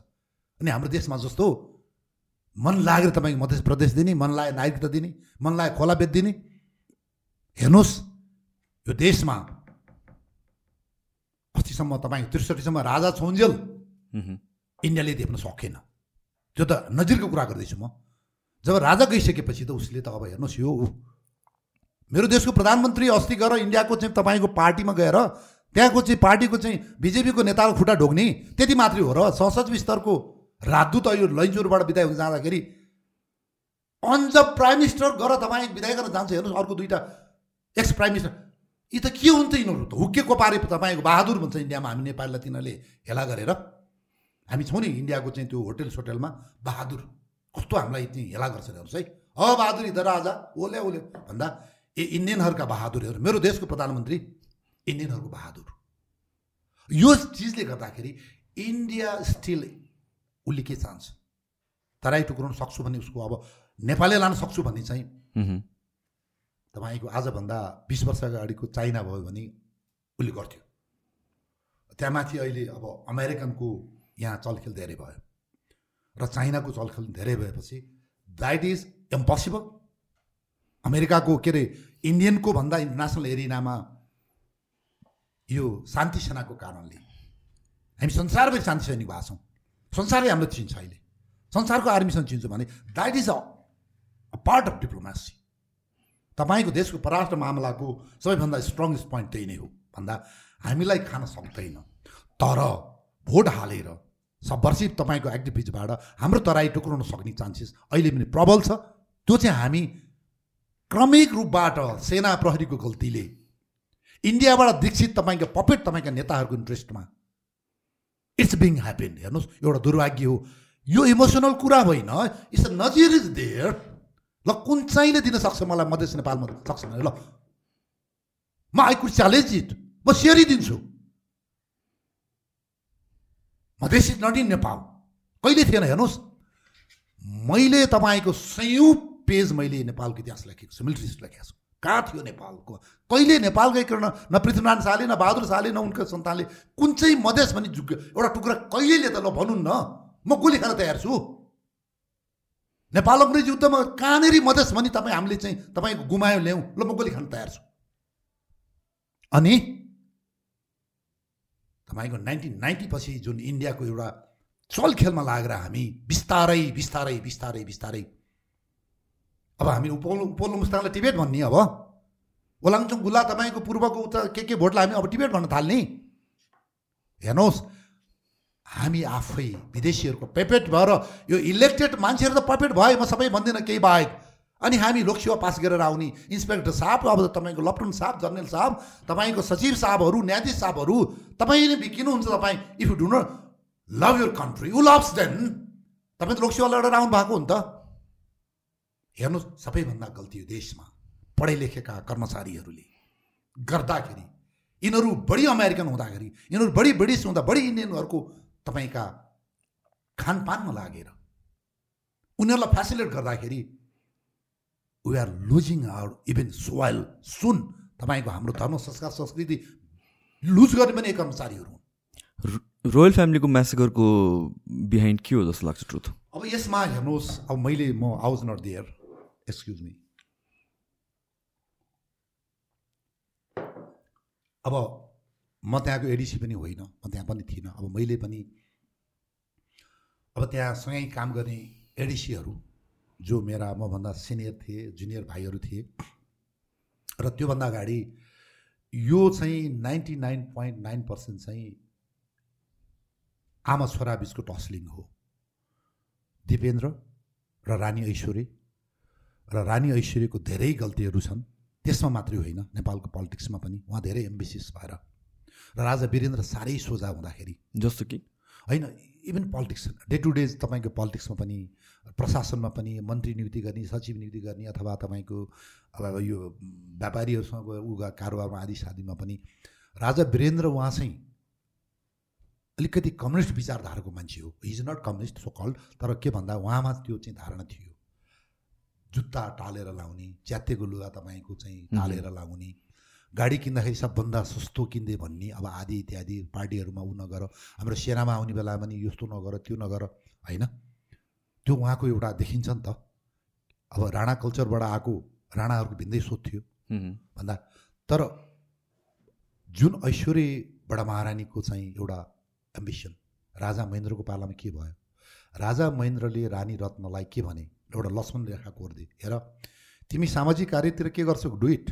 Speaker 2: अनि हाम्रो देशमा जस्तो मन लागेर तपाईँको मध्य प्रदेश दिने मन लागे नागरिकता दिने मन लागे खोला बेच दिने हेर्नुहोस्। यो देशमा अस्तिसम्म तपाईँको त्रिसठीसम्म राजा छौन्जेल इन्डियाले देख्न सकेन। त्यो त नजिरको कुरा गर्दैछु म। जब राजा गइसकेपछि त उसले त अब हेर्नुहोस् यो मेरो देशको प्रधानमन्त्री अस्ति गएर इन्डियाको चाहिँ तपाईँको पार्टीमा गएर त्यहाँको चाहिँ पार्टीको चाहिँ बिजेपीको नेताको खुट्टा ढोक्ने त्यति मात्रै हो र संसद स्तरको राजदूत यो लैन्चुरबाट बिदाय हुन जाँदाखेरि अन द प्राइम मिनिस्टर गएर तपाईँ बिदाय गर्न जान्छ हेर्नुहोस् अर्को दुइटा एक्स प्राइम मिनिस्टर। यी त के हुन्छ यिनीहरू त? हुक्केको पारे तपाईँको बहादुर भन्छ इन्डियामा हामी नेपाललाई तिनीहरूले हेला गरेर। हामी छौँ नि इन्डियाको चाहिँ त्यो होटेल सोटेलमा बहादुर। कस्तो हामीलाई चाहिँ हेला गर्छ हेर्नुहोस् है ह बहादुर इधर राजा ओले ओले। भन्दा ए इन्डियनहरूका बहादुरहरू मेरो देशको प्रधानमन्त्री इन्डियनहरूको बहादुर। यो चिजले गर्दाखेरि इन्डिया स्टिल उसले के चाहन्छ तराई टुक्राउन सक्छु भन्ने उसको अब नेपालले लान सक्छु भन्ने चाहिँ तपाईँको आजभन्दा बिस वर्ष अगाडिको चाइना भयो भने उसले गर्थ्यो। त्यहाँ माथि अहिले अब अमेरिकनको यहाँ चलखेल धेरै भयो र चाइनाको चलखेल धेरै भएपछि द्याट इज इम्पोसिबल अमेरिकाको के अरे इन्डियनको भन्दा इन्टरनेसनल एरिनामा यो शान्ति सेनाको कारणले हामी संसारभरि शान्ति सैनिक भएको छौँ। संसारै हाम्रो चिन्छ अहिले। संसारको आर्मीसँग चिन्छौँ भने that is a part of diplomacy तपाईँको देशको परराष्ट्र मामलाको सबैभन्दा स्ट्रङ्गेस्ट पोइन्ट त्यही नै हो। भन्दा हामीलाई खान सक्दैन। तर भोट हालेर सबवर्षी तपाईँको एक्टिभिटीबाट हाम्रो तराई टुक्राउन सक्ने चान्सेस अहिले पनि प्रबल छ। त्यो चाहिँ हामी क्रमिक रूपबाट सेना प्रहरीको गल्तीले इन्डियाबाट दीक्षित तपाईँको पपेट तपाईँका नेताहरूको इन्ट्रेस्टमा इट्स बिङ ह्यापन हेर्नुहोस् एउटा दुर्भाग्य हो। यो इमोसनल कुरा होइन। इट्स नजिर इज देयर ल कुन चाहिँले दिन सक्छ मलाई मधेस नेपालमा सक्छ भने ल। म आई कुड च्यालेन्ज इट म सेरी दिन्छु। Madhes is not in Nepal. कहिले थिएन हेर्नुहोस्। मैले तपाईँको सयौँ पेज मैले नेपालको इतिहास लेखेको छु मिलिट्री लेखेको छु। कहाँ थियो नेपालको? कहिले नेपाल गइकन न पृथ्वीनारायण शाहले न बहादुर शाहले न उनको सन्तानले कुन चाहिँ मधेस भनी जुग एउटा टुक्रा कहिलेले त ल भनौँ न। म गोली खान तयार छु? नेपाल अङ्ग्रेज युद्धमा कहाँनिर मधेस भनी तपाईँ हामीले चाहिँ तपाईँको गुमायो ल्याउँ। ल म गोली खान तयार छु। अनि तपाईँको नाइन्टिन नाइन्टी पछि जुन इन्डियाको एउटा चल खेलमा लागेर हामी बिस्तारै बिस्तारै बिस्तारै बिस्तारै अब हामी उपल्लो उपल्लो मुस्ताङलाई टिबेट भन्ने अब। ओलाङचुङ गुल्ला तपाईँको पूर्वको उता के के भोटलाई हामी अब टिबेट भन्न थाल्ने। हेर्नुहोस् हामी आफै विदेशीहरूको पेपेट भएर यो इलेक्टेड मान्छेहरू त पपेट भयो म सबै भन्दिनँ केही बाहेक। अनि हामी लोकसेवा पास गरेर आउने इन्सपेक्टर साहब अब तपाईँको लप्टन साहब जर्नल साहब तपाईँको सचिव साहबहरू न्यायाधीश साहबहरू तपाईँले किन्नुहुन्छ तपाईँ। If you do not love your country you loves then तपाईँ त लोकसेवा लडेर आउनु भएको हो नि त। हेर्नुहोस् सबैभन्दा गल्ती हो देशमा पढे लेखेका कर्मचारीहरूले गर्दाखेरि यिनीहरू बढी अमेरिकन हुँदाखेरि यिनीहरू बढी ब्रिटिस हुँदा बढी इन्डियनहरूको तपाईँका खानपानमा लागेर उनीहरूलाई फेसिलेट गर्दाखेरि we are losing our even soil सुन तपाईँको हाम्रो धर्म संस्कार संस्कृति लुज गर्ने पनि कर्मचारीहरू
Speaker 1: हुन्। रोयल फ्यामिलीको म्यासेगरको बिहाइन्ड के हो जस्तो लाग्छ ट्रुथ
Speaker 2: अब यसमा हेर्नुहोस् अब मैले म was not there excuse me अब म त्यहाँको एडिसी पनि होइन म त्यहाँ पनि थिइनँ। अब मैले पनि अब त्यहाँ सँगै काम गर्ने एडिसीहरू जो मेरा मभन्दा सिनियर थिए जुनियर भाइहरू थिए र त्योभन्दा अगाडि यो चाहिँ ninety nine point nine percent चाहिँ आमा छोरा बिचको टस्लिङ हो। दिपेन्द्र र रानी ऐश्वरी र रानी ऐश्वर्यको धेरै गल्तीहरू छन् त्यसमा मात्रै होइन नेपालको पोलिटिक्समा पनि उहाँ धेरै एम्बिसियस भएर। र राजा वीरेन्द्र साह्रै सोझा हुँदाखेरि।
Speaker 1: जस्तो कि?
Speaker 2: होइन even politics day to day तपाईँको पोलिटिक्समा पनि प्रशासनमा पनि मन्त्री नियुक्ति गर्ने सचिव नियुक्ति गर्ने अथवा तपाईँको अब यो व्यापारीहरूसँग उ कारोबारमा आदि सादीमा पनि राजा वीरेन्द्र उहाँ चाहिँ अलिकति कम्युनिस्ट विचारधाराको मान्छे हो। Is not communist so call तर के भन्दा उहाँमा त्यो चाहिँ धारणा थियो। जुत्ता टालेर लाउने च्यातेको लुगा तपाईँको चाहिँ टालेर लाउने गाडी किन्दाखेरि सबभन्दा सस्तो किन्दे भन्ने अब आदि इत्यादि पार्टीहरूमा ऊ नगर हाम्रो सेनामा आउने बेला पनि यस्तो नगर त्यो नगर होइन? त्यो उहाँको एउटा देखिन्छ नि त। अब राणा कल्चरबाट आएको राणाहरूको भिन्दै सोच थियो। भन्दा तर जुन ऐश्वर्य बडा महारानीको चाहिँ एउटा एम्बिसन राजा महेन्द्रको पालामा के भयो? राजा महेन्द्रले रानी रत्नलाई के भने एउटा लक्ष्मण रेखा कोर्दे हेर तिमी सामाजिक कार्यतिर के गर्छौ? डु इट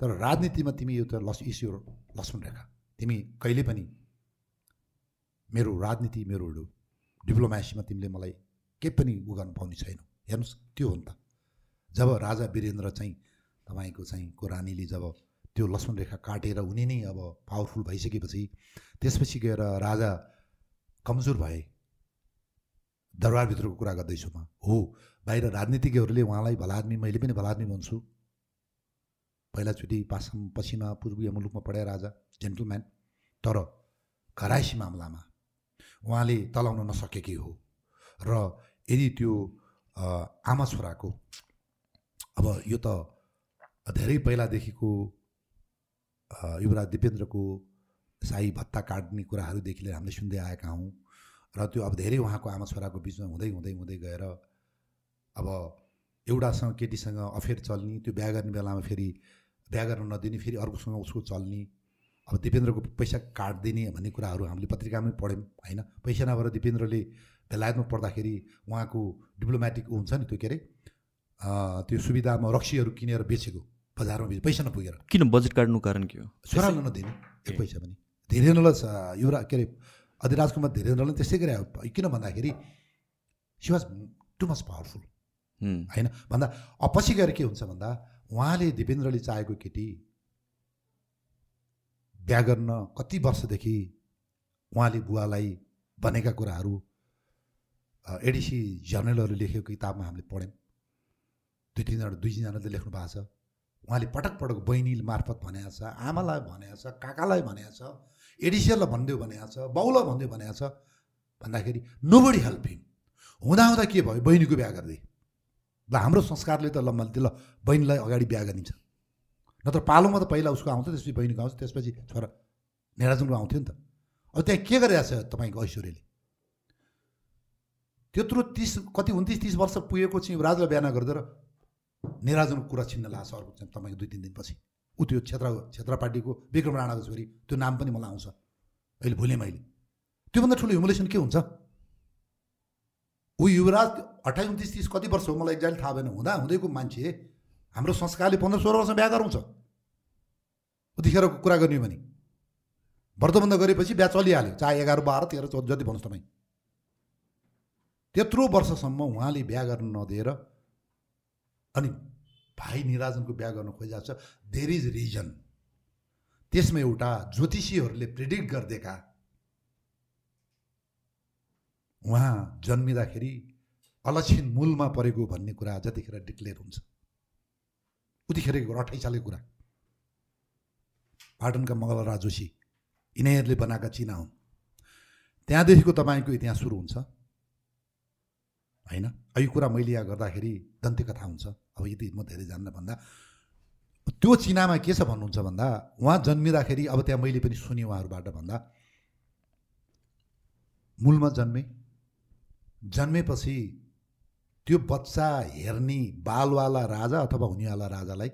Speaker 2: तर राजनीतिमा तिमी एउटा लस इस यो लक्ष्मण रेखा तिमी कहिले पनि मेरो राजनीति मेरो डिप्लोमेसीमा तिमीले मलाई केही पनि उ गर्न पाउने छैनौ। हेर्नुहोस् त्यो हो नि त। जब राजा वीरेन्द्र चाहिँ तपाईँको चाहिँ को रानीले जब त्यो लक्ष्मण रेखा काटेर उनी नै अब पावरफुल भइसकेपछि त्यसपछि गएर राजा कमजोर भए दरबारभित्रको कुरा गर्दैछु म। हो बाहिर राजनीतिज्ञहरूले उहाँलाई भलादमी मैले पनि भलादमी भन्छु पहिलाचोटि पासम पश्चिमा पूर्वीय मुलुकमा पढाए राजा जेन्टलम्यान तर घराइसी मामलामा उहाँले तलाउन नसकेकै हो। र यदि त्यो आमा छोराको अब यो त धेरै पहिलादेखिको युवराज दिपेन्द्रको साई भत्ता काट्ने कुराहरूदेखि लिएर हामीले सुन्दै आएका हौँ। र त्यो अब धेरै उहाँको आमा छोराको बिचमा हुँदै हुँदै हुँदै गएर अब एउटासँग केटीसँग अफेयर चल्ने त्यो बिहा गर्ने बेलामा फेरि बिहा गर्न नदिने फेरि अर्कोसँग उसको चल्ने। अब दिपेन्द्रको पैसा काटिदिने भन्ने कुराहरू हामीले पत्रिकामै पढ्यौँ होइन? पैसा नभएर दिपेन्द्रले बेलायतमा पढ्दाखेरि उहाँको डिप्लोमेटिक हुन्छ नि त्यो के अरे? त्यो सुविधामा रक्सीहरू किनेर बेचेको बजारमा बेच पैसा नपुगेर।
Speaker 1: किन बजेट काट्नु कारण के हो?
Speaker 2: छोरालाई नदिने एक पैसा पनि। धीरेन्द्रलाई युवरा के अरे अधिराज कुमार धीरेन्द्रलाई त्यस्तै गरे किन भन्दाखेरि she was too much powerful होइन? भन्दा अब पछि गएर के हुन्छ भन्दा उहाँले दिपेन्द्रले चाहेको केटी बिहा गर्न कति वर्षदेखि उहाँले बुवालाई भनेका कुराहरू एडिसी जर्नलहरू लेखेको किताबमा हामीले पढ्यौँ। दुई तिनजना दुई तिनजनाले लेख्नु भएको छ। उहाँले पटक पटक बहिनी मार्फत भनेको छ आमालाई भनेको छ काकालाई भनेको छ एडिसियरलाई भनिदियो भनेको छ बाउलाई भनिदियो भनेको छ। भन्दाखेरि नो बडी हेल्प हिम हुँदा हुँदा के भयो? बहिनीको बिहा गरिदिए। ल हाम्रो संस्कारले त ल ल बहिनीलाई अगाडि बिहा गरिन्छ नत्र पालोमा त पहिला उसको आउँथ्यो त्यसपछि बहिनीको आउँछ त्यसपछि छोरा नेराजुनको आउँथ्यो नि त। अब त्यहाँ के गरिरहेको छ तपाईँको ऐश्वर्यले? त्यत्रो तिस कति उन्तिस तिस वर्ष पुगेको चाहिँ राजलाई बिहा नगरिदिएर नेराजुनको कुरा छिन्न लाग्छ अर्को चाहिँ तपाईँको दुई तिन दिनपछि। ऊ त्यो क्षेत्र क्षेत्र पार्टीको विक्रम राणाको छोरी त्यो नाम पनि मलाई आउँछ। अहिले भुलेँ मैले। त्योभन्दा ठुलो ह्युमुलेसन के हुन्छ? ऊ युवराज अठाइस उन्तिस तिस कति वर्ष हो? मलाई एक्ज्याक्ट थाहा भएन। हुँदा हुँदैको मान्छे। हाम्रो संस्कारले पन्ध्र सोह्र वर्ष बिहा गराउँछ। उतिखेरको कुरा गर्ने भने। व्रतबन्ध गरेपछि बिहा चलिहाल्यो। चाहे एघार बाह्र तेह्र चौध जति भन्नुहोस् तपाईँ। त्यत्रो वर्षसम्म उहाँले बिहा गर्न नदिएर अनि भाइ निराजनको बिहा गर्न खोजिरहेको छ। देयर इज रिजन त्यसमा एउटा ज्योतिषीहरूले प्रिडिक्ट गरिदिएका उहाँ जन्मिँदाखेरि अलक्षिण मूलमा परेको भन्ने कुरा जतिखेर डिक्लेयर हुन्छ। उतिखेरको सालको कुरा। पाटनका मङ्गलराज जोशी यिनीहरूले बनाएका चिना हुन्। त्यहाँदेखिको तपाईँको इतिहास सुरु हुन्छ। होइन? यो कुरा मैले यहाँ गर्दाखेरि दन्त्य कथा हुन्छ। अब यति म धेरै जान्न भन्दा। त्यो चिनामा के छ भन्नुहुन्छ भन्दा उहाँ जन्मिँदाखेरि अब त्यहाँ मैले पनि सुनेँ उहाँहरूबाट भन्दा। मूलमा जन्मे जन्मेपछि त्यो बच्चा हेर्ने बालवाला राजा अथवा हुनेवाला राजालाई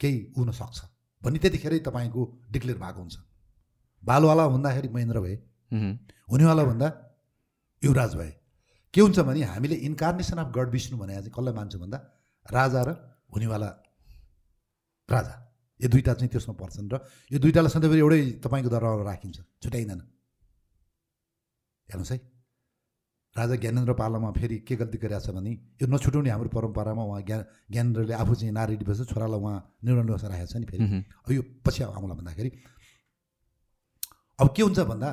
Speaker 2: केही हुन सक्छ। भन्ने त्यतिखेरै तपाईँको डिक्लेयर भएको हुन्छ। बालवाला भन्दाखेरि महेन्द्र भए हुनेवाला भन्दा युवराज भए। के हुन्छ भने हामीले इन्कार्नेसन अफ गड विष्णु भनेर चाहिँ कसलाई मान्छौँ भन्दा राजा र हुनेवाला राजा। यो दुइटा चाहिँ त्यसमा पर्छन् र यो दुइटालाई सधैँभरि एउटै तपाईँको दरबारमा राखिन्छ। छुट्याइँदैन। हेर्नुहोस् है। राजा ज्ञानेन्द्र पालामा फेरि के गल्ती गरिरहेको छ भने यो नछुटाउने हाम्रो परम्परामा उहाँ ज्ञान ज्ञानेन्द्रले आफू चाहिँ नारी डिपेपछि छोरालाई उहाँ निर्णय राखेको छ नि फेरि। अब यो पछि आउँला भन्दाखेरि। अब के हुन्छ भन्दा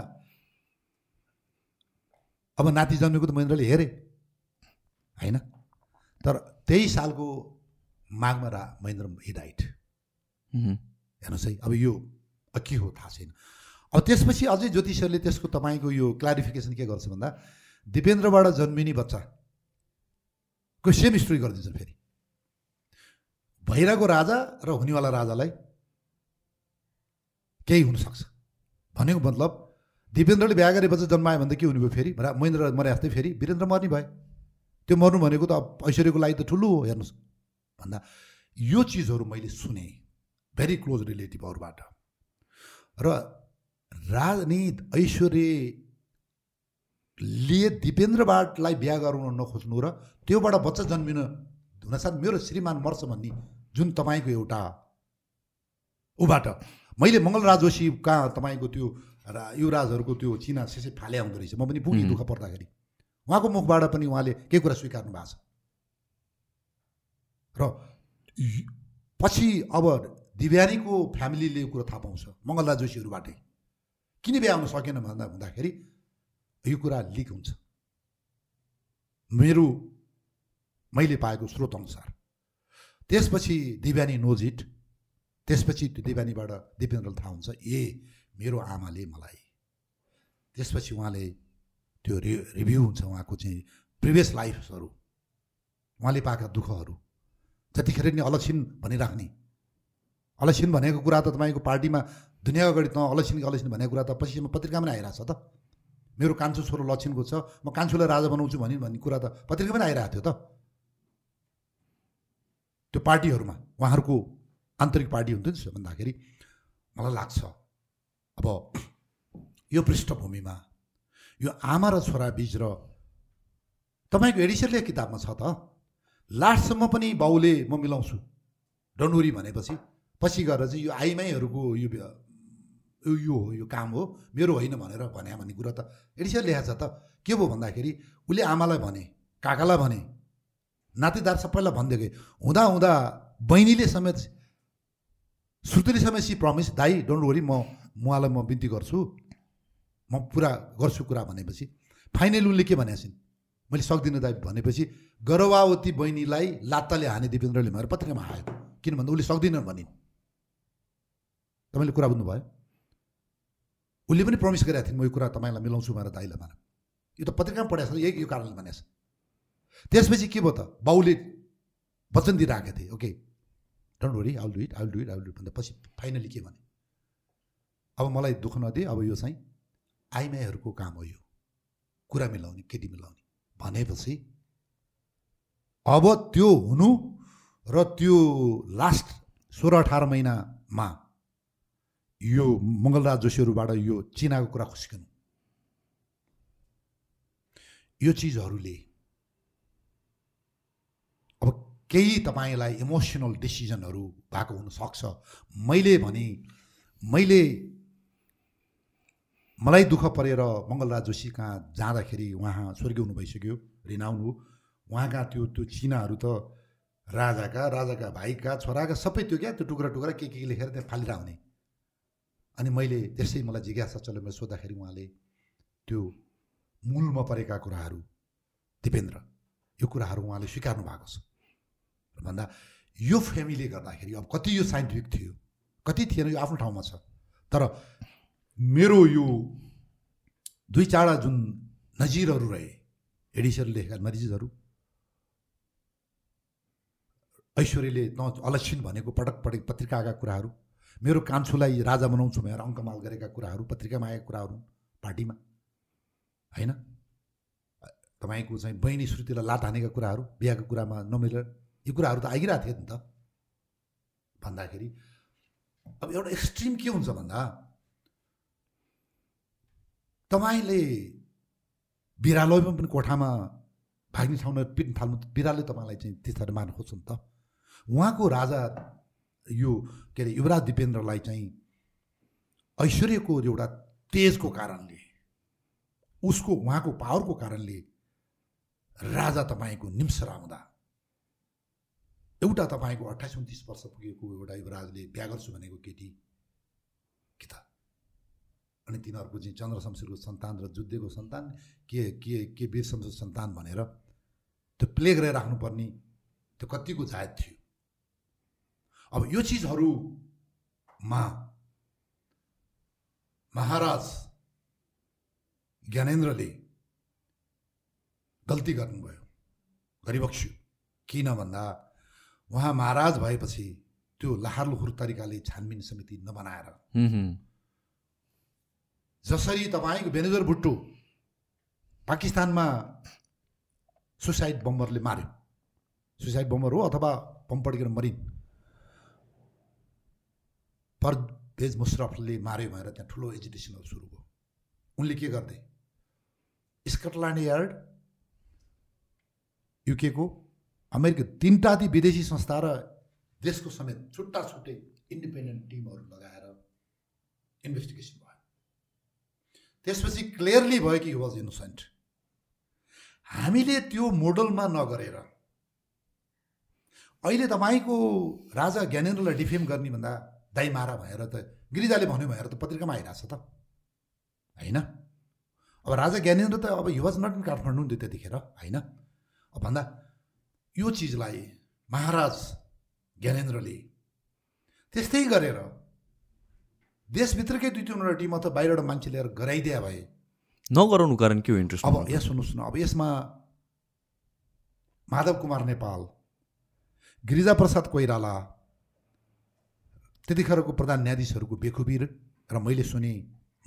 Speaker 2: अब नाति जन्मेको त महेन्द्रले हेरे होइन? तर त्यही सालको माघमा रा महेन्द्र ही डाइट
Speaker 1: उम्,
Speaker 2: हेर्नुहोस् है अब यो के हो थाहा छैन। अब त्यसपछि अझै ज्योतिषहरूले त्यसको तपाईँको यो क्लारिफिकेसन के गर्छ भन्दा दिपेन्द्रबाट जन्मिने बच्चाको सेम स्टोरी गरिदिन्छ फेरि। भैराको राजा र हुनेवाला राजालाई केही हुनसक्छ। भनेको मतलब दिपेन्द्रले बिहा गरेपछि जन्मायो भने त के हुने भयो फेरि महेन्द्र मरे जस्तै फेरि वीरेन्द्र मर्ने भयो त्यो मर्नु भनेको त ऐश्वर्यको लागि त ठुलो हो हेर्नुहोस्। भन्दा यो चिजहरू मैले सुने भेरी क्लोज रिलेटिभहरूबाट र राजनीत ऐश्वर्यले दिपेन्द्रबाटलाई बिहा गराउन नखोज्नु र त्योबाट बच्चा जन्मिन हुनसाथ मेरो श्रीमान मर्छ भन्ने जुन तपाईँको एउटा ऊबाट मैले मङ्गलराज जोशी कहाँ तपाईँको त्यो युवराजहरूको त्यो चिना सेसे फाले आउँदो रहेछ। म पनि पुगेँ दुःख पर्दाखेरि उहाँको मुखबाट पनि उहाँले केही कुरा स्वीकार्नु भएको छ? र पछि अब दिव्यानीको फ्यामिलीले यो कुरो थाहा पाउँछ मङ्गलराज जोशीहरूबाटै। किन बिहा आउनु सकेन भन्दा हुँदाखेरि यो कुरा लिक हुन्छ। मेरो मैले पाएको स्रोत अनुसार। त्यसपछि दिव्यानी नोज इट त्यसपछि त्यो दिव्यानीबाट दिपेन्द्रलाई थाहा हुन्छ ए मेरो आमाले मलाई त्यसपछि उहाँले त्यो रि रिभ्यू हुन्छ उहाँको चाहिँ प्रिभियस लाइफहरू उहाँले पाएका दुःखहरू। जतिखेर नि अलक्षिन भनिराख्ने। अलक्षिन भनेको कुरा त तपाईँको पार्टीमा दुनियाँ अगाडि त अलक्षिन अलक्षिन भनेको कुरा त पछिसम्म पत्रिकामा पनि आइरहेको छ त। मेरो कान्छो छोरो लक्षिनको छ म कान्छोलाई राजा बनाउँछु भने भन्ने कुरा त पत्रिका पनि आइरहेको थियो त। त्यो पार्टीहरूमा उहाँहरूको आन्तरिक पार्टी हुन्थ्यो नि भन्दाखेरि मलाई लाग्छ अब यो पृष्ठभूमिमा यो आमा र छोरा बिच र तपाईँको एडिसनले किताबमा छ त लास्टसम्म पनि बाउले म मिलाउँछु। डन्डुरी भनेपछि पछि गएर चाहिँ यो आइमाईहरूको यो यो हो यो काम हो मेरो होइन भनेर भने भन्ने कुरा त एडिसन लेखाएको छ त। के भयो भन्दाखेरि उसले आमालाई भने काकालाई भने नातेदार सबैलाई भनिदिएकै हुँदा हुँदा बहिनीले समेत श्रुतिले समेत सी प्रमिस दाई डोन्ट वरी म उहाँलाई म बिन्ती गर्छु। म पुरा गर्छु कुरा भनेपछि फाइनल उनले के भनेको छिन्? मैले सक्दिनँ दाइ भनेपछि गर्भावती बहिनीलाई लात्ताले हाने दिपेन्द्रले भनेर पत्रिकामा आयो। किन भन्दा उसले सक्दिनँ भनिन्। तपाईँले कुरा बुझ्नुभयो? उसले पनि प्रमिस गरेका थिइन् म यो कुरा तपाईँलाई मिलाउँछु भनेर दाइलाई भनेर। यो त पत्रिकामा पढाएको छ यही यो कारणले भनेको छ। त्यसपछि के भयो त? बाउले वचन दिइरहेको थिएँ okay don't worry I'll do it I'll do it I'll भन्दा पछि फाइनली के भने? अब मलाई दुःख नदिए अब यो चाहिँ आइमाईहरूको काम हो यो। कुरा मिलाउने केटी मिलाउने। भनेपछि अब त्यो हुनु र त्यो लास्ट सोह्र अठार महिनामा यो मङ्गलराज जोशीहरूबाट यो चिनाको कुरा खुस्किनु। यो चिजहरूले अब केही तपाईँलाई इमोसनल डिसिजनहरू भएको हुनसक्छ। मैले भने मैले मलाई दुःख परेर मङ्गलराज जोशी कहाँ जाँदाखेरि उहाँ स्वर्गीय हुनु भइसक्यो रिनाउन। हो उहाँका त्यो त्यो चिनाहरू त राजाका राजाका भाइका छोराका सबै त्यो क्या त्यो टुक्रा टुक्रा के के लेखेर त्यहाँ फालिरह हुने अनि मैले त्यसै मलाई जिज्ञासा चल्यो मैले सोद्धाखेरि उहाँले त्यो मूलमा परेका कुराहरू दिपेन्द्र यो कुराहरू उहाँले स्वीकार्नु भएको छ। भन्दा यो फेमिलीले गर्दाखेरि अब कति यो साइन्टिफिक थियो कति थिएन यो आफ्नो ठाउँमा छ। तर मेरो यो दुई चारवटा जुन नजिरहरू रहे एडिसरले लेखेका नजिरहरू ऐश्वर्यले न अलक्षिन भनेको पटक पटक पत्रिकाका कुराहरू मेरो कान्छुलाई राजा बनाउँछु भनेर अङ्कमाल गरेका कुराहरू पत्रिकामा आएका कुराहरू पार्टीमा। होइन? तपाईँको चाहिँ बहिनी श्रुतिलाई लात हानेका कुराहरू बिहाको कुरामा नमिलेर यो कुराहरू त आइरहेको थियो नि त। भन्दाखेरि अब एउटा एक्सट्रिम के हुन्छ भन्दा तपाईँले बिरालोमा पनि कोठामा भाग्ने ठाउँमा पिट्न थाल्नु बिरालो तपाईँलाई चाहिँ त्यस्तोहरू मार्न खोज्छ नि त। उहाँको राजा यो के अरे युवराज दिपेन्द्रलाई चाहिँ ऐश्वर्यको एउटा तेजको कारणले उसको उहाँको पावरको कारणले राजा तपाईँको निम्सरा हुँदा एउटा तपाईँको अठाइस उन्तिस वर्ष पुगेको एउटा युवराजले बिहा गर्छु भनेको केटी कि त? अनि तिनीहरूको चाहिँ चन्द्र शमशेरको सन्तान र जुद्धेको सन्तान के के के वीर शमशेर सन्तान भनेर त्यो प्ले गरेर राख्नुपर्ने त्यो कतिको जायज थियो। अब यो चिजहरूमा महाराज ज्ञानेन्द्रले गल्ती गर्नुभयो। गरिबक्स्यो किन भन्दा उहाँ महाराज भएपछि त्यो लहार लुहुर तरिकाले छानबिन समिति नबनाएर। जसरी तपाईँको बेनेजर भुट्टो पाकिस्तानमा सुसाइड बम्बरले मार्यो। सुसाइड बम्बर हो अथवा बम पड्केर मरिन्। परवेज मुशरफले मार्यो भनेर त्यहाँ ठुलो एजुटेसनल सुरु भयो उनले के गर्दै स्कटल्यान्ड यार्ड युकेको अमेरिका तिनवटा ती विदेशी संस्था र देशको समेत छुट्टा छुट्टै इन्डिपेन्डेन्ट टिमहरू लगाएर इन्भेस्टिगेसन भयो त्यसपछि क्लियरली भयो कि वाज इनोसेन्ट हामीले त्यो मोडलमा नगरेर अहिले तपाईँको राजा ज्ञानेन्द्रलाई डिफेम गर्ने भन्दा दाइ मारा भएर त गिरिजाले भन्यो भएर त पत्रिकामा आइरहेछ त। होइन? अब राजा ज्ञानेन्द्र त अब he was not in Kathmandu नि त्यतिखेर होइन? अब भन्दा यो चिजलाई महाराज ज्ञानेन्द्रले त्यस्तै गरेर देशभित्रकै दुई तिनवटा टिम अथवा बाहिरबाट मान्छे लिएर गराइदिया भए।
Speaker 1: नगराउनु कारण के हो इन्ट्रेस्ट
Speaker 2: अब यहाँ सुन्नुहोस् न अब यसमा माधव कुमार नेपाल गिरिजाप्रसाद कोइराला त्यतिखेरको प्रधान न्यायाधीशहरूको बेखुबी र मैले सुने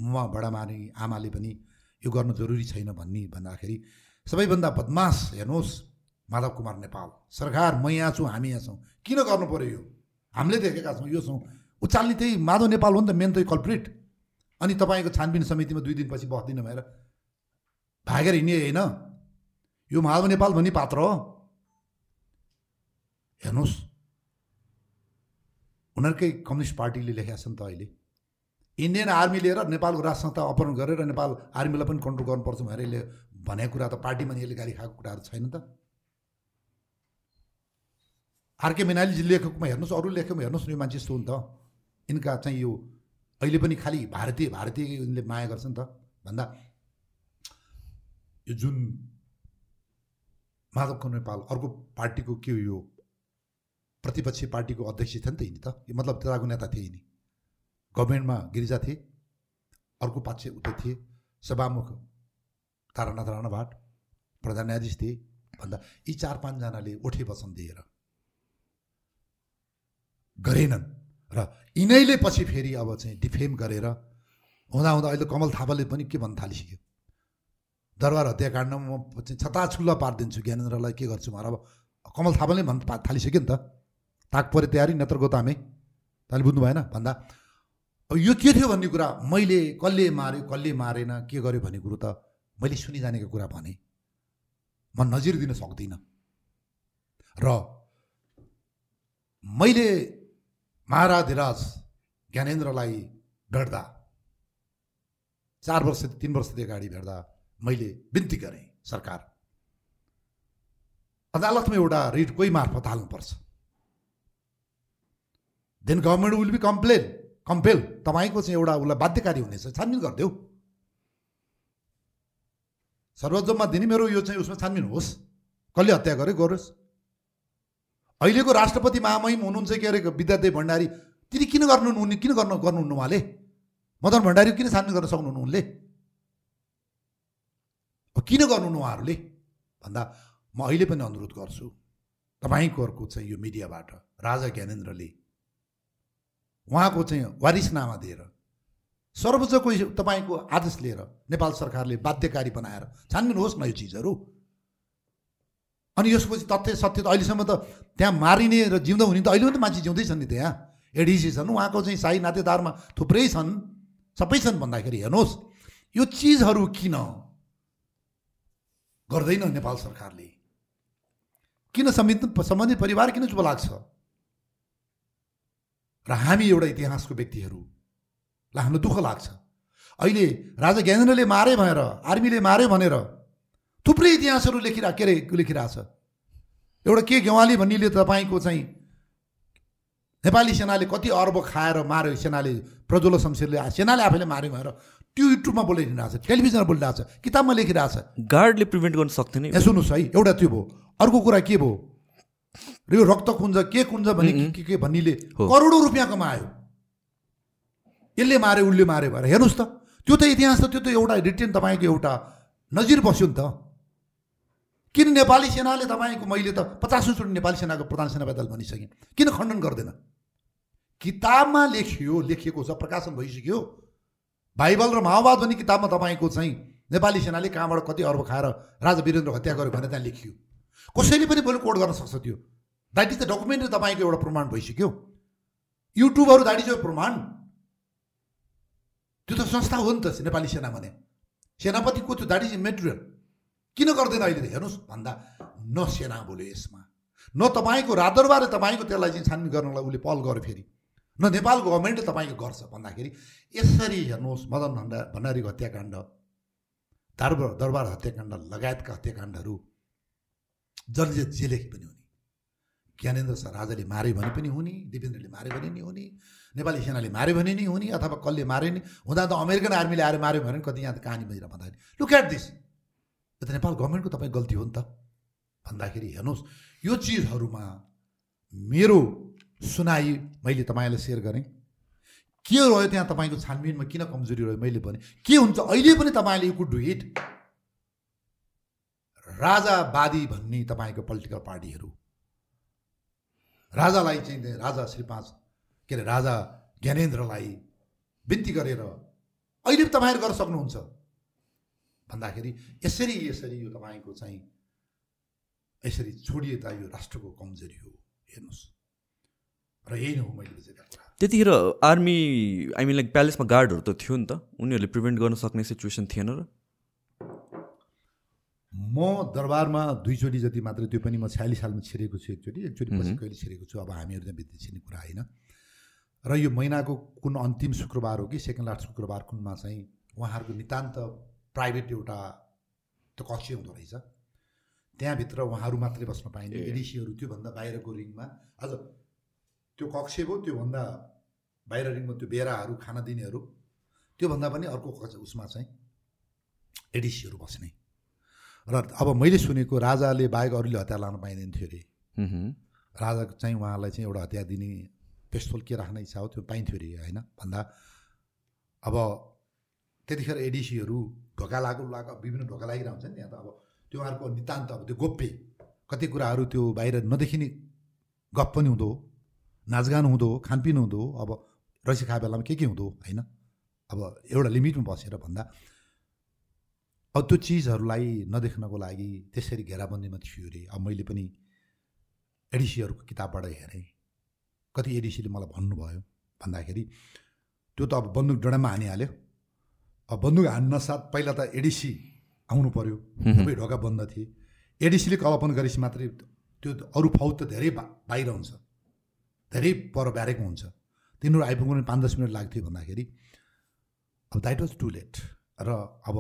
Speaker 2: मुवा बडामानी आमाले पनि यो गर्नु जरुरी छैन भन्ने भन्दाखेरि सबैभन्दा बदमास हेर्नुहोस् माधव कुमार नेपाल। सरकार म यहाँ छु हामी यहाँ छौँ। किन गर्नु पऱ्यो यो? हामीले देखेका छौँ यो छौँ। उचाल्ने त्यही माधव नेपाल हो नि त मेन त कल्प्रिट। अनि तपाईँको छानबिन समितिमा दुई दिनपछि बस्दिनँ भएर भागेर हिँड्ने होइन? यो माधव नेपाल भन्ने पात्र हो। हेर्नुहोस्। उनीहरूकै कम्युनिस्ट पार्टीले लेखेका छन् त अहिले। इन्डियन आर्मी लिएर नेपालको राज संस्था अपहरण गरेर नेपाल आर्मीलाई पनि कन्ट्रोल गर्नुपर्छ भनेर यसले भनेको कुरा त पार्टीमा यसले गाली खाएको कुराहरू छैन त। आरके मेनालीजी लेखेकोमा हेर्नुहोस् अरू लेखेकोमा हेर्नुहोस् न यो मान्छे यस्तो हो नि त। यिनका चाहिँ यो अहिले पनि खालि भारतीय भारतीय यिनले माया गर्छ नि त। भन्दा यो जुन माधव नेपाल अर्को पार्टीको के हो यो? प्रतिपक्षी पार्टीको अध्यक्ष थियो नि त यिनी त। यो मतलब त्यताको नेता थिए यिनी। गभर्मेन्टमा गिरिजा थिए अर्को पक्ष उता थिए सभामुख तारानाथ राणा भाट प्रधान न्यायाधीश थिए भन्दा यी चार पाँचजनाले ओठे वचन दिएर गरेनन्। र यिनैले पछि फेरि अब चाहिँ डिफेम गरेर हुँदा हुँदा अहिले कमल थापाले पनि के भन्न थालिसक्यो? दरबार हत्याकाण्डमा म चाहिँ छताछुल्ला पारिदिन्छु। ज्ञानेन्द्रलाई के गर्छु भनेर अब कमल थापाले भन् पा- थालिसक्यो नि त। ताक परे तयारी नेत्र गोतामे। तैँले बुझ्नु भएन? भन्दा अब यो के थियो भन्ने कुरा मैले कसले माऱ्यो कसले मारेन के गर्यो भन्ने कुरो त मैले सुनिजानेको कुरा भने म नजिर दिन सक्दिनँ। र मैले महाराधिराज ज्ञानेन्द्रलाई भेट्दा चार वर्ष तिन वर्षदेखि अगाडि भेट्दा मैले बिन्ती गरेँ सरकार। अदालतमा एउटा रिट कोही मार्फत हाल्नुपर्छ। Then government will be complain compel तपाईँको चाहिँ एउटा उसलाई बाध्यकारी हुनेछ छानबिन गरिदेऊ। सर्वोच्चमा दिने मेरो यो चाहिँ उसमा छानबिन होस्। कसले हत्या गर्यो गरोस्। अहिलेको राष्ट्रपति महामहिम हुनुहुन्छ के अरे विद्यादेव भण्डारी तिनी किन गर्नु किन गर्नु गर्नुहुन्न उहाँले? मदन भण्डारी किन छानबिन गर्न सक्नुहुन्न उनले? किन गर्नुहुन्न उहाँहरूले? भन्दा म अहिले पनि अनुरोध गर्छु तपाईँकोहरूको चाहिँ यो मिडियाबाट राजा ज्ञानेन्द्रले उहाँको चाहिँ वारिसनामा दिएर सर्वोच्चको तपाईँको आदेश लिएर नेपाल सरकारले बाध्यकारी बनाएर छानबिन होस् न यो चिजहरू। अनि यसपछि तथ्य सत्य त अहिलेसम्म त त्यहाँ मारिने र जिउँदो हुने त अहिले पनि त मान्छे जिउँदै छन् नि त्यहाँ। एडिसी छन् उहाँको चाहिँ साई नातेदारमा थुप्रै छन् सबै छन् भन्दाखेरि हेर्नुहोस् यो चिजहरू किन गर्दैन नेपाल सरकारले? किन सम्बन्धित सम्बन्धित परिवार किन चुप लाग्छ? र हामी एउटा इतिहासको व्यक्तिहरूलाई हामीलाई दुःख लाग्छ। अहिले राजा ज्ञानेन्द्रले मारे भनेर आर्मीले मारे भनेर थुप्रै इतिहासहरू लेखिरह के अरे लेखिरहेछ। एउटा के गेवाली भन्नेले तपाईँको चाहिँ नेपाली सेनाले कति अर्ब खाएर मार्यो सेनाले प्रज्वल शमशेरले सेनाले आफैले मार्यो भनेर त्यो युट्युबमा बोलिरहेको छ टेलिभिजनमा बोलिरहेको छ किताबमा लेखिरहेछ।
Speaker 1: गार्डले प्रिभेन्ट गर्न सक्थेन
Speaker 2: यहाँ सुन्नुहोस् है एउटा त्यो भयो अर्को कुरा के भयो? र यो रक्त कुञ्ज के कुञ्ज भन्ने के के भन्नेले। करोडौँ रुपियाँ कमायो यसले मारे उसले मारे भएर हेर्नुहोस् त त्यो त इतिहास त त्यो त एउटा रिटेन तपाईँको एउटा नजिर बस्यो नि त किन नेपाली सेनाले तपाईँको मैले त पचासौँचोटि नेपाली सेनाको प्रधान सेना दल भनिसकेँ किन खण्डन गर्दैन किताबमा लेखियो लेखिएको छ प्रकाशन भइसक्यो बाइबल र माओवाद भन्ने किताबमा तपाईँको चाहिँ नेपाली सेनाले कहाँबाट कति अर्ब खाएर राजा वीरेन्द्र हत्या गर्यो भनेर त्यहाँ लेखियो कसैले पनि भोलि कोड गर्न सक्छ त्यो द्याट इज द डकुमेन्ट्री तपाईँको एउटा प्रमाण भइसक्यो युट्युबहरू द्याट इज प्रमाण त्यो त संस्था हो नि त नेपाली सेना भने सेनापतिको त्यो द्याट इज मेटेरियल किन गर्दैन अहिले हेर्नुहोस् भन्दा न सेना बोल्यो यसमा न तपाईँको रादरबारे तपाईँको त्यसलाई चाहिँ छानबिन गर्नलाई उसले पहल गर्यो फेरि न नेपाल गभर्मेन्टले तपाईँको गर्छ भन्दाखेरि यसरी हेर्नुहोस् मदन भण्डा भण्डारीको हत्याकाण्ड दरबार दरबार हत्याकाण्ड लगायतका हत्याकाण्डहरू जसले जे लेखे पनि हुने ज्ञानेन्द्र राजाले मारे भने पनि हुने दिपेन्द्रले मारे भने नि हुने नेपाली सेनाले माऱ्यो भने नि हुने अथवा कसले मारे नि हुँदा त अमेरिकन आर्मीले आएर माऱ्यो भने कति यहाँ त कहानी बजेर भन्दाखेरि लुक एट दिस यो त नेपाल गभर्मेन्टको तपाईँ गल्ती हो नि त। भन्दाखेरि हेर्नुहोस् यो चिजहरूमा मेरो सुनाइ मैले तपाईँलाई सेयर गरेँ। के रह्यो त्यहाँ तपाईँको छानबिनमा किन कमजोरी रह्यो मैले भने के हुन्छ अहिले पनि तपाईँले यु कुड डु इट? राजावादी भन्ने तपाईँको पोलिटिकल पार्टीहरू। राजालाई चाहिँ राजा श्री पाँच के अरे राजा ज्ञानेन्द्रलाई बिन्ती गरेर अहिले पनि तपाईँहरू गर्न सक्नुहुन्छ। भन्दाखेरि यसरी यसरी यो तपाईँको चाहिँ यसरी छोडिए त यो राष्ट्रको कमजोरी हो। हेर्नुहोस्। र यही नै हो मैले बुझेका कुरा।
Speaker 1: त्यतिखेर आर्मी आई मिन लाइक प्यालेसमा गार्डहरू त थियो नि त। उनीहरूले प्रिभेन्ट गर्न सक्ने सिचुएसन थिएन र
Speaker 2: म दरबारमा दुईचोटि जति मात्र त्यो पनि म छयालिस सालमा छिरेको छु एकचोटि। एकचोटि पछि कहिले छिरेको छु अब हामीहरू त्यहाँ बित्दै छिर्ने कुरा होइन। र यो महिनाको कुन अन्तिम शुक्रबार हो कि सेकेन्ड लास्ट शुक्रबार कुनमा चाहिँ उहाँहरूको नितान्त प्राइभेट एउटा त्यो कक्ष हुँदो रहेछ। त्यहाँभित्र उहाँहरू मात्रै बस्न पाइने एडिसीहरू त्योभन्दा बाहिरको रिङमा। अझ त्यो कक्ष भयो त्योभन्दा बाहिर रिङमा त्यो बेराहरू खाना दिनेहरू त्योभन्दा पनि अर्को कक्ष उसमा चाहिँ एडिसीहरू बस्ने। र अब मैले सुनेको राजाले बाहेक अरूले हतियार लान पाइँदैन थियो अरे। राजा चाहिँ उहाँलाई चाहिँ एउटा हतियार दिने पेस्तोल के राख्ने इच्छा हो त्यो पाइन्थ्यो अरे होइन? भन्दा अब त्यतिखेर एडिसीहरू ढोका लागु लाग विभिन्न ढोका लागिरहन्छ नि त्यहाँ त अब त्यो उहाँहरूको नितान्त अब त्यो गोप्य कति कुराहरू त्यो बाहिर नदेखिने गफ पनि हुँदो नाचगान हुँदो खानपिन हुँदो अब रसी खाए बेलामा के के हुँदो होइन? अब एउटा लिमिटमा बसेर भन्दा अब त्यो चिजहरूलाई नदेख्नको लागि त्यसरी घेराबन्दीमा थियो अरे। अब मैले पनि एडिसीहरूको किताबबाट हेरेँ। कति एडिसीले मलाई भन्नुभयो भन्दाखेरि त्यो त अब बन्दुक डडामा हानिहाल्यो। अब बन्दुक हान्न साथ पहिला त एडिसी आउनु पऱ्यो सबै ढोका बन्द थिए। एडिसीले कल्पन गरेपछि मात्रै त्यो अरू फौज त धेरै बाहिर हुन्छ। धेरै पर ब्यारेकमा हुन्छ। तिनीहरू आइपुग्नु पाँच दस मिनट लाग्थ्यो भन्दाखेरि अब द्याट वाज टु लेट र अब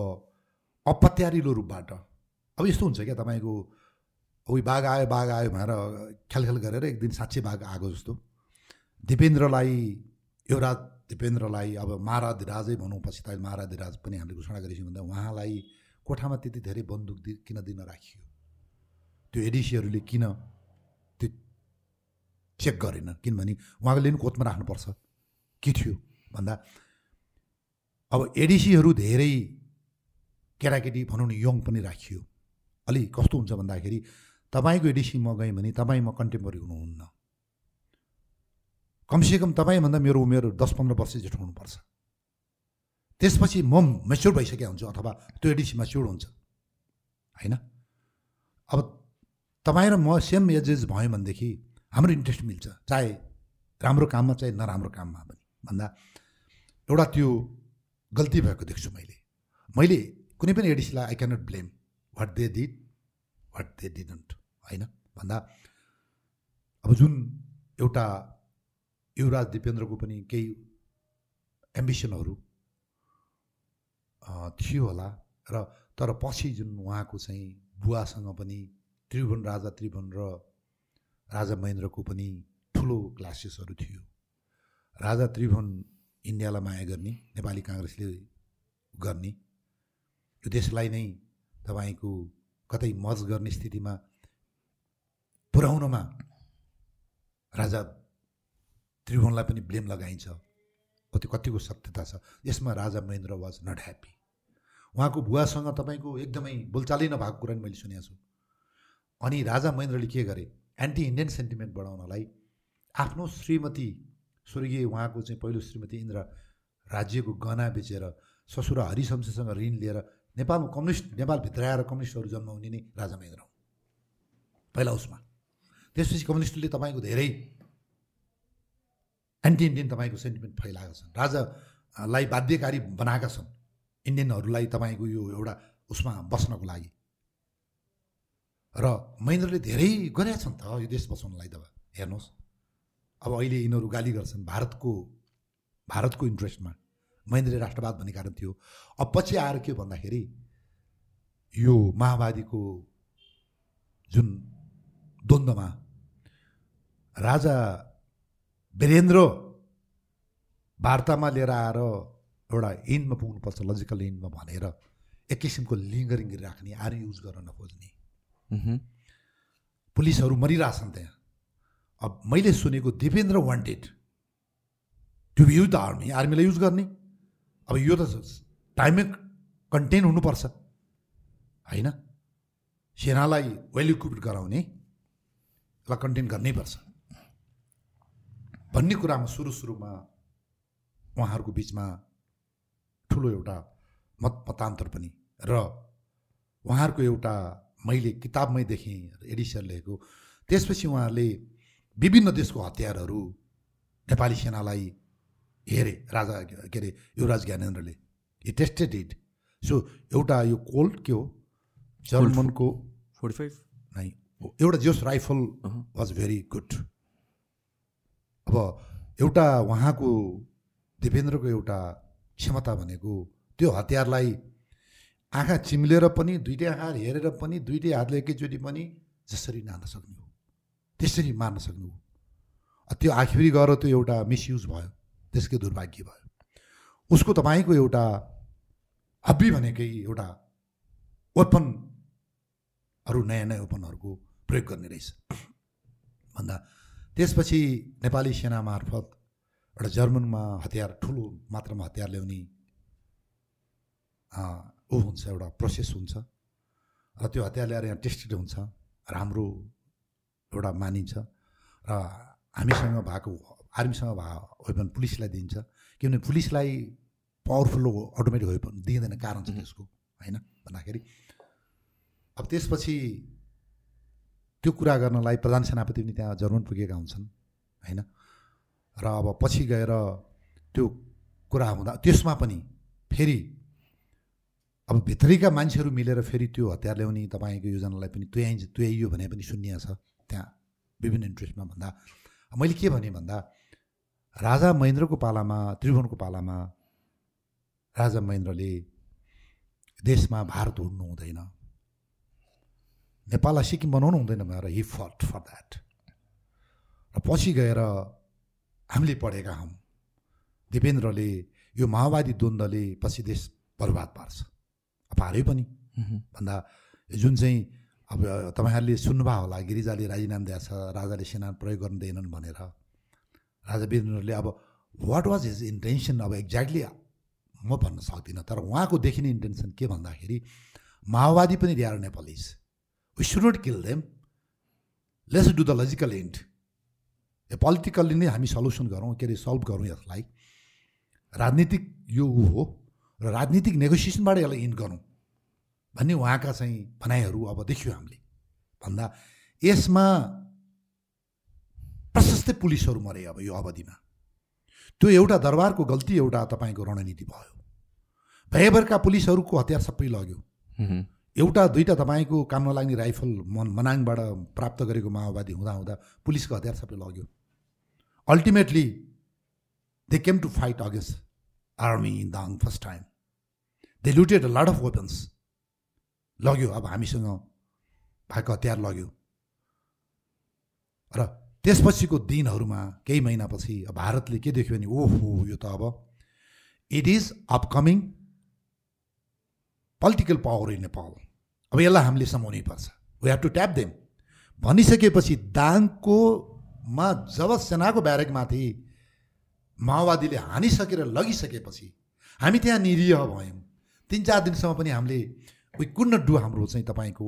Speaker 2: अपत्यारिलो रूपबाट अब यस्तो हुन्छ क्या तपाईँको उयो बाघ आयो बाघ आयो भनेर ख्यालख्याल गरेर एक दिन साँच्चै बाघ आएको जस्तो। दिपेन्द्रलाई युवराज दिपेन्द्रलाई अब महाराधिराजै भनौँ पछि त महाराधिराज पनि हामीले घोषणा गरिसक्यौँ भन्दा उहाँलाई कोठामा त्यति धेरै बन्दुक दि किन दिन राखियो? त्यो एडिसीहरूले किन त्यो चेक गरेन? किनभने उहाँले पनि कोतमा राख्नुपर्छ? के थियो भन्दा अब एडिसीहरू धेरै केटाकेटी भनौँ न यङ पनि राखियो। अलि कस्तो हुन्छ भन्दाखेरि तपाईँको एडिसी म गएँ भने तपाईँ म कन्टेम्पोरी हुनुहुन्न। कमसेकम तपाईँभन्दा मेरो उमेर दस पन्ध्र वर्ष जेठो हुनुपर्छ। त्यसपछि म मेच्योर भइसकेको हुन्छु अथवा त्यो एडिसी मेच्योर हुन्छ। होइन? अब तपाईँ र म सेम एजेज भयो भनेदेखि हाम्रो इन्ट्रेस्ट मिल्छ चाहे राम्रो काममा चाहे नराम्रो काममा पनि। भन्दा एउटा त्यो गल्ती भएको देख्छु मैले। मैले कुनै पनि एडिसीलाई I cannot blame what they did what they didn't होइन? भन्दा अब जुन एउटा युवराज दिपेन्द्रको पनि केही एम्बिसनहरू थियो होला र तर पछि जुन उहाँको चाहिँ बुवासँग पनि त्रिभुवन राजा त्रिभुवन र राजा महेन्द्रको पनि ठुलो क्लासेसहरू थियो। राजा त्रिभुवन इन्डियालाई माया गर्ने नेपाली काङ्ग्रेसले गर्ने। यो देशलाई नै तपाईँको कतै मज गर्ने स्थितिमा पुर्याउनमा राजा त्रिभुवनलाई पनि ब्लेम लगाइन्छ। त्यो कतिको सत्यता छ। यसमा राजा महेन्द्र वाज नट ह्याप्पी उहाँको बुवासँग तपाईँको एकदमै बोलचालै नभएको कुरा मैले सुनेको छु। अनि राजा महेन्द्रले के गरे एन्टी इन्डियन सेन्टिमेन्ट बढाउनलाई आफ्नो श्रीमती स्वर्गीय उहाँको चाहिँ पहिलो श्रीमती इन्द्र राज्यको गहना बेचेर ससुरा हरिशंससँग ऋण लिएर नेपालमा कम्युनिस्ट नेपालभित्र आएर कम्युनिस्टहरू जन्माउने नै राजा महेन्द्र हुन् पहिला उसमा त्यसपछि कम्युनिस्टले तपाईँको धेरै एन्टी इन्डियन तपाईँको सेन्टिमेन्ट फैलाएका छन् राजालाई बाध्यकारी बनाएका छन् इन्डियनहरूलाई तपाईँको यो एउटा उसमा बस्नको लागि र महेन्द्रले धेरै गरेका छन् त यो देश बचाउनलाई त हेर्नुहोस् अब अहिले यिनीहरू गाली गर्छन् भारतको भारतको इन्ट्रेस्टमा महेन्द्रले राष्ट्रवाद भन्ने कारण थियो। अब पछि आएर के भन्दाखेरि यो माओवादीको जुन द्वन्द्वमा राजा वीरेन्द्र वार्तामा लिएर आएर एउटा इन्डमा पुग्नुपर्छ लजिकल इन्डमा भनेर एक किसिमको लिङ्गरिङ राख्ने आर्मी युज गर्न नखोज्ने पुलिसहरू मरिरहेछन् त्यहाँ। अब मैले सुनेको Dipendra wanted to use the army आर्मीलाई use गर्ने। अब यो त टाइममै कन्टेन हुनुपर्छ। होइन? सेनालाई वेल इक्विप्ड गराउने यसलाई कन्टेन गर्नैपर्छ। भन्ने कुरामा सुरु सुरुमा उहाँहरूको बिचमा ठुलो एउटा मत मतान्तर पनि र उहाँहरूको एउटा मैले किताबमै देखेँ एडिसन लेखेको। त्यसपछि उहाँहरूले विभिन्न देशको हतियारहरू नेपाली सेनालाई हेरे राजा के अरे युवराज ज्ञानेन्द्रले। हि टेस्टेड इट सो एउटा यो कोल्ड के हो? जर्मनको
Speaker 1: फोर्टी फाइभ?
Speaker 2: नै एउटा जोस राइफल वाज भेरी गुड। अब एउटा उहाँको दिपेन्द्रको एउटा क्षमता भनेको त्यो हतियारलाई आँखा चिम्लेर पनि दुइटै आँखा हेरेर पनि दुइटै हातले एकैचोटि पनि जसरी नार्न सक्नु हो। त्यसरी मार्न सक्नु हो। त्यो आखिरी गएर त्यो एउटा मिसयुज भयो। त्यसकै दुर्भाग्य भयो। उसको तपाईँको एउटा हब्बी भनेकै एउटा वेपनहरू नयाँ नयाँ वेपनहरूको प्रयोग गर्ने रहेछ। भन्दा त्यसपछि नेपाली सेना मार्फत एउटा जर्मनमा हतियार ठुलो मात्रामा हतियार ल्याउने ऊ हुन्छ एउटा प्रोसेस हुन्छ। र त्यो हतियार ल्याएर यहाँ टेस्टेड हुन्छ राम्रो एउटा मानिन्छ। र हामीसँग भएको आर्मीसँग भएको वेपन पुलिसलाई दिन्छ। किनभने पुलिसलाई पावरफुल अटोमेटिक वेपन दिँदैन कारण छ त्यसको होइन? भन्दाखेरि अब त्यसपछि त्यो कुरा गर्नलाई प्रधान सेनापति पनि त्यहाँ जर्मन पुगेका हुन्छन् होइन? र अब पछि गएर त्यो कुरा हुँदा त्यसमा पनि फेरि अब भित्रीका मान्छेहरू मिलेर फेरि त्यो हतियार ल्याउने तपाईँको योजनालाई पनि तुयाइ तुयाइयो भने पनि शून्य छ त्यहाँ विभिन्न इन्ट्रेस्टमा भन्दा। मैले के भने भन्दा राजा महेन्द्रको पालामा त्रिभुवनको पालामा राजा महेन्द्रले देशमा भारत हुनु हुँदैन। नेपाललाई सिक्किम बनाउनु हुँदैन भनेर हि फट फर द्याट र पछि गएर हामीले पढेका हौँ दिपेन्द्रले यो माओवादी द्वन्द्वले पछि देश बर्बाद पार्छ। पार्यो पनि। भन्दा जुन चाहिँ अब तपाईँहरूले सुन्नुभयो होला गिरिजाले राजीनामा दिएको छ राजाले सेना प्रयोग गर्दैनन् भनेर। राजा वीरेन्द्रले अब वाट वाज हिज इन्टेन्सन अब एक्ज्याक्टली म भन्न सक्दिनँ तर उहाँको देखिने इन्टेन्सन के भन्दाखेरि माओवादी पनि they are Nepalese we should not kill them let's do the logical and a politically नै हामी सल्युसन गरौँ के अरे सल्भ गरौँ यसलाई। राजनीतिक यो ऊ हो र राजनीतिक नेगोसिएसनबाट यसलाई इन्ड गरौँ भन्ने उहाँका चाहिँ भनाइहरू अब देख्यो हामीले। भन्दा यसमा प्रशस्तै पुलिसहरू मरे अब यो अवधिमा। त्यो एउटा दरबारको गल्ती एउटा तपाईँको रणनीति भयो। भयभरका पुलिसहरूको हतियार सबै लग्यो। एउटा दुईवटा तपाईँको काम नलाग्ने राइफल मन मनाङबाट प्राप्त गरेको माओवादी हुँदा हुँदा पुलिसको हतियार सबै लग्यो। Ultimately they came to fight against army in Dang first time they looted lot of weapons लग्यो अब हामीसँग भएको हतियार लग्यो। र त्यसपछिको दिनहरूमा केही महिनापछि भारतले के देख्यो भने ओहो यो त अब it is upcoming political power in Nepal अब यसलाई हामीले समाउनै पर्छ। We have to tap them भनिसकेपछि दाङकोमा जब सेनाको ब्यारेकमाथि माओवादीले हानिसकेर लगिसकेपछि हामी त्यहाँ निरीह भयौँ। तिन चार दिनसम्म पनि हामीले वी कुन डु हाम्रो चाहिँ तपाईँको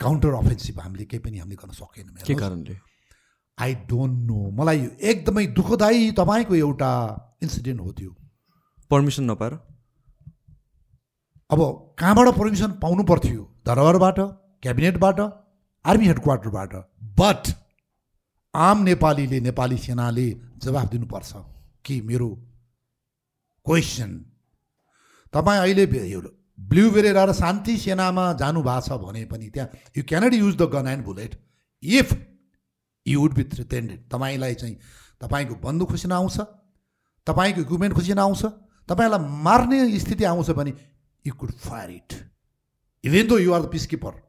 Speaker 2: काउन्टर अफेन्सिभ हामीले केही पनि हामीले गर्न सकेनौँ।
Speaker 1: के कारणले?
Speaker 2: आई डोन्ट नो मलाई एकदमै दुःखदायी तपाईँको एउटा इन्सिडेन्ट हो त्यो।
Speaker 1: पर्मिसन नपाएर?
Speaker 2: अब कहाँबाट पर्मिसन पाउनु पर्थ्यो? दरबारबाट क्याबिनेटबाट आर्मी हेड क्वार्टरबाट बट आम नेपालीले नेपाली सेनाले जवाफ दिनुपर्छ। कि मेरो क्वेसन तपाईँ अहिले ब्लु बेरेर शान्ति सेनामा जानु भएको छ भने पनि त्यहाँ you cannot use the gun and bullet if you would be threatened तपाईँलाई चाहिँ तपाईँको बन्दुक खुसिन आउँछ तपाईँको इक्विपमेन्ट खुसिन आउँछ तपाईँलाई मार्ने स्थिति आउँछ भने you could fire it even though you are the peace keeper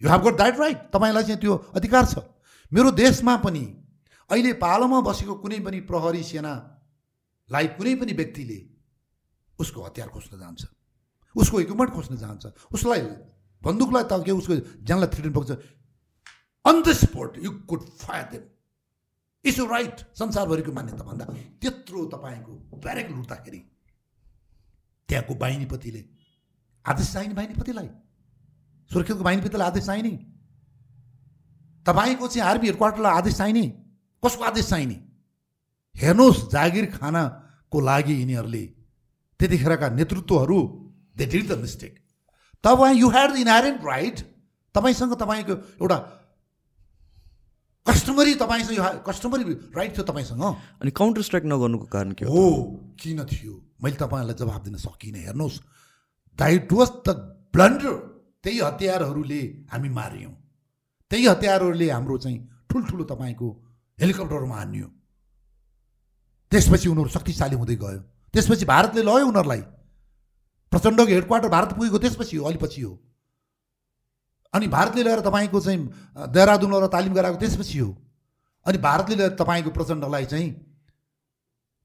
Speaker 2: you have got that right तपाईँलाई चाहिँ त्यो अधिकार छ मेरो देशमा पनि अहिले पालोमा बसेको कुनै पनि प्रहरी सेनालाई कुनै पनि व्यक्तिले उसको हतियार खोज्न जान्छ उसको इक्विपमेन्ट खोज्न जान्छ उसलाई बन्दुकलाई त के उसको ज्यानलाई थ्रिटन पुग्छ on the spot you could fire them you right संसारभरिको मान्यता भन्दा त्यत्रो तपाईँको ब्यारेक लुट्दाखेरि त्यहाँको बाहिनीपतिले आदेश चाहिने बाहिनीपतिलाई सुरक्षाको बाहिनीपतिलाई आदेश चाहिने? तपाईँको चाहिँ आर्मी हेडक्वार्टरलाई आदेश चाहिने? कसको आदेश चाहिने? हेर्नुहोस् जागिर खानाको लागि यिनीहरूले त्यतिखेरका नेतृत्वहरू दे डिड द मिस्टेक तपाईँ you had the inherent right तपाईँसँग तपाईँको एउटा कस्टमरी तपाईँसँग यो कस्टमरी राइट थियो तपाईँसँग?
Speaker 1: अनि काउन्टर स्ट्राइक नगर्नुको कारण के
Speaker 2: हो? किन थियो? मैले तपाईँहरूलाई जवाब दिन सकिनँ। हेर्नुहोस् द्याट वाज द ब्लन्डर त्यही हतियारहरूले हामी मार्यौँ। त्यही हतियारहरूले हाम्रो चाहिँ ठुल्ठुलो तपाईँको हेलिकप्टरमा हान्यो। त्यसपछि उनीहरू शक्तिशाली हुँदै गयो। त्यसपछि भारतले लयो उनीहरूलाई। प्रचण्डको हेडक्वार्टर भारत पुगेको त्यसपछि हो अलिपछि हो। अनि भारतले लिएर तपाईँको चाहिँ देहरादुन तालिम गराएको त्यसपछि हो। अनि भारतले लिएर तपाईँको प्रचण्डलाई चाहिँ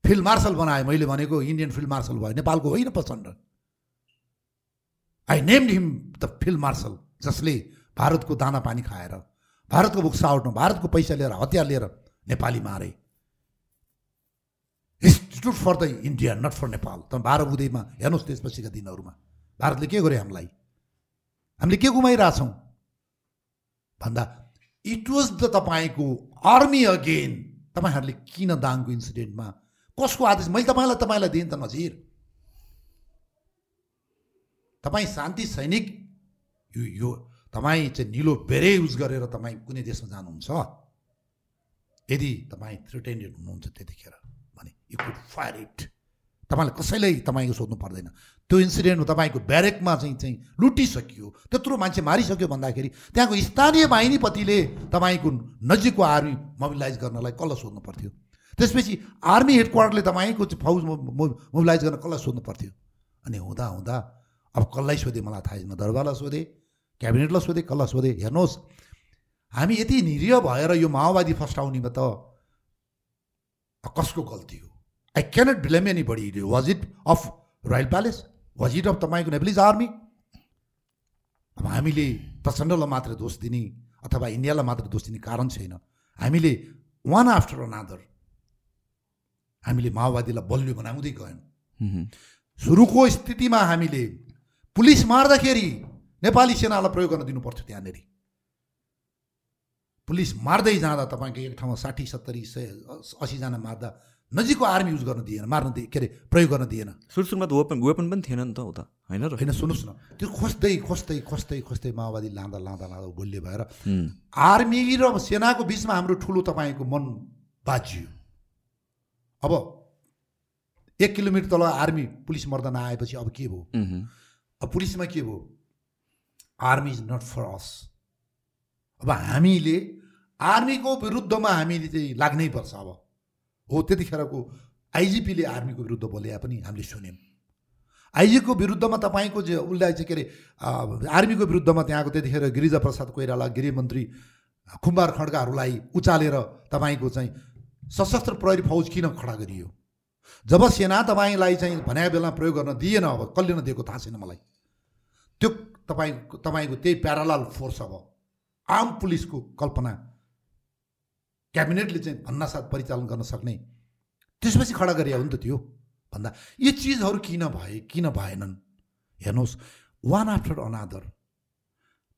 Speaker 2: फिल्ड मार्सल बनायो मैले भनेको इन्डियन फिल्ड मार्सल भयो। नेपालको होइन Prachanda. I named him the field marshal जसले भारतको दाना पानी खाएर भारतको बुक साउटमा भारतको पैसा लिएर हतियार लिएर नेपाली मारे। Institute for the India not for Nepal त बाह्र बुधैमा हेर्नुहोस् त्यसपछिका दिनहरूमा। भारतले के गर्यो हामीलाई? हामीले के गुमाइरहेछौँ? भन्दा इट वाज द तपाईँको आर्मी अगेन तपाईँहरूले किन दाङको इन्सिडेन्टमा कसको आदेश? मैले तपाईँलाई तपाईँलाई दिएँ त नजिर। तपाईँ शान्ति सैनिक यो यो तपाईँ चाहिँ निलो बेरै युज गरेर तपाईँ कुनै देशमा जानुहुन्छ? यदि तपाईँ थ्रिटेन्डेड हुनुहुन्छ त्यतिखेर भने यु कुड फायर इट तपाईँलाई कसैलाई तपाईँको सोध्नु पर्दैन। त्यो इन्सिडेन्ट तपाईँको ब्यारेकमा चाहिँ चाहिँ लुटिसकियो। त्यत्रो मान्छे मारिसक्यो भन्दाखेरि त्यहाँको स्थानीय बाहिनीपतिले तपाईँको नजिकको आर्मी मोबिलाइज गर्नलाई कसलाई सोध्नु पर्थ्यो? त्यसपछि आर्मी हेड क्वार्टरले तपाईँको फौज मोबिलाइज गर्न कसलाई सोध्नु पर्थ्यो? अनि हुँदा हुँदा अब कसलाई सोधेँ मलाई थाहा छैन। दरबारलाई सोधेँ क्याबिनेटलाई सोधेँ कसलाई सोधेँ? हेर्नुहोस् हामी यति निरीह भएर यो माओवादी फस्टाउनेमा त कसको गल्ती हो? I cannot blame anybody was it of royal palace was it of तपाईँको नेप्लिज आर्मी अब हामीले प्रचण्डलाई मात्र दोष दिने अथवा इन्डियालाई मात्र दोष दिने कारण छैन। हामीले वान आफ्टर अनादर हामीले माओवादीलाई बलियो बनाउँदै गयौँ। सुरुको स्थितिमा हामीले पुलिस मार्दाखेरि नेपाली सेनालाई प्रयोग गर्न दिनु पर्थ्यो त्यहाँनिर। पुलिस मार्दै जाँदा तपाईँको एक ठाउँमा साठी सत्तरी सय असीजना मार्दा नजिकको आर्मी युज गर्न दिएन मार्न दिए के अरे प्रयोग गर्न दिएन।
Speaker 1: सुरु सुरुमा त वेपन वेपन पनि थिएन नि त उता होइन र?
Speaker 2: होइन सुन्नुहोस् न त्यो खोज्दै खोज्दै खोज्दै खोज्दै माओवादी लाँदा लाँदा लाँदा बोल्य भएर आर्मी र सेनाको बिचमा हाम्रो ठुलो तपाईँको मन बाजियो अब एक किलोमिटर तल आर्मी पुलिस मर्दा नआएपछि अब के भयो? अब पुलिसमा के भयो? Army is not for us अब हामीले आर्मीको विरुद्धमा हामीले चाहिँ लाग्नै पर्छ अब। हो त्यतिखेरको आइजिपीले आर्मीको विरुद्ध बोले पनि हामीले सुन्यौँ। आइजीको विरुद्धमा तपाईँको चाहिँ उसलाई चाहिँ के अरे आर्मीको विरुद्धमा त्यहाँको त्यतिखेर गिरिजा प्रसाद कोइराला गृहमन्त्री खुम्बार खड्काहरूलाई उचालेर तपाईँको चाहिँ सशस्त्र प्रहरी फौज किन खडा गरियो? जब सेना तपाईँलाई चाहिँ भनेको बेलामा प्रयोग गर्न दिएन अब कसले नदिएको थाहा छैन मलाई। त्यो तपाईँको तपाईँको त्यही प्यारालाल फोर्स अब आम पुलिसको कल्पना क्याबिनेटले चाहिँ भन्नासाथ परिचालन गर्न सक्ने त्यसपछि खडा गरे हो नि त त्यो भन्दा। यी चिजहरू किन भए किन भएनन्? हेर्नुहोस् वान आफ्टर अनादर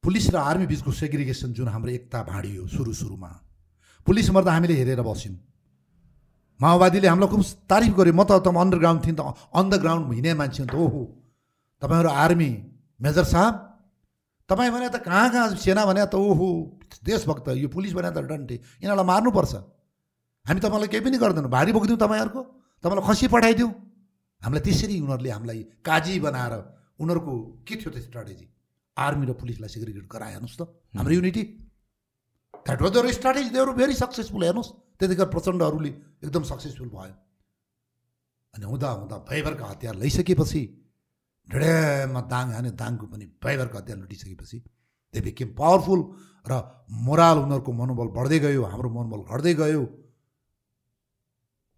Speaker 2: पुलिस र आर्मी बिचको सेग्रिगेसन जुन हाम्रो एकता भाँडियो सुरु सुरुमा। पुलिस मर्दा हामीले हेरेर बस्यौँ। माओवादीले हामीलाई खुब तारिफ गर्यो। म त त अन्डरग्राउन्ड थिएँ त अन द ग्राउन्ड हिँड्ने मान्छे हो त ओहो। तपाईँहरू आर्मी मेजर साहब तपाईँ भने त कहाँ कहाँ सेना भने त ओहो देशभक्त यो पुलिस भने त डन्टे। यिनीहरूलाई मार्नुपर्छ हामी तपाईँलाई केही पनि गर्दैनौँ। भारी बोकिदिउँ तपाईँहरूको। तपाईँलाई खसी पठाइदिउँ। हामीलाई त्यसरी उनीहरूले हामीलाई काजी बनाएर उनीहरूको के थियो त्यो स्ट्राटेजी आर्मी र पुलिसलाई सेग्रिगेट गराइहाल्नुहोस् त। हाम्रो unity that was their strategy they were very successful हेर्नुहोस्। त्यतिखेर प्रचण्डहरूले एकदम सक्सेसफुल भयो। अनि हुँदा हुँदा भयभरका हतियार लैसकेपछि ढेडेमा दाङ हाने दाङको पनि भयभरका हतियार लुटिसकेपछि दे बिकेम पावरफुल र मोराल उनीहरूको मनोबल बढ्दै गयो हाम्रो मनोबल घट्दै गयो।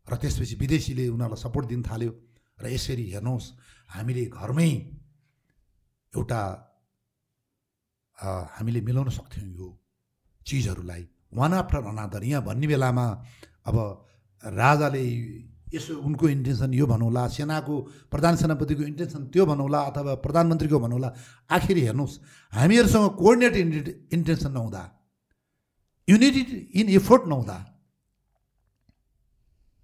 Speaker 2: र त्यसपछि विदेशीले उनीहरूलाई सपोर्ट दिन थाल्यो। र यसरी हेर्नुहोस् हामीले घरमै एउटा हामीले मिलाउन सक्थ्यौँ यो चिजहरूलाई। One after another. यहाँ भन्ने बेलामा अब राजाले यसो उनको इन्टेन्सन यो भनौँला सेनाको प्रधान सेनापतिको इन्टेन्सन त्यो भनौँला अथवा प्रधानमन्त्रीको भनौँला आखिर हेर्नुहोस् हामीहरूसँग कोअर्डिनेट इन्टेन्सन नहुँदा युनिटी इन एफोर्ट नहुँदा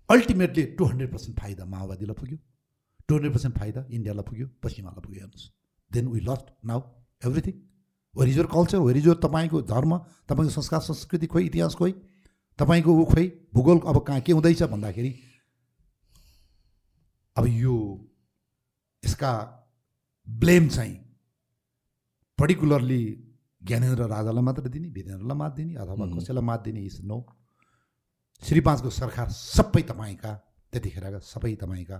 Speaker 2: अल्टिमेटली टु हन्ड्रेड पर्सेन्ट फाइदा माओवादीलाई पुग्यो टु हन्ड्रेड पर्सेन्ट फाइदा इन्डियालाई पुग्यो पश्चिमालाई पुग्यो हेर्नुहोस्। Then we lost now everything where is your culture where is your तपाईँको धर्म? तपाईँको संस्कार संस्कृति खोइ इतिहास खोइ? तपाईँको ऊ खोइ भूगोल अब कहाँ के हुँदैछ भन्दाखेरि अब यो यसका ब्लेम चाहिँ पर्टिकुलरली ज्ञानेन्द्र राजालाई मात्र दिने वीरेन्द्रलाई मात दिने अथवा कसैलाई मात दिने इज नो। श्री पाँचको सरकार सबै तपाईँका त्यतिखेरका सबै तपाईँका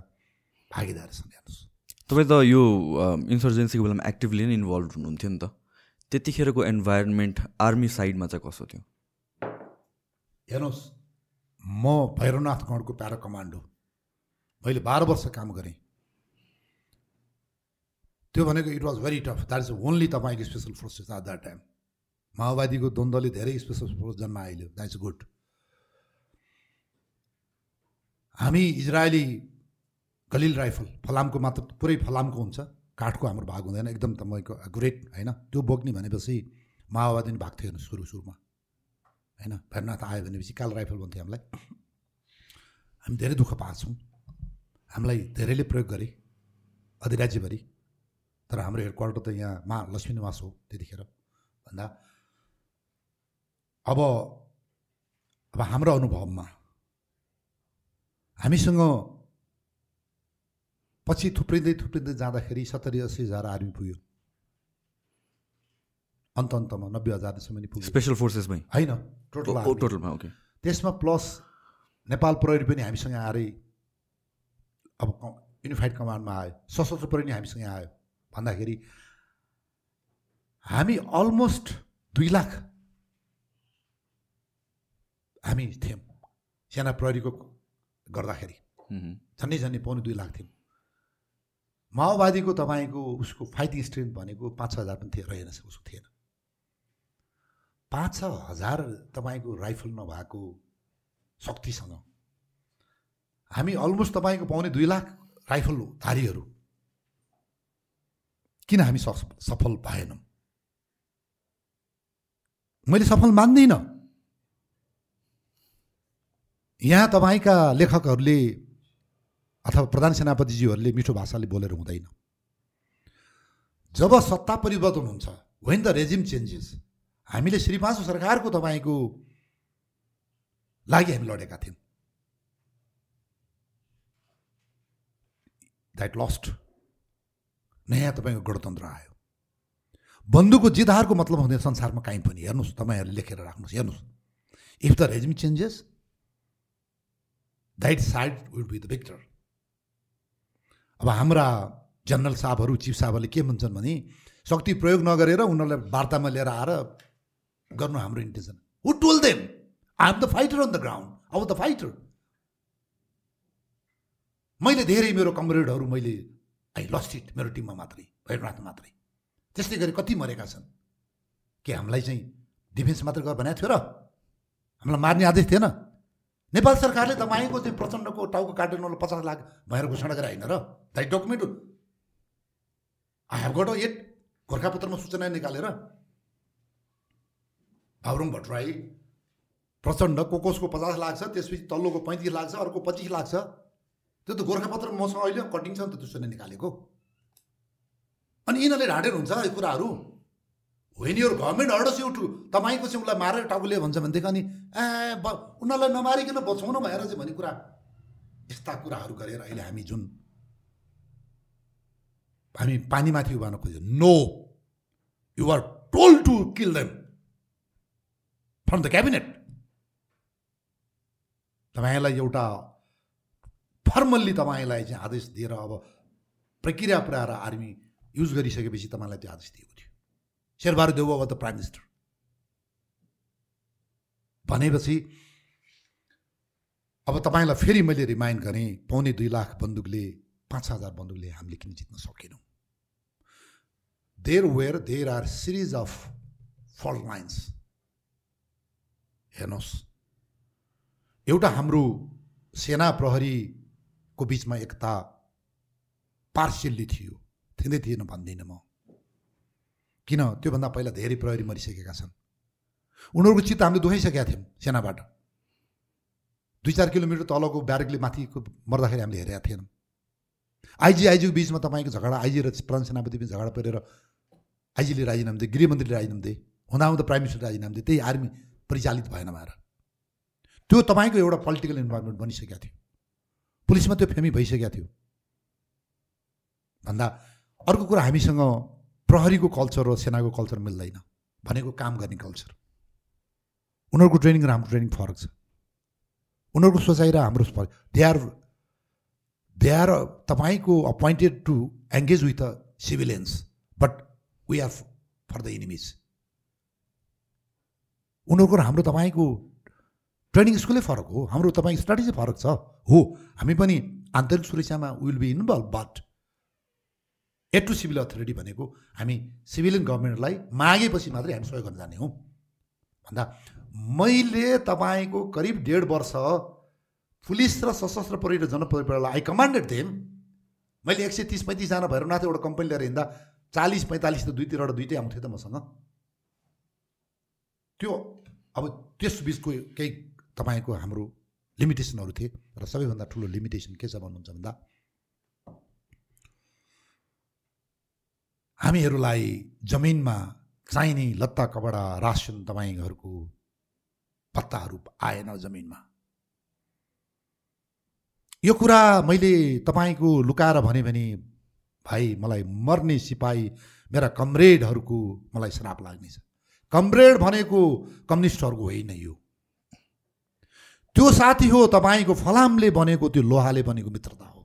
Speaker 2: भागीदार छन् हेर्नुहोस्।
Speaker 1: तपाईँ त यो इन्सर्जेन्सीको बेलामा एक्टिभली नै इन्भल्भ हुनुहुन्थ्यो नि त। त्यतिखेरको इन्भाइरोमेन्ट आर्मी साइडमा चाहिँ कसो थियो?
Speaker 2: हेर्नुहोस् म भैरवनाथ गणको प्यारा कमान्डो। मैले बाह्र वर्ष काम गरेँ। त्यो भनेको it was very tough that is only तपाईँको special forces at that time माओवादीको द्वन्द्वले धेरै स्पेसल फोर्स जन्म आइल्यो। द्याट इज गुड हामी इजरायली गलिल राइफल फलामको मात्र पुरै फलामको हुन्छ। काठको हाम्रो भाग हुँदैन। एकदम तपाईँको ग्रेट होइन? त्यो बोक्ने भनेपछि माओवादी पनि भएको थियो सुरु सुरुमा। होइन? भैरनाथ आयो भनेपछि काल राइफल भन्थ्यो हामीलाई। हामी धेरै दुःख पाएको हामीलाई धेरैले प्रयोग गरे अधिराज्यभरि तर हाम्रो हेडक्वार्टर त यहाँ मा लक्ष्मी निवास हो त्यतिखेर। भन्दा अब अब हाम्रो अनुभवमा हामीसँग पछि थुप्रिँदै थुप्रिँदै जाँदाखेरि सत्तरी अस्सी हजार आर्मी पुग्यो। अन्त अन्तमा नब्बे हजारसम्म नि पुग्यो।
Speaker 1: स्पेसल फोर्सेसमै
Speaker 2: होइन टोटल
Speaker 1: टोटलमा ओके
Speaker 2: त्यसमा प्लस नेपाल प्रहरी पनि हामीसँग आएरै अब युनिफाइड कमान्डमा आयो। सशस्त्र प्रहरी हामीसँग आयो। भन्दाखेरि हामी अलमोस्ट दुई लाख हामी थियौँ सेना प्रहरीको गर्दाखेरि। झन्डै झन्डै पाउने दुई लाख थियौँ। माओवादीको तपाईँको उसको फाइटिङ स्ट्रेन्थ भनेको पाँच छ हजार पनि थिए रहेनछ उसको थिएन। पाँच छ हजार तपाईँको राइफल नभएको शक्तिसँग हामी अलमोस्ट तपाईँको पाउने दुई लाख राइफल धारीहरू। किन हामी सफल भएनौँ? मैले सफल मान्दिनँ। यहाँ तपाईँका लेखकहरूले अथवा प्रधान सेनापतिज्यूहरूले मिठो भाषाले बोलेर हुँदैन। जब सत्ता परिवर्तन हुन्छ वेन द रेजिम चेन्जेस हामीले श्रीपाँचो सरकारको तपाईँको लागि हामी लडेका थियौँ। द्याट लस्ट नयाँ तपाईँको गणतन्त्र आयो। बन्धुको जितहारको मतलब हुँदैन संसारमा काहीँ पनि हेर्नुहोस् तपाईँहरूले लेखेर राख्नुहोस् हेर्नुहोस्। If the regime changes that side will be the victor अब हाम्रा जनरल साहबहरू चिफ साहबहरूले के भन्छन् भने शक्ति प्रयोग नगरेर उनीहरूलाई वार्तामा लिएर आएर गर्नु हाम्रो intention who told them I am the fighter on the ground अब द फाइटर मैले धेरै मेरो कमरेडहरू मैले आई लस्ट इट मेरो टिममा मात्रै भैरनाथ मात्रै। त्यस्तै गरी कति मरेका छन्? के हामीलाई चाहिँ डिफेन्स मात्रै गर भनेको थियो र? हामीलाई मार्ने आदेश थिएन? नेपाल सरकारले तपाईँको चाहिँ प्रचण्डको टाउको काट्नुलाई पचास लाख भनेर घोषणा गरे होइन र? दाइ document I have got at गोर्खापत्रमा सूचना निकालेर बाबुरङ भट्टराई प्रचण्ड को कसको पचास लाख छ त्यसपछि तल्लोको पैँतिस लाख छ अर्को पच्चिस लाख छ। त्यो त गोर्खापत्र मसँग अहिले कटिङ छ नि त त्यो सूचना निकालेको। अनि यिनीहरूले ढाँटेर हुन्छ यो कुराहरू? When your government orders you to तपाईँको चाहिँ उसलाई मारेर टाउले भन्छ भनेदेखि अनि ए ब उनीहरूलाई नमारिकन बचाउन भएर चाहिँ भन्ने कुरा। यस्ता कुराहरू गरेर अहिले हामी जुन हामी पानीमाथि उभार्न खोज्यो। No you are told to kill them from the cabinet तपाईँलाई एउटा फर्मल्ली तपाईँलाई चाहिँ आदेश दिएर अब प्रक्रिया पुऱ्याएर आर्मी युज गरिसकेपछि तपाईँलाई त्यो आदेश दिएको थियो। Sher Bahadur Deuba the prime minister भनेपछि अब तपाईँलाई फेरि मैले रिमाइन्ड गरेँ पाउने दुई लाख बन्दुकले पाँच हजार बन्दुकले हामीले किन जित्न सकेनौँ? There were there are series of fault lines हेर्नुहोस्। एउटा हाम्रो सेना प्रहरीको बिचमा एकता पार्सियल्ली थियो। थिँदै थिएन भन्दिनँ म। किन? त्योभन्दा पहिला धेरै प्रहरी मरिसकेका छन्। उनीहरूको चित्त हामीले दुखाइसकेका थियौँ सेनाबाट। दुई चार किलोमिटर तलको ब्यारेकले माथिको मर्दाखेरि हामीले हेरेका थिएनौँ। आइजी आइजीको बिचमा तपाईँको झगडा आइजी र प्रधान सेनापति बिच झगडा परेर आइजीले राजीनामा दिए गृहमन्त्रीले राजीनामा दिए हुँदा हुँदा प्राइम मिनिस्टर राजीनामा दिए त्यही आर्मी परिचालित भएन भएर त्यो तपाईँको एउटा पोलिटिकल इन्भाइरोमेन्ट बनिसकेको थियो। पुलिसमा त्यो फेमी भइसकेको थियो। भन्दा अर्को कुरा हामीसँग प्रहरीको कल्चर र सेनाको कल्चर मिल्दैन। भनेको काम गर्ने कल्चर। उनीहरूको ट्रेनिङ र हाम्रो ट्रेनिङ फरक छ। उनीहरूको सोचाइ र हाम्रो दे आर दे आर तपाईँको appointed to engage with the civilians but we are for the enemies उनीहरूको र हाम्रो तपाईँको ट्रेनिङ स्कुलै फरक हो। हाम्रो तपाईँको स्ट्राटेजी फरक छ। हो। हामी पनि आन्तरिक सुरक्षामा will be involve but a to civil authority भनेको हामी सिभिलियन गभर्मेन्टलाई मागेपछि मात्रै हामी सहयोग गर्न जाने हौँ। भन्दा मैले तपाईँको करिब डेढ वर्ष पुलिस र सशस्त्र प्रहरी र आई कमान्डेड देम। मैले एक सय तिस पैँतिसजना भएर नाथे एउटा कम्पनी लिएर हिँड्दा चालिस पैँतालिस त दुईतिरबाट दुइटै आउँथ्यो त मसँग। त्यो अब त्यस बिचको केही तपाईँको हाम्रो लिमिटेसनहरू थिए र सबैभन्दा ठुलो लिमिटेसन के छ भन्नुहुन्छ भन्दा हामीहरूलाई जमिनमा चाहिने लत्ता कपडा रासन तपाईँहरूको पत्ताहरू आएन जमिनमा। यो कुरा मैले तपाईँको लुकाएर भने भाइ मलाई मर्ने सिपाही मेरा कमरेडहरूको मलाई श्राप लाग्नेछ। कमरेड भनेको कम्युनिस्टहरूको होइन यो। त्यो साथी हो तपाईँको फलामले बनेको त्यो लोहाले बनेको मित्रता हो।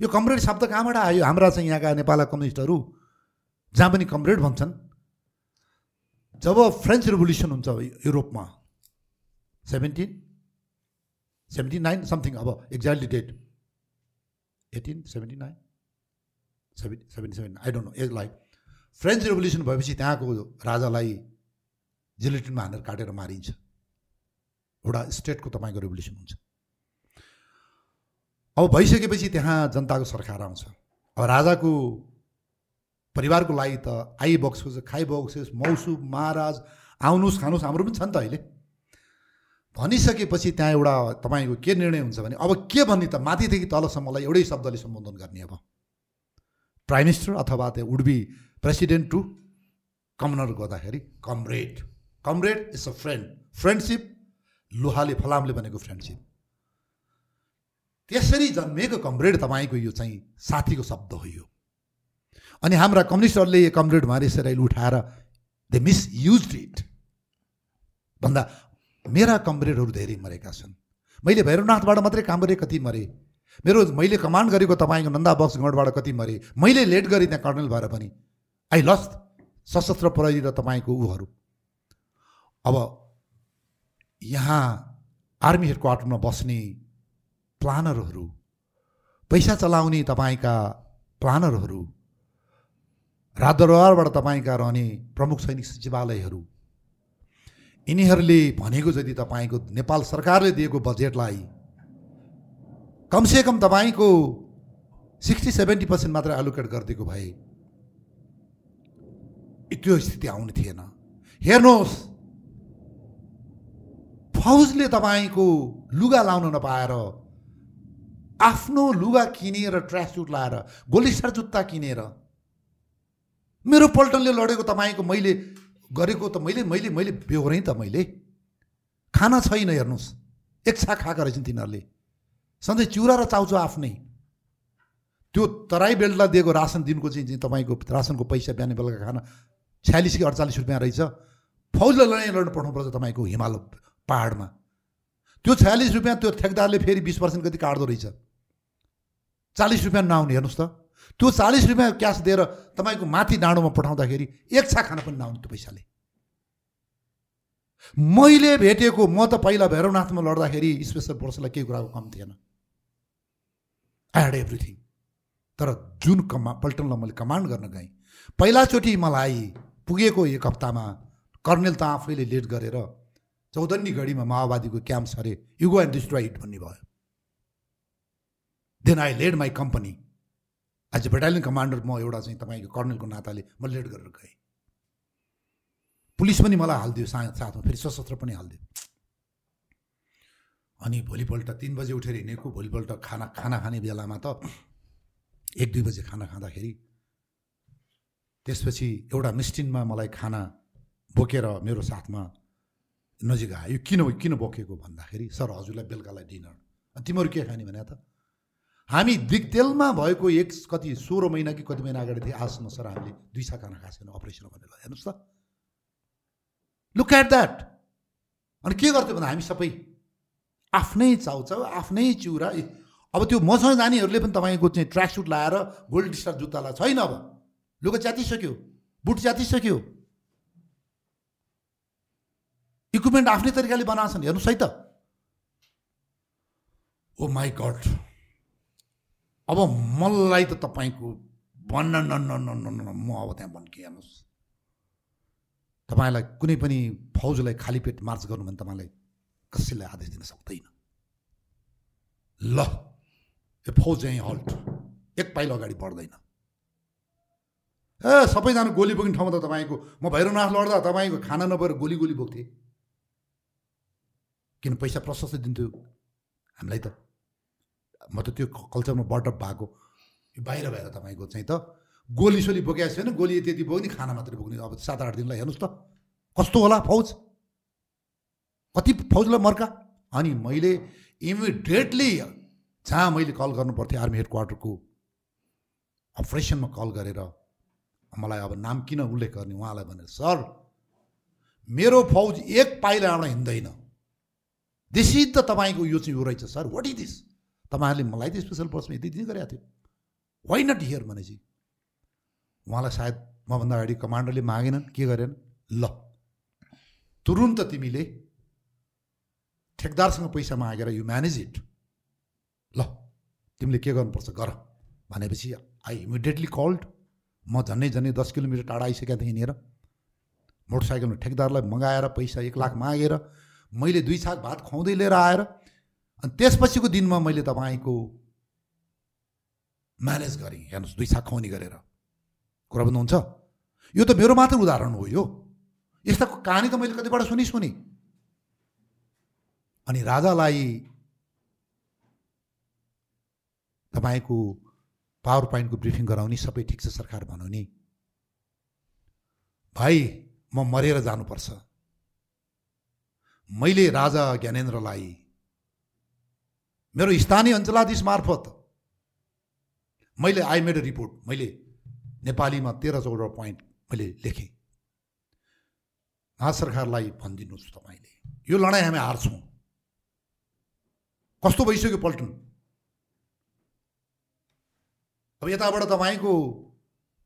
Speaker 2: यो कमरेड शब्द कहाँबाट आयो? हाम्रा चाहिँ यहाँका नेपालका कम्युनिस्टहरू जहाँ पनि कमरेड भन्छन्। जब फ्रेन्च रेभोल्युसन हुन्छ युरोपमा सेभेन्टिन सेभेन्टी नाइन समथिङ अब exactly date eighteen seventy nine seventy seventy seven I don't know यसलाई फ्रेन्च रेभोल्युसन भएपछि त्यहाँको राजालाई जिलेटिनमा हानेर काटेर मारिन्छ। एउटा स्टेटको तपाईँको रेभोल्युसन हुन्छ। अब भइसकेपछि त्यहाँ जनताको सरकार आउँछ। अब राजाको परिवारको लागि त आइ बक्सोस् खाइ मौसु महाराज आउनुहोस् खानुहोस् हाम्रो पनि छ नि त अहिले। भनिसकेपछि त्यहाँ एउटा तपाईँको के निर्णय हुन्छ भने अब के भन्ने त माथिदेखि तलसम्मलाई एउटै शब्दले सम्बोधन गर्ने अब। प्राइम मिनिस्टर अथवा त्यो would be president to commoner गर्दाखेरि comrade. Comrade is a friend. Friendship लोहाले फलामले बनेको फ्रेन्डसिप त्यसरी जन्मिएको कमरेड तपाईँको यो चाहिँ साथीको शब्द हो यो। अनि हाम्रा कम्युनिस्टहरूले यो कमरेड भनेर यसरी उठाएर दे मिसयुज इट भन्दा मेरा कमरेडहरू धेरै मरेका छन्। मैले भैरवनाथबाट मात्रै काम गरेँ कति मरे। मेरो मैले कमान्ड गरेको तपाईँको नन्दा बक्स गढबाट कति मरे। मैले लेट गरेँ त्यहाँ कर्नल भएर पनि। आई लस्ट सशस्त्र प्रहरी र तपाईँको ऊहरू। अब यहाँ आर्मी हेड क्वार्टरमा बस्ने प्लानरहरू पैसा चलाउने तपाईँका प्लानरहरू राजदरबारबाट तपाईँका रहने प्रमुख सैनिक सचिवालयहरू यिनीहरूले भनेको जति तपाईँको नेपाल सरकारले दिएको बजेटलाई कमसेकम तपाईँको सिक्सटी सेभेन्टी पर्सेन्ट मात्र एलोकेट गरिदिएको भए त्यो स्थिति आउने थिएन। हेर्नुहोस् फौजले तपाईँको लुगा लाउन नपाएर आफ्नो लुगा किनेर ट्र्याक सुट लाएर गोलिस्टर जुत्ता किनेर मेरो पल्टनले लडेको तपाईँको मैले गरेको त मैले मैले मैले बेहोरेँ त मैले। खाना छैन हेर्नुहोस् एक छाक खाएका रहेछन् तिनीहरूले। सधैँ चिउरा र चाउचो आफ्नै। त्यो तराई बेल्टलाई दिएको रासन दिनको चाहिँ तपाईँको रासनको पैसा बिहान बेलुका खाना छ्यालिस कि अडचालिस रुपियाँ रहेछ। फौजलाई लडाइँ लड्न पठाउनुपर्छ तपाईँको हिमाल पाहाडमा। त्यो छयालिस रुपियाँ त्यो ठेकदारले फेरि बिस पर्सेन्ट कति काट्दो रहेछ। चालिस रुपियाँ नआउने हेर्नुहोस् त। त्यो चालिस रुपियाँ क्यास दिएर तपाईँको माथि डाँडोमा पठाउँदाखेरि एक छा खाना पनि नआउने त्यो पैसाले। मैले भेटेको म त पहिला भैरवनाथमा लड्दाखेरि स्पेसल फोर्सलाई केही कुराको कम थिएन। आई ह्याड एभ्रिथिङ तर जुन कमा पल्टनलाई मैले कमान्ड गर्न गएँ। पहिलाचोटि मलाई पुगेको एक हप्तामा कर्नेल त आफैले लेट गरेर चौधन्नी घडीमा माओवादीको क्याम्प सरे युगो एन्ड डिस्ट्रोइड इट भन्ने भयो। Then I led my company as a battalion commander म एउटा चाहिँ तपाईँको कर्नेलको नाताले म लेड गरेर गएँ। पुलिस पनि मलाई हालिदियो सा साथमा फेरि सशस्त्र पनि हालिदियो। अनि भोलिपल्ट तिन बजे उठेर हिँडेको भोलिपल्ट खाना खाना खाने बेलामा त एक दुई बजे खाना खाँदाखेरि त्यसपछि एउटा मिस्टिनमा मलाई खाना बोकेर मेरो साथमा नजिक आयो। किन किन बोकेको भन्दाखेरि सर हजुरलाई बेलुकालाई डिनर। तिमीहरू के खाने? भने त हामी दिगतेलमा भएको एक कति सोह्र महिना कि कति महिना अगाडि थिएँ आजसम्म सर हामीले दुई सा खाना खाएको छैन अपरेसन भनेर हेर्नुहोस् त लुक एट द्याट अनि के गर्थ्यो भन्दा हामी सबै आफ्नै चाउचाउ आफ्नै चिउरा अब त्यो मसँग जानेहरूले पनि तपाईँको चाहिँ ट्र्याक सुट लाएर गोल्ड स्टार जुत्ता छैन अब। लुगा च्यातिसक्यो बुट च्यातिसक्यो इक्विपमेन्ट आफ्नै तरिकाले बनाएको हेर्नुहोस् है त। ओ माई गड अब मलाई त तपाईँको भन्न न न न म अब त्यहाँ भन्के हेर्नुहोस्। तपाईँलाई कुनै पनि फौजलाई खाली पेट मार्च गर्नु भने तपाईँलाई कसैलाई आदेश दिन सक्दैन। ल यो फौज चाहिँ हल्ट एक पाइलो अगाडि बढ्दैन। ए सबैजना गोली बोक्ने ठाउँमा त तपाईँको म भैरवनाथ लड्दा तपाईँको खाना नभएर गोली गोली बोक्थेँ। किन पैसा प्रशस्त दिन्थ्यो? हामीलाई त म त त्यो कल्चरमा बटअप भएको यो बाहिर भएर तपाईँको चाहिँ त गोली सोली बोकेको छैन। गोली त्यति बोक्ने खाना मात्रै बोक्ने अब सात आठ दिनलाई हेर्नुहोस् त कस्तो होला फौज? कति फौजलाई मर्का? अनि मैले इमिडिएटली जहाँ मैले कल गर्नु पर्थ्यो आर्मी हेड क्वार्टरको अपरेसनमा कल गरेर मलाई अब नाम किन उल्लेख गर्ने उहाँलाई भनेर सर मेरो फौज एक पाइला एउटा हिँड्दैन। दिस इज त तपाईँको यो चाहिँ यो रहेछ सर। वाट इज दिस तपाईँहरूले मलाई त स्पेसल फोर्समा यति दिन गरेको थियो वाइ नट हियर भनेपछि? उहाँलाई सायद मभन्दा अगाडि कमान्डरले मागेनन् के गरेन ल तुरुन्त तिमीले ठेकदारसँग पैसा मागेर यु म्यानेज इट ल तिमीले के गर्नुपर्छ? गर। भनेपछि आई इमिडिएटली कल्ड म झन्डै झन्डै दस किलोमिटर टाढा आइसकेको थिएँ यहाँनिर मोटरसाइकलमा ठेकदारलाई मगाएर पैसा एक लाख मागेर मैले दुई छाक भात खुवाउँदै लिएर आएर अनि त्यसपछिको दिनमा मैले तपाईँको म्यानेज गरेँ। हेर्नुहोस् दुई छाक खुवाउने गरेर। कुरा बुझ्नुहुन्छ? यो त मेरो मात्र उदाहरण हो यो। यस्ता कहानी त मैले कतिबाट सुनि सुने। अनि राजालाई तपाईँको पावर पोइन्टको ब्रिफिङ गराउने सबै ठिक छ सरकार नि। भाइ म मरेर जानुपर्छ। मैले राजा ज्ञानेन्द्रलाई मेरो स्थानीय अञ्चलाधीश मार्फत मैले आई मेड रिपोर्ट मैले नेपालीमा तेह्र चौध पोइन्ट मैले लेखेँ। भारत सरकारलाई भनिदिनुहोस् तपाईँले। यो लडाइँ हामी हार्छौँ। कस्तो भइसक्यो पल्टन? अब यताबाट तपाईँको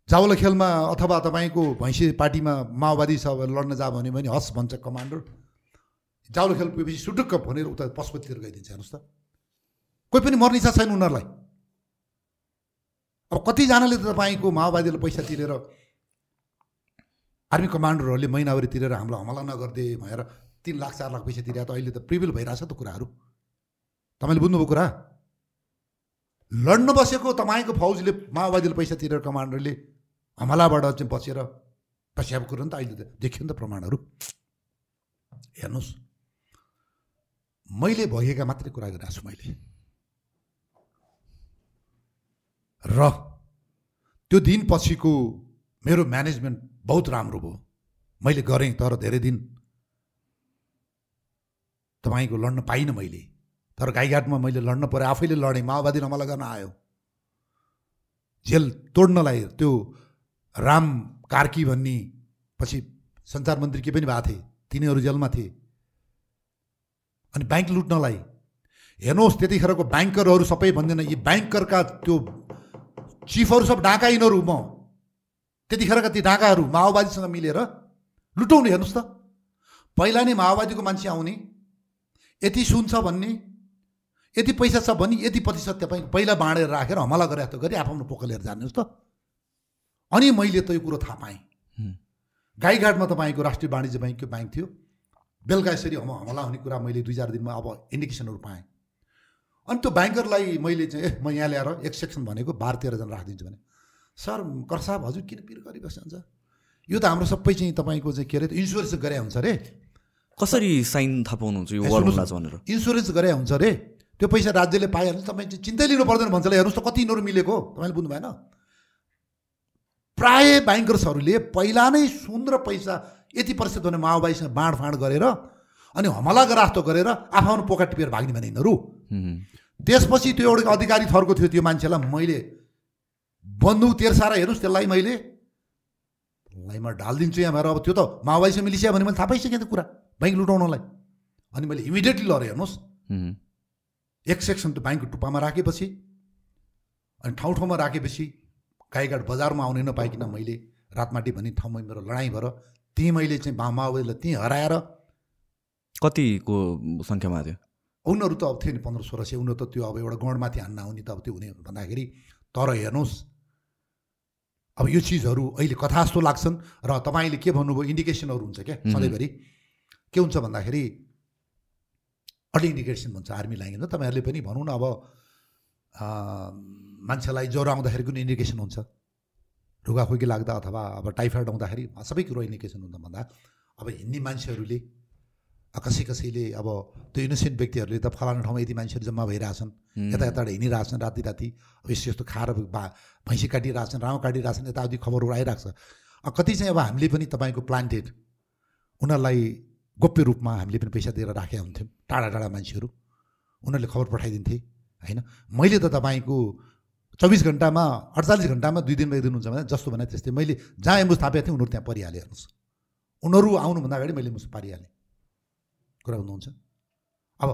Speaker 2: चाउल खेलमा अथवा तपाईँको भैँसी पार्टीमा माओवादी छ लड्न जा भन्यो भने हस् भन्छ कमान्डर। चाउल खेल पुगेपछि सुटुक्क भनेर उता पशुपतितिर गइदिन्छ हेर्नुहोस् त। कोही पनि मर्ने इच्छा छैन उनीहरूलाई। अब कतिजनाले त तपाईँको माओवादीले पैसा तिरेर आर्मी कमान्डरहरूले महिनावरी तिरेर हामीलाई हमला नगरिदिए भनेर तिन लाख चार लाख पैसा तिरेको त अहिले त प्रिभिल भइरहेछ त कुराहरू। तपाईँले बुझ्नुभयो कुरा? लड्न बसेको तपाईँको फौजले माओवादीले पैसा तिरेर कमान्डरले हमलाबाट चाहिँ बचेर पस्याएको कुरो नि त अहिले त देखियो नि त प्रमाणहरू। हेर्नुहोस्। मैले भएका मात्रै कुरा गरिरहेको छु मैले। र त्यो दिन पछिको मेरो म्यानेजमेन्ट बहुत राम्रो भयो। मैले गरेँ तर धेरै दिन तपाईँको लड्न पाइनँ मैले। तर गाईघाटमा मैले लड्न पऱ्यो आफैले लडेँ माओवादी हमला गर्न आयो। जेल तोड्नलाई त्यो राम कार्की भन्ने पछि सञ्चार मन्त्री के पनि भएको थिए तिनीहरू जेलमा थिए। अनि ब्याङ्क लुट्नलाई। हेर्नुहोस् त्यतिखेरको ब्याङ्करहरू सबै भन्दैन यी ब्याङ्करका त्यो चिफहरू सब डाका यिनीहरू म। त्यतिखेरका ती डाकाहरू माओवादीसँग मिलेर लुटाउने हेर्नुहोस् त। पहिला नै माओवादीको मान्छे आउने यति सुन छ भन्ने यति पैसा छ भने यति प्रतिशत तपाईँ पहिला बाँडेर राखेर हमला गरे जस्तो गरी आफ्नो पोका लिएर जानुहोस् त। अनि मैले त यो कुरो थाहा पाएँ। गाईघाटमा तपाईँको राष्ट्रिय वाणिज्य ब्याङ्कको ब्याङ्क थियो। बेलुका यसरी हम हमला हुने कुरा मैले दुई चार दिनमा अब इन्डिकेसनहरू पाएँ। अनि त्यो ब्याङ्करलाई मैले चाहिँ ए म यहाँ ल्याएर एक सेक्सन भनेको बाह्र तेह्रजना राखिदिन्छु भने सर कर साहब हजुर किन पिर गरिबस्नुहुन्छ यो त हाम्रो सबै चाहिँ तपाईँको चाहिँ के अरे इन्सुरेन्स गरे हुन्छ अरे
Speaker 1: कसरी साइन थाहा पाउनुहुन्छ यो भनेर?
Speaker 2: इन्सुरेन्स गरे हुन्छ अरे त्यो पैसा राज्यले पाइहाल्छ तपाईँ चाहिँ चिन्तै लिनु पर्दैन भन्छ हेर्नुहोस् त कति यिनीहरू मिलेको। तपाईँले बुझ्नु भएन प्राय ब्याङ्कर्सहरूले पहिला नै सुन र पैसा यति प्रतिशत भने माओवादीसँग बाँडफाँड गरेर अनि हमला गरास्तो गरेर आफ्नो पोका टिपेर भाग्ने भने यिनीहरू त्यसपछि त्यो एउटा अधिकारी थरको थियो त्यो मान्छेलाई मैले बन्दुक तेर्साएर हेर्नुहोस् त्यसलाई मैले लाई म ढालिदिन्छु यहाँ भएर अब त्यो त माओवादीसँग मिलिसिया भने मैले थाहा पाइसकेँ त कुरा ब्याङ्क लुटाउनलाई। अनि मैले इमिडिएटली लडेँ हेर्नुहोस्। एक सेक्सन त्यो ब्याङ्कको टुप्पामा राखेपछि अनि ठाउँ ठाउँमा राखेपछि गाईघाट बजारमा आउनै नपाइकन मैले रातमाटी भन्ने ठाउँमा मेरो लडाइँ भएर त्यहीँ मैले चाहिँ माओवादीलाई त्यहीँ हराएर
Speaker 1: कतिको सङ्ख्यामा थियो
Speaker 2: उनीहरू त अब थियो नि पन्ध्र सोह्र सय उनीहरू त त्यो अब एउटा गणमाथि हान्न आउने त अब त्यो हुने भन्दाखेरि तर हेर्नुहोस् अब यो चिजहरू अहिले कथा जस्तो लाग्छन् र तपाईँले के भन्नुभयो इन्डिकेसनहरू हुन्छ क्या. सधैँभरि? के हुन्छ भन्दाखेरि अर्ली इन्डिकेसन भन्छ आर्मी लाइनमा तपाईँहरूले पनि भनौँ न अब मान्छेलाई ज्वरो आउँदाखेरि कुनै इन्डिकेसन हुन्छ। ढुगाखुकी लाग्दा अथवा अब टाइफाइड आउँदाखेरि सबै कुरो इन्डिकेसन हुन्छ भन्दा अब हिन्दी मान्छेहरूले कसै कसैले अब त्यो इनोसेन्ट व्यक्तिहरूले त फलाना ठाउँमा यति मान्छेहरू जम्मा भइरहेछन् यता यताबाट हिँडिरहेछन् राति राति अब यस्तो यस्तो खाएर बा भैँसी काटिरहेछन् राउँ काटिरहेछन् यताउति खबरहरू आइरहेको छ। कति चाहिँ अब हामीले पनि तपाईँको प्लान्टेड उनीहरूलाई गोप्य रूपमा हामीले पनि पैसा दिएर राखेका हुन्थ्यौँ टाढा टाढा मान्छेहरू। उनीहरूले खबर पठाइदिन्थे होइन? मैले त तपाईँको चौबिस घन्टामा अडचालिस घन्टामा दुई दिनमा एक दिन हुन्छ भने जस्तो भने त्यस्तै मैले जहाँ एम्बुस थापेको थिएँ उनीहरू त्यहाँ परिहालेँ हेर्नुहोस्। उनीहरू आउनुभन्दा अगाडि मैले एम्बुस पारिहालेँ। कुरा बुझ्नुहुन्छ? अब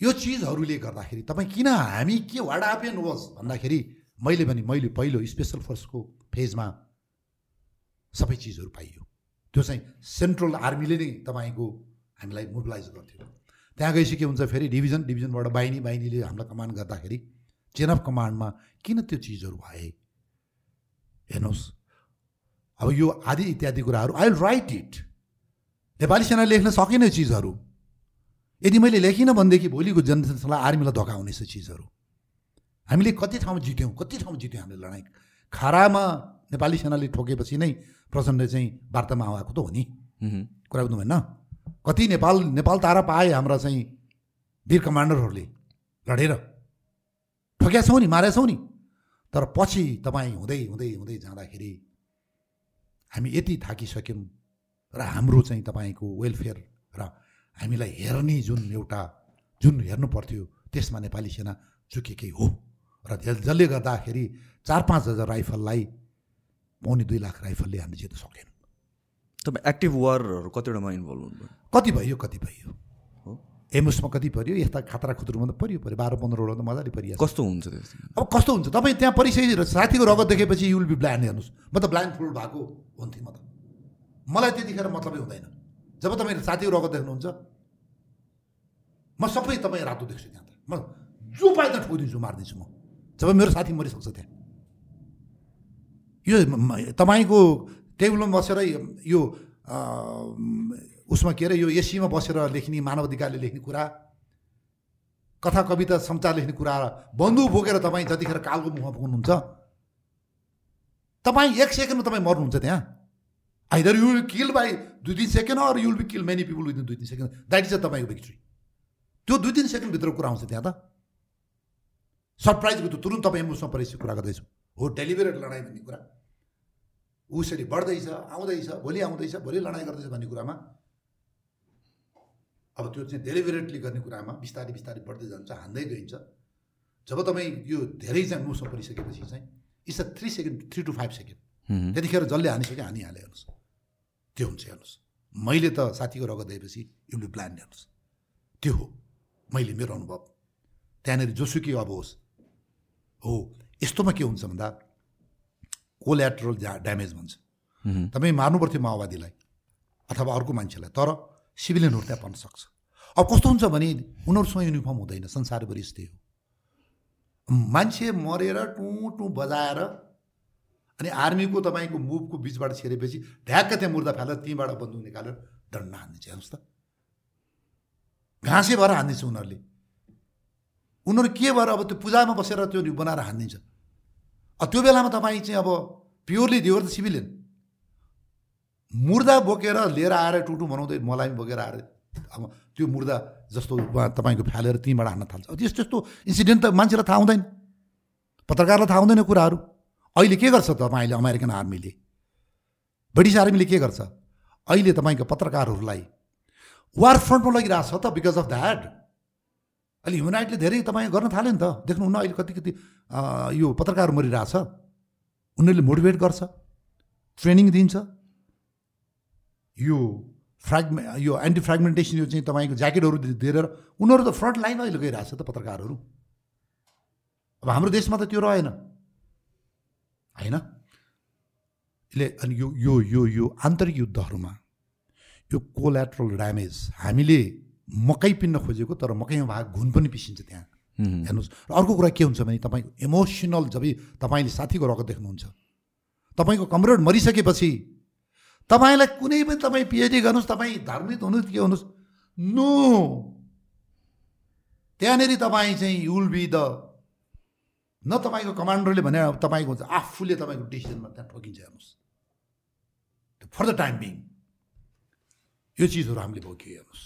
Speaker 2: यो चिजहरूले गर्दाखेरि तपाईँ किन हामी के वाट वाज भन्दाखेरि मैले भने मैले पहिलो स्पेसल फोर्सको फेजमा सबै चिजहरू पाइयो। त्यो चाहिँ सेन्ट्रल आर्मीले नै तपाईँको हामीलाई मोबिलाइज गर्थ्यो। त्यहाँ गएपछि के हुन्छ फेरि डिभिजन डिभिजनबाट बाहिनी बाहिनीले हामीलाई कमान्ड गर्दाखेरि चेन अफ कमान्डमा किन त्यो चिजहरू भए हेर्नुहोस् अब यो आदि इत्यादि कुराहरू आई विल राइट इट नेपाली सेना लेख्न सकेन यो चिजहरू यदि मैले लेखिनँ भनेदेखि भोलिको जनतालाई आर्मीलाई धोका हुनेछ चिजहरू हामीले कति ठाउँमा जित्यौँ कति ठाउँमा जित्यौँ हामीले लडाइँ खारामा नेपाली सेनाले ठोकेपछि नै प्रचण्ड चाहिँ वार्तामा आएको त हो नि कुरा बुझ्नु भएन कति नेपाल नेपाल तारा पाए हाम्रा चाहिँ वीर कमान्डरहरूले लडेर ठोक्या छौँ नि मारेका छौँ नि। तर पछि तपाईँ हुँदै हुँदै हुँदै जाँदाखेरि हामी यति थाकिसक्यौँ र हाम्रो चाहिँ तपाईँको वेलफेयर र हामीलाई हेर्ने जुन एउटा जुन हेर्नु पर्थ्यो त्यसमा नेपाली सेना चुकेकै हो। र जस- जसले गर्दाखेरि चार पाँच हजार राइफललाई पौने दुई लाख राइफलले हामीले जित्न सकेनौँ
Speaker 1: तपाईँ एक्टिभ वारहरू कतिवटामा इन्भल्भ हुनुभयो?
Speaker 2: कति भयो कति भयो?
Speaker 1: हो
Speaker 2: एमुसमा कति पऱ्यो यस्ता खतरा खुतरुमा त पऱ्यो पऱ्यो बाह्र पन्ध्रवटा त मजाले परिहाल्छ
Speaker 1: कस्तो हुन्छ
Speaker 2: अब कस्तो हुन्छ तपाईँ त्यहाँ परिसकेर साथीको रगत देखेपछि युल बी ब्लाइन्ड हेर्नुहोस् म त ब्लाइन्ड फुल भएको हुन्थेँ म त मलाई त्यतिखेर मतलबै हुँदैन जब तपाईँ साथीको रगत देख्नुहुन्छ म सबै तपाईँ रातो देख्छु त्यहाँ त म जो पाए त ठोकिदिन्छु मारिदिन्छु म जब मेरो साथी मरिसक्छ त्यहाँ यो तपाईँको टेबलमा बसेर यो उसमा के अरे यो एसीमा बसेर लेख्ने मानव अधिकारले लेख्ने कुरा कथा कविता समाचार लेख्ने कुरा बन्दुक बोकेर तपाईँ जतिखेर कालको मुखमा पुग्नुहुन्छ तपाईँ एक सेकेन्डमा तपाईँ मर्नुहुन्छ त्यहाँ। Either you will kill by दुई तिन second or you'll be kill many people within दुई तिन सेकेन्ड। द्याट इज अ तपाईँको भिक्ट्री त्यो दुई तिन सेकेन्डभित्र कुरा आउँछ त्यहाँ त। सरप्राइजको त तुरन्त तपाईँ मुसँग परिचय कुरा गर्दैछु। हो डेलिभरेट लडाइँ भन्ने कुरा। उसरी बढ्दैछ आउँदैछ भोलि आउँदैछ भोलि लडाइँ गर्दैछ भन्ने कुरामा अब त्यो चाहिँ डेलिभरेटली गर्ने कुरामा बिस्तारै बिस्तारै बढ्दै जान्छ हान्दै गइन्छ। जब तपाईँ यो धेरै चाहिँ मुसमा परिसकेपछि चाहिँ it's a three second three to five second त्यतिखेर जसले हानिसक्यो हानिहाल्यो हेर्नुहोस्। त्यो हुन्छ हेर्नुहोस्। मैले त साथीको रगत दिएपछि युल प्लान हेर्नुहोस्। त्यो हो मैले मेरो अनुभव। त्यहाँनिर जोसुकै अब होस् हो यस्तोमा के हुन्छ भन्दा कोल्याट्रल ड्यामेज भन्छ। तपाईँ मार्नु पर्थ्यो माओवादीलाई अथवा अर्को मान्छेलाई तर सिभिलियनहरू त्यहाँ पर्न सक्छ। अब कस्तो हुन्छ भने उनीहरूसँग युनिफर्म हुँदैन संसारभरि यस्तै हो। मान्छे मरेर टुँ टुँ बजाएर अनि आर्मीको तपाईँको मुभको बिचबाट छिरेपछि ढ्याक्क त्यहाँ मुर्दा फालेर त्यहीँबाट बन्दुक निकालेर डन्डा हानिदिन्छ हेर्नुहोस् त। घाँसे भएर हानिदिन्छ उनीहरूले। उनीहरू के भएर अब त्यो पूजामा बसेर त्यो बनाएर हानिदिन्छ? त्यो बेलामा तपाईँ चाहिँ अब प्योरली दियो त सिभिलियन। मुर्दा बोकेर लिएर आएर टुटु बनाउँदै मलाई बोकेर आएर अब त्यो मुर्दा जस्तो तपाईँको फ्यालेर त्यहीँबाट हान्न थाल्छ। यस्तो यस्तो इन्सिडेन्ट त मान्छेलाई थाहा हुँदैन। पत्रकारलाई थाहा हुँदैन कुराहरू। अहिले के गर्छ तपाईँले अमेरिकन आर्मीले? ब्रिटिस आर्मीले के गर्छ? अहिले तपाईँको पत्रकारहरूलाई वार फ्रन्टमा लगिरहेको छ त बिकज अफ द्याट अहिले ह्युमन धेरै तपाईँ गर्न थाल्यो नि त। देख्नुहुन्न अहिले कति कति यो पत्रकार मरिरहेछ। उनीहरूले मोटिभेट गर्छ। ट्रेनिङ दिन्छ। यो फ्रेगमे यो एन्टी फ्रेगमेन्टेसन यो चाहिँ तपाईँको ज्याकेटहरू दिएर उनीहरू त फ्रन्ट लाइनमा अहिले गइरहेछ त पत्रकारहरू। अब हाम्रो देशमा त त्यो रहेन। होइन? यसले अनि यो यो यो यो आन्तरिक युद्धहरूमा यो कोल्याट्रल ड्यामेज हामीले मकै पिन्न खोजेको तर मकैमा भाग घुन पनि पिसिन्छ त्यहाँ। हेर्नुहोस्। र अर्को कुरा के हुन्छ भने तपाईँको इमोसनल जब तपाईँले साथीको रगत देख्नुहुन्छ तपाईँको कमरेड मरिसकेपछि तपाईँलाई कुनै पनि तपाईँ पिएचडी गर्नुहोस् तपाईँ धार्मिक हुनुहोस् के हुनुहोस्। नो। त्यहाँनिर तपाईँ चाहिँ युल बी द न तपाईँको कमान्डरले भने तपाईँको हुन्छ आफूले तपाईँको डिसिजनमा त्यहाँ ठोकिन्छ हेर्नुहोस्। फर द टाइम बिङ यो चिजहरू हामीले भोग्यो हेर्नुहोस्।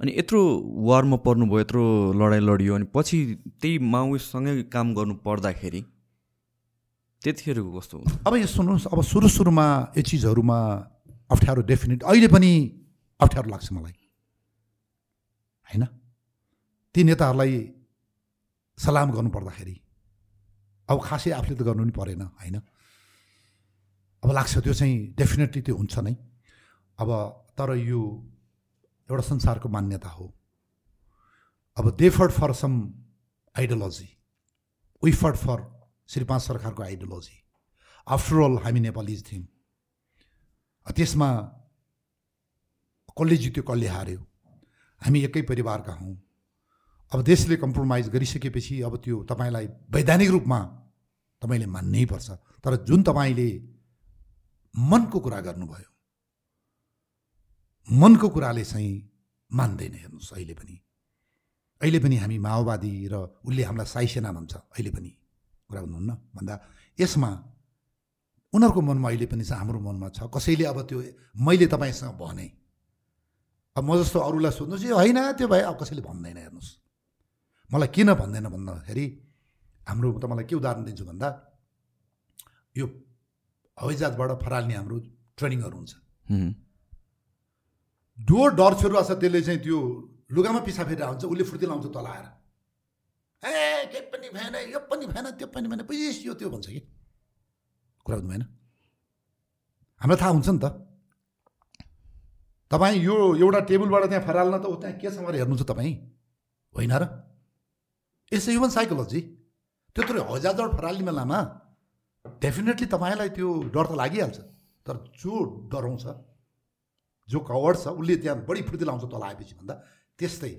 Speaker 1: अनि यत्रो वारमा पर्नुभयो यत्रो लडाइँ लडियो अनि पछि त्यही माओइस्टसँगै काम गर्नु पर्दाखेरि त्यतिखेरको कस्तो हुन्छ?
Speaker 2: अब यो सुन्नुहोस् अब सुरु सुरुमा यो चिजहरूमा अप्ठ्यारो डेफिनेट अहिले पनि अप्ठ्यारो लाग्छ मलाई। होइन? ती नेताहरूलाई सलाम गर्नु पर्दाखेरि अब खासै आफूले त गर्नु नि परेन होइन? अब लाग्छ त्यो चाहिँ डेफिनेटली त्यो हुन्छ नै। अब तर यो एउटा संसारको मान्यता हो। अब they for some ideology we fought for Shri पाँच सरकारको आइडियोलोजी। आफ्टर अल हामी नेपालीज थियौँ। त्यसमा कसले जित्यो कसले हार्यो? हामी एकै परिवारका हौँ। अब देशले कम्प्रोमाइज गरिसकेपछि अब त्यो तपाईँलाई वैधानिक रूपमा तपाईँले मान्नै पर्छ। तर जुन तपाईँले मनको कुरा गर्नुभयो मनको कुराले चाहिँ मान्दैन हेर्नुहोस् अहिले पनि। अहिले पनि हामी माओवादी र उसले हामीलाई साई सेना भन्छ अहिले पनि। कुरा भन्नुहुन्न भन्दा यसमा उनीहरूको मनमा अहिले पनि छ हाम्रो मनमा छ कसैले अब त्यो मैले तपाईँसँग भने। अब म जस्तो अरूलाई सोध्नुहोस् यो होइन त्यो भए अब कसैले भन्दैन हेर्नुहोस्। मलाई किन भन्दैन भन्दाखेरि हाम्रो त मलाई के उदाहरण दिन्छु भन्दा यो हवाईजहाजबाट फराल्ने हाम्रो ट्रेनिङहरू हुन्छ। जो डर छ त्यसले चाहिँ त्यो लुगामा पिसा फेरि हुन्छ उसले फुर्ती लाउँछ तल आएर। ए के पनि भएन यो पनि भएन त्यो पनि भएन पिस यो त्यो भन्छ कि? कुरा बुझ्नु भएन? हामीलाई थाहा हुन्छ नि त। तपाईँ यो एउटा टेबलबाट त्यहाँ फराल्न त त्यहाँ के छ हेर्नु छ तपाईँ? होइन र? यसो ह्युमन साइकोलोजी त्यत्रो हजारबाट फराल्ने बेलामा डेफिनेटली तपाईँलाई त्यो डर त लागिहाल्छ। तर जो डराउँछ जो कवर्ड छ उसले त्यहाँ बढी फुर्ती लाउँछ तल आएपछि भन्दा त्यस्तै।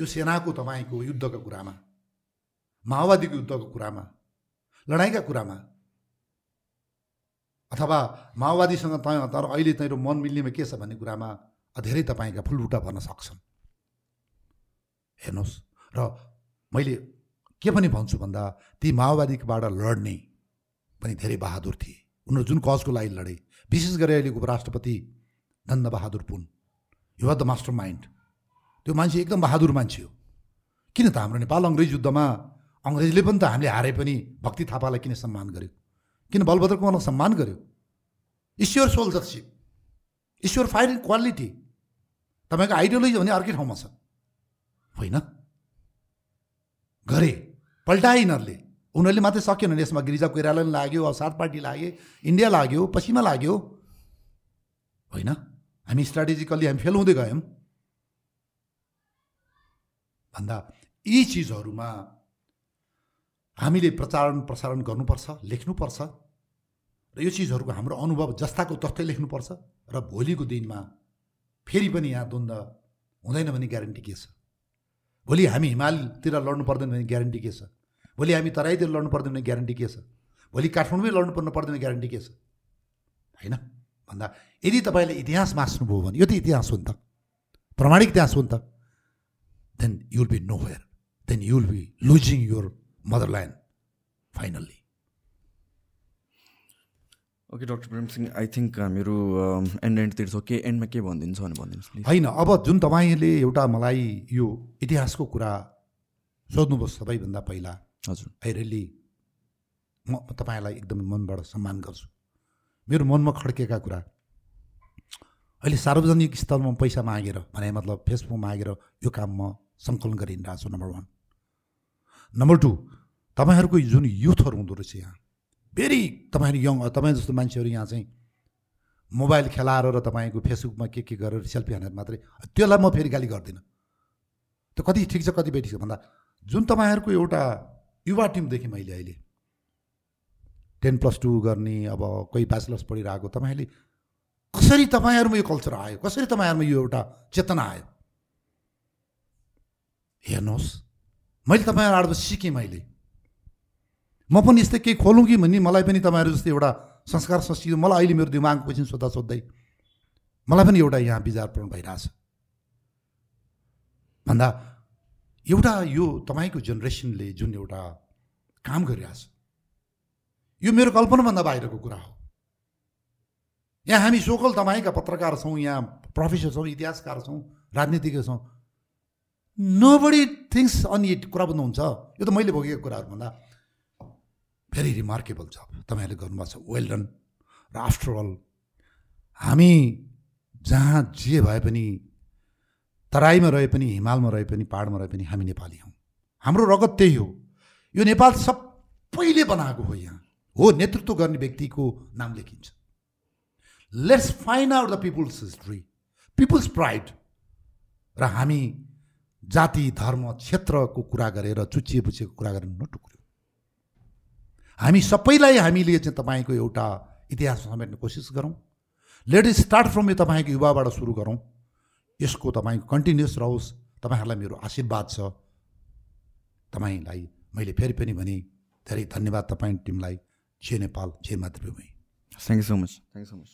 Speaker 2: यो सेनाको तपाईँको युद्धको कुरामा माओवादीको युद्धको कुरामा लडाइँका कुरामा अथवा माओवादीसँग त तर अहिले तैँरो मन मिल्नेमा के छ भन्ने कुरामा धेरै तपाईँका फुलबुटा भर्न सक्छन् हेर्नुहोस् र मैले के पनि भन्छु भन्दा ती माओवादीबाट लड्ने पनि धेरै बहादुर थिए उनीहरू जुन कजको लागि लडे विशेष गरी अहिले उपराष्ट्रपति Bahadur Pun you are the master mind त्यो मान्छे एकदम बहादुर मान्छे हो। किन त हाम्रो नेपाल अङ्ग्रेज युद्धमा अङ्ग्रेजले पनि त हामीले हारे पनि भक्ति थापालाई किन सम्मान गर्यो? किन बलभद्र कुमारलाई सम्मान गर्यो? ईश्वर सोल्जरसिप ईश्वर फायर क्वालिटी तपाईँको आइडियोलोजी भने अर्कै ठाउँमा छ। होइन? गरे पल्टाए यिनीहरूले। उनीहरूले मात्रै सकेन यसमा गिरिजा कोइराला लाग्यो अवसाद पार्टी लाग्यो इन्डिया लाग्यो पश्चिमा लाग्यो। होइन? हामी स्ट्राटेजिकल्ली हामी फेल हुँदै गयौँ। भन्दा यी चिजहरूमा हामीले प्रचारण प्रसारण गर्नुपर्छ लेख्नुपर्छ। र यो चिजहरूको हाम्रो अनुभव जस्ताको तस्तै लेख्नुपर्छ र भोलिको दिनमा फेरि पनि यहाँ द्वन्द्व हुँदैन भन्ने ग्यारेन्टी के छ? भोलि हामी हिमालतिर लड्नु पर्दैन भने ग्यारेन्टी के छ? भोलि हामी तराईतिर लड्नु पर्दैन भने ग्यारेन्टी के छ? भोलि काठमाडौँमै लड्नु पर्नु पर्दैन ग्यारेन्टी के छ? होइन? भन्दा यदि तपाईँले इतिहास मास्नुभयो भने यो त इतिहास हो नि त। प्रमाणिक इतिहास हो नि त। You'll be nowhere then you'll be losing your motherland finally
Speaker 1: okay doctor Prem Singh I think हामीहरू एन्ड एन्डतिर छ. के एन्डमा के भनिदिन्छ भने भनिदिनुहोस्
Speaker 2: होइन अब जुन तपाईँले एउटा मलाई यो इतिहासको कुरा सोध्नुभयो सबैभन्दा पहिला
Speaker 1: हजुर।
Speaker 2: आई रियली म तपाईँलाई एकदमै मनबाट सम्मान गर्छु। मेरो मनमा खड्केका कुरा अहिले सार्वजनिक स्थलमा पैसा मागेर भने मतलब फेसबुकमा मागेर यो काम म सङ्कलन गरिरहेको छु नम्बर वान नम्बर टू तपाईँहरूको जुन युथहरू हुँदो रहेछ यहाँ भेरी तपाईँहरू यङ तपाईँ जस्तो मान्छेहरू यहाँ चाहिँ मोबाइल खेलाएर र तपाईँको फेसबुकमा के के गरेर सेल्फी हानेर मात्रै त्यसलाई म फेरि गाली गर्दिनँ। त्यो कति ठिक छ कति बेठी छ भन्दा जुन तपाईँहरूको एउटा युवा टिम देखेँ मैले अहिले टेन प्लस टू गर्ने अब कोही ब्याचलर्स पढिरहेको तपाईँहरूले कसरी तपाईँहरूमा यो कल्चर आयो कसरी तपाईँहरूमा यो एउटा चेतना आयो? हेर्नुहोस्। मैले तपाईँहरूबाट सिकेँ मैले। म पनि यस्तै केही खोलौँ कि भन्ने मलाई पनि तपाईँहरू जस्तै एउटा संस्कार संस्कृति मलाई अहिले मेरो दिमागको पछि सोद्धा सोद्धै मलाई पनि एउटा यहाँ विचारपूर्ण भइरहेछ। भन्दा एउटा यो तपाईँको जेनेरेसनले जुन एउटा काम गरिरहेछ यो मेरो कल्पनाभन्दा बाहिरको कुरा हो। यहाँ हामी सोकल तपाईँका पत्रकार छौँ यहाँ प्रोफेसर छौँ इतिहासकार छौँ राजनीतिज्ञ छौँ nobody thinks on it कुरा बुझ्नुहुन्छ। यो त मैले भोगेको कुराहरू भन्दा भेरी रिमार्केबल जब तपाईँहरूले गर्नुभएको छ। वेल डन र आफ्टर अल हामी जहाँ जे भए पनि तराईमा रहे पनि हिमालमा रहे पनि पाहाडमा रहे पनि हामी नेपाली हौँ। हाम्रो रगत त्यही हो। यो नेपाल सबैले बनाएको हो यहाँ। हो नेतृत्व गर्ने व्यक्तिको नाम लेखिन्छ। Let's find out the people's history people's pride र हामी जाति धर्म क्षेत्रको कुरा गरेर चुचिए पुचिएको कुरा गरेर नटुक्रियो। हामी सबैलाई हामीले चाहिँ तपाईँको एउटा इतिहास समेट्ने कोसिस गरौँ। लेट स्टार्ट फ्रम यो तपाईँको युवाबाट सुरु गरौँ। यसको तपाईँको कन्टिन्युस रहोस्। तपाईँहरूलाई मेरो आशीर्वाद छ। तपाईँलाई मैले फेरि पनि भने धेरै धन्यवाद तपाईँ टिमलाई। जे नेपाल जे मातृभूमि।
Speaker 1: Thank you so much thank you so much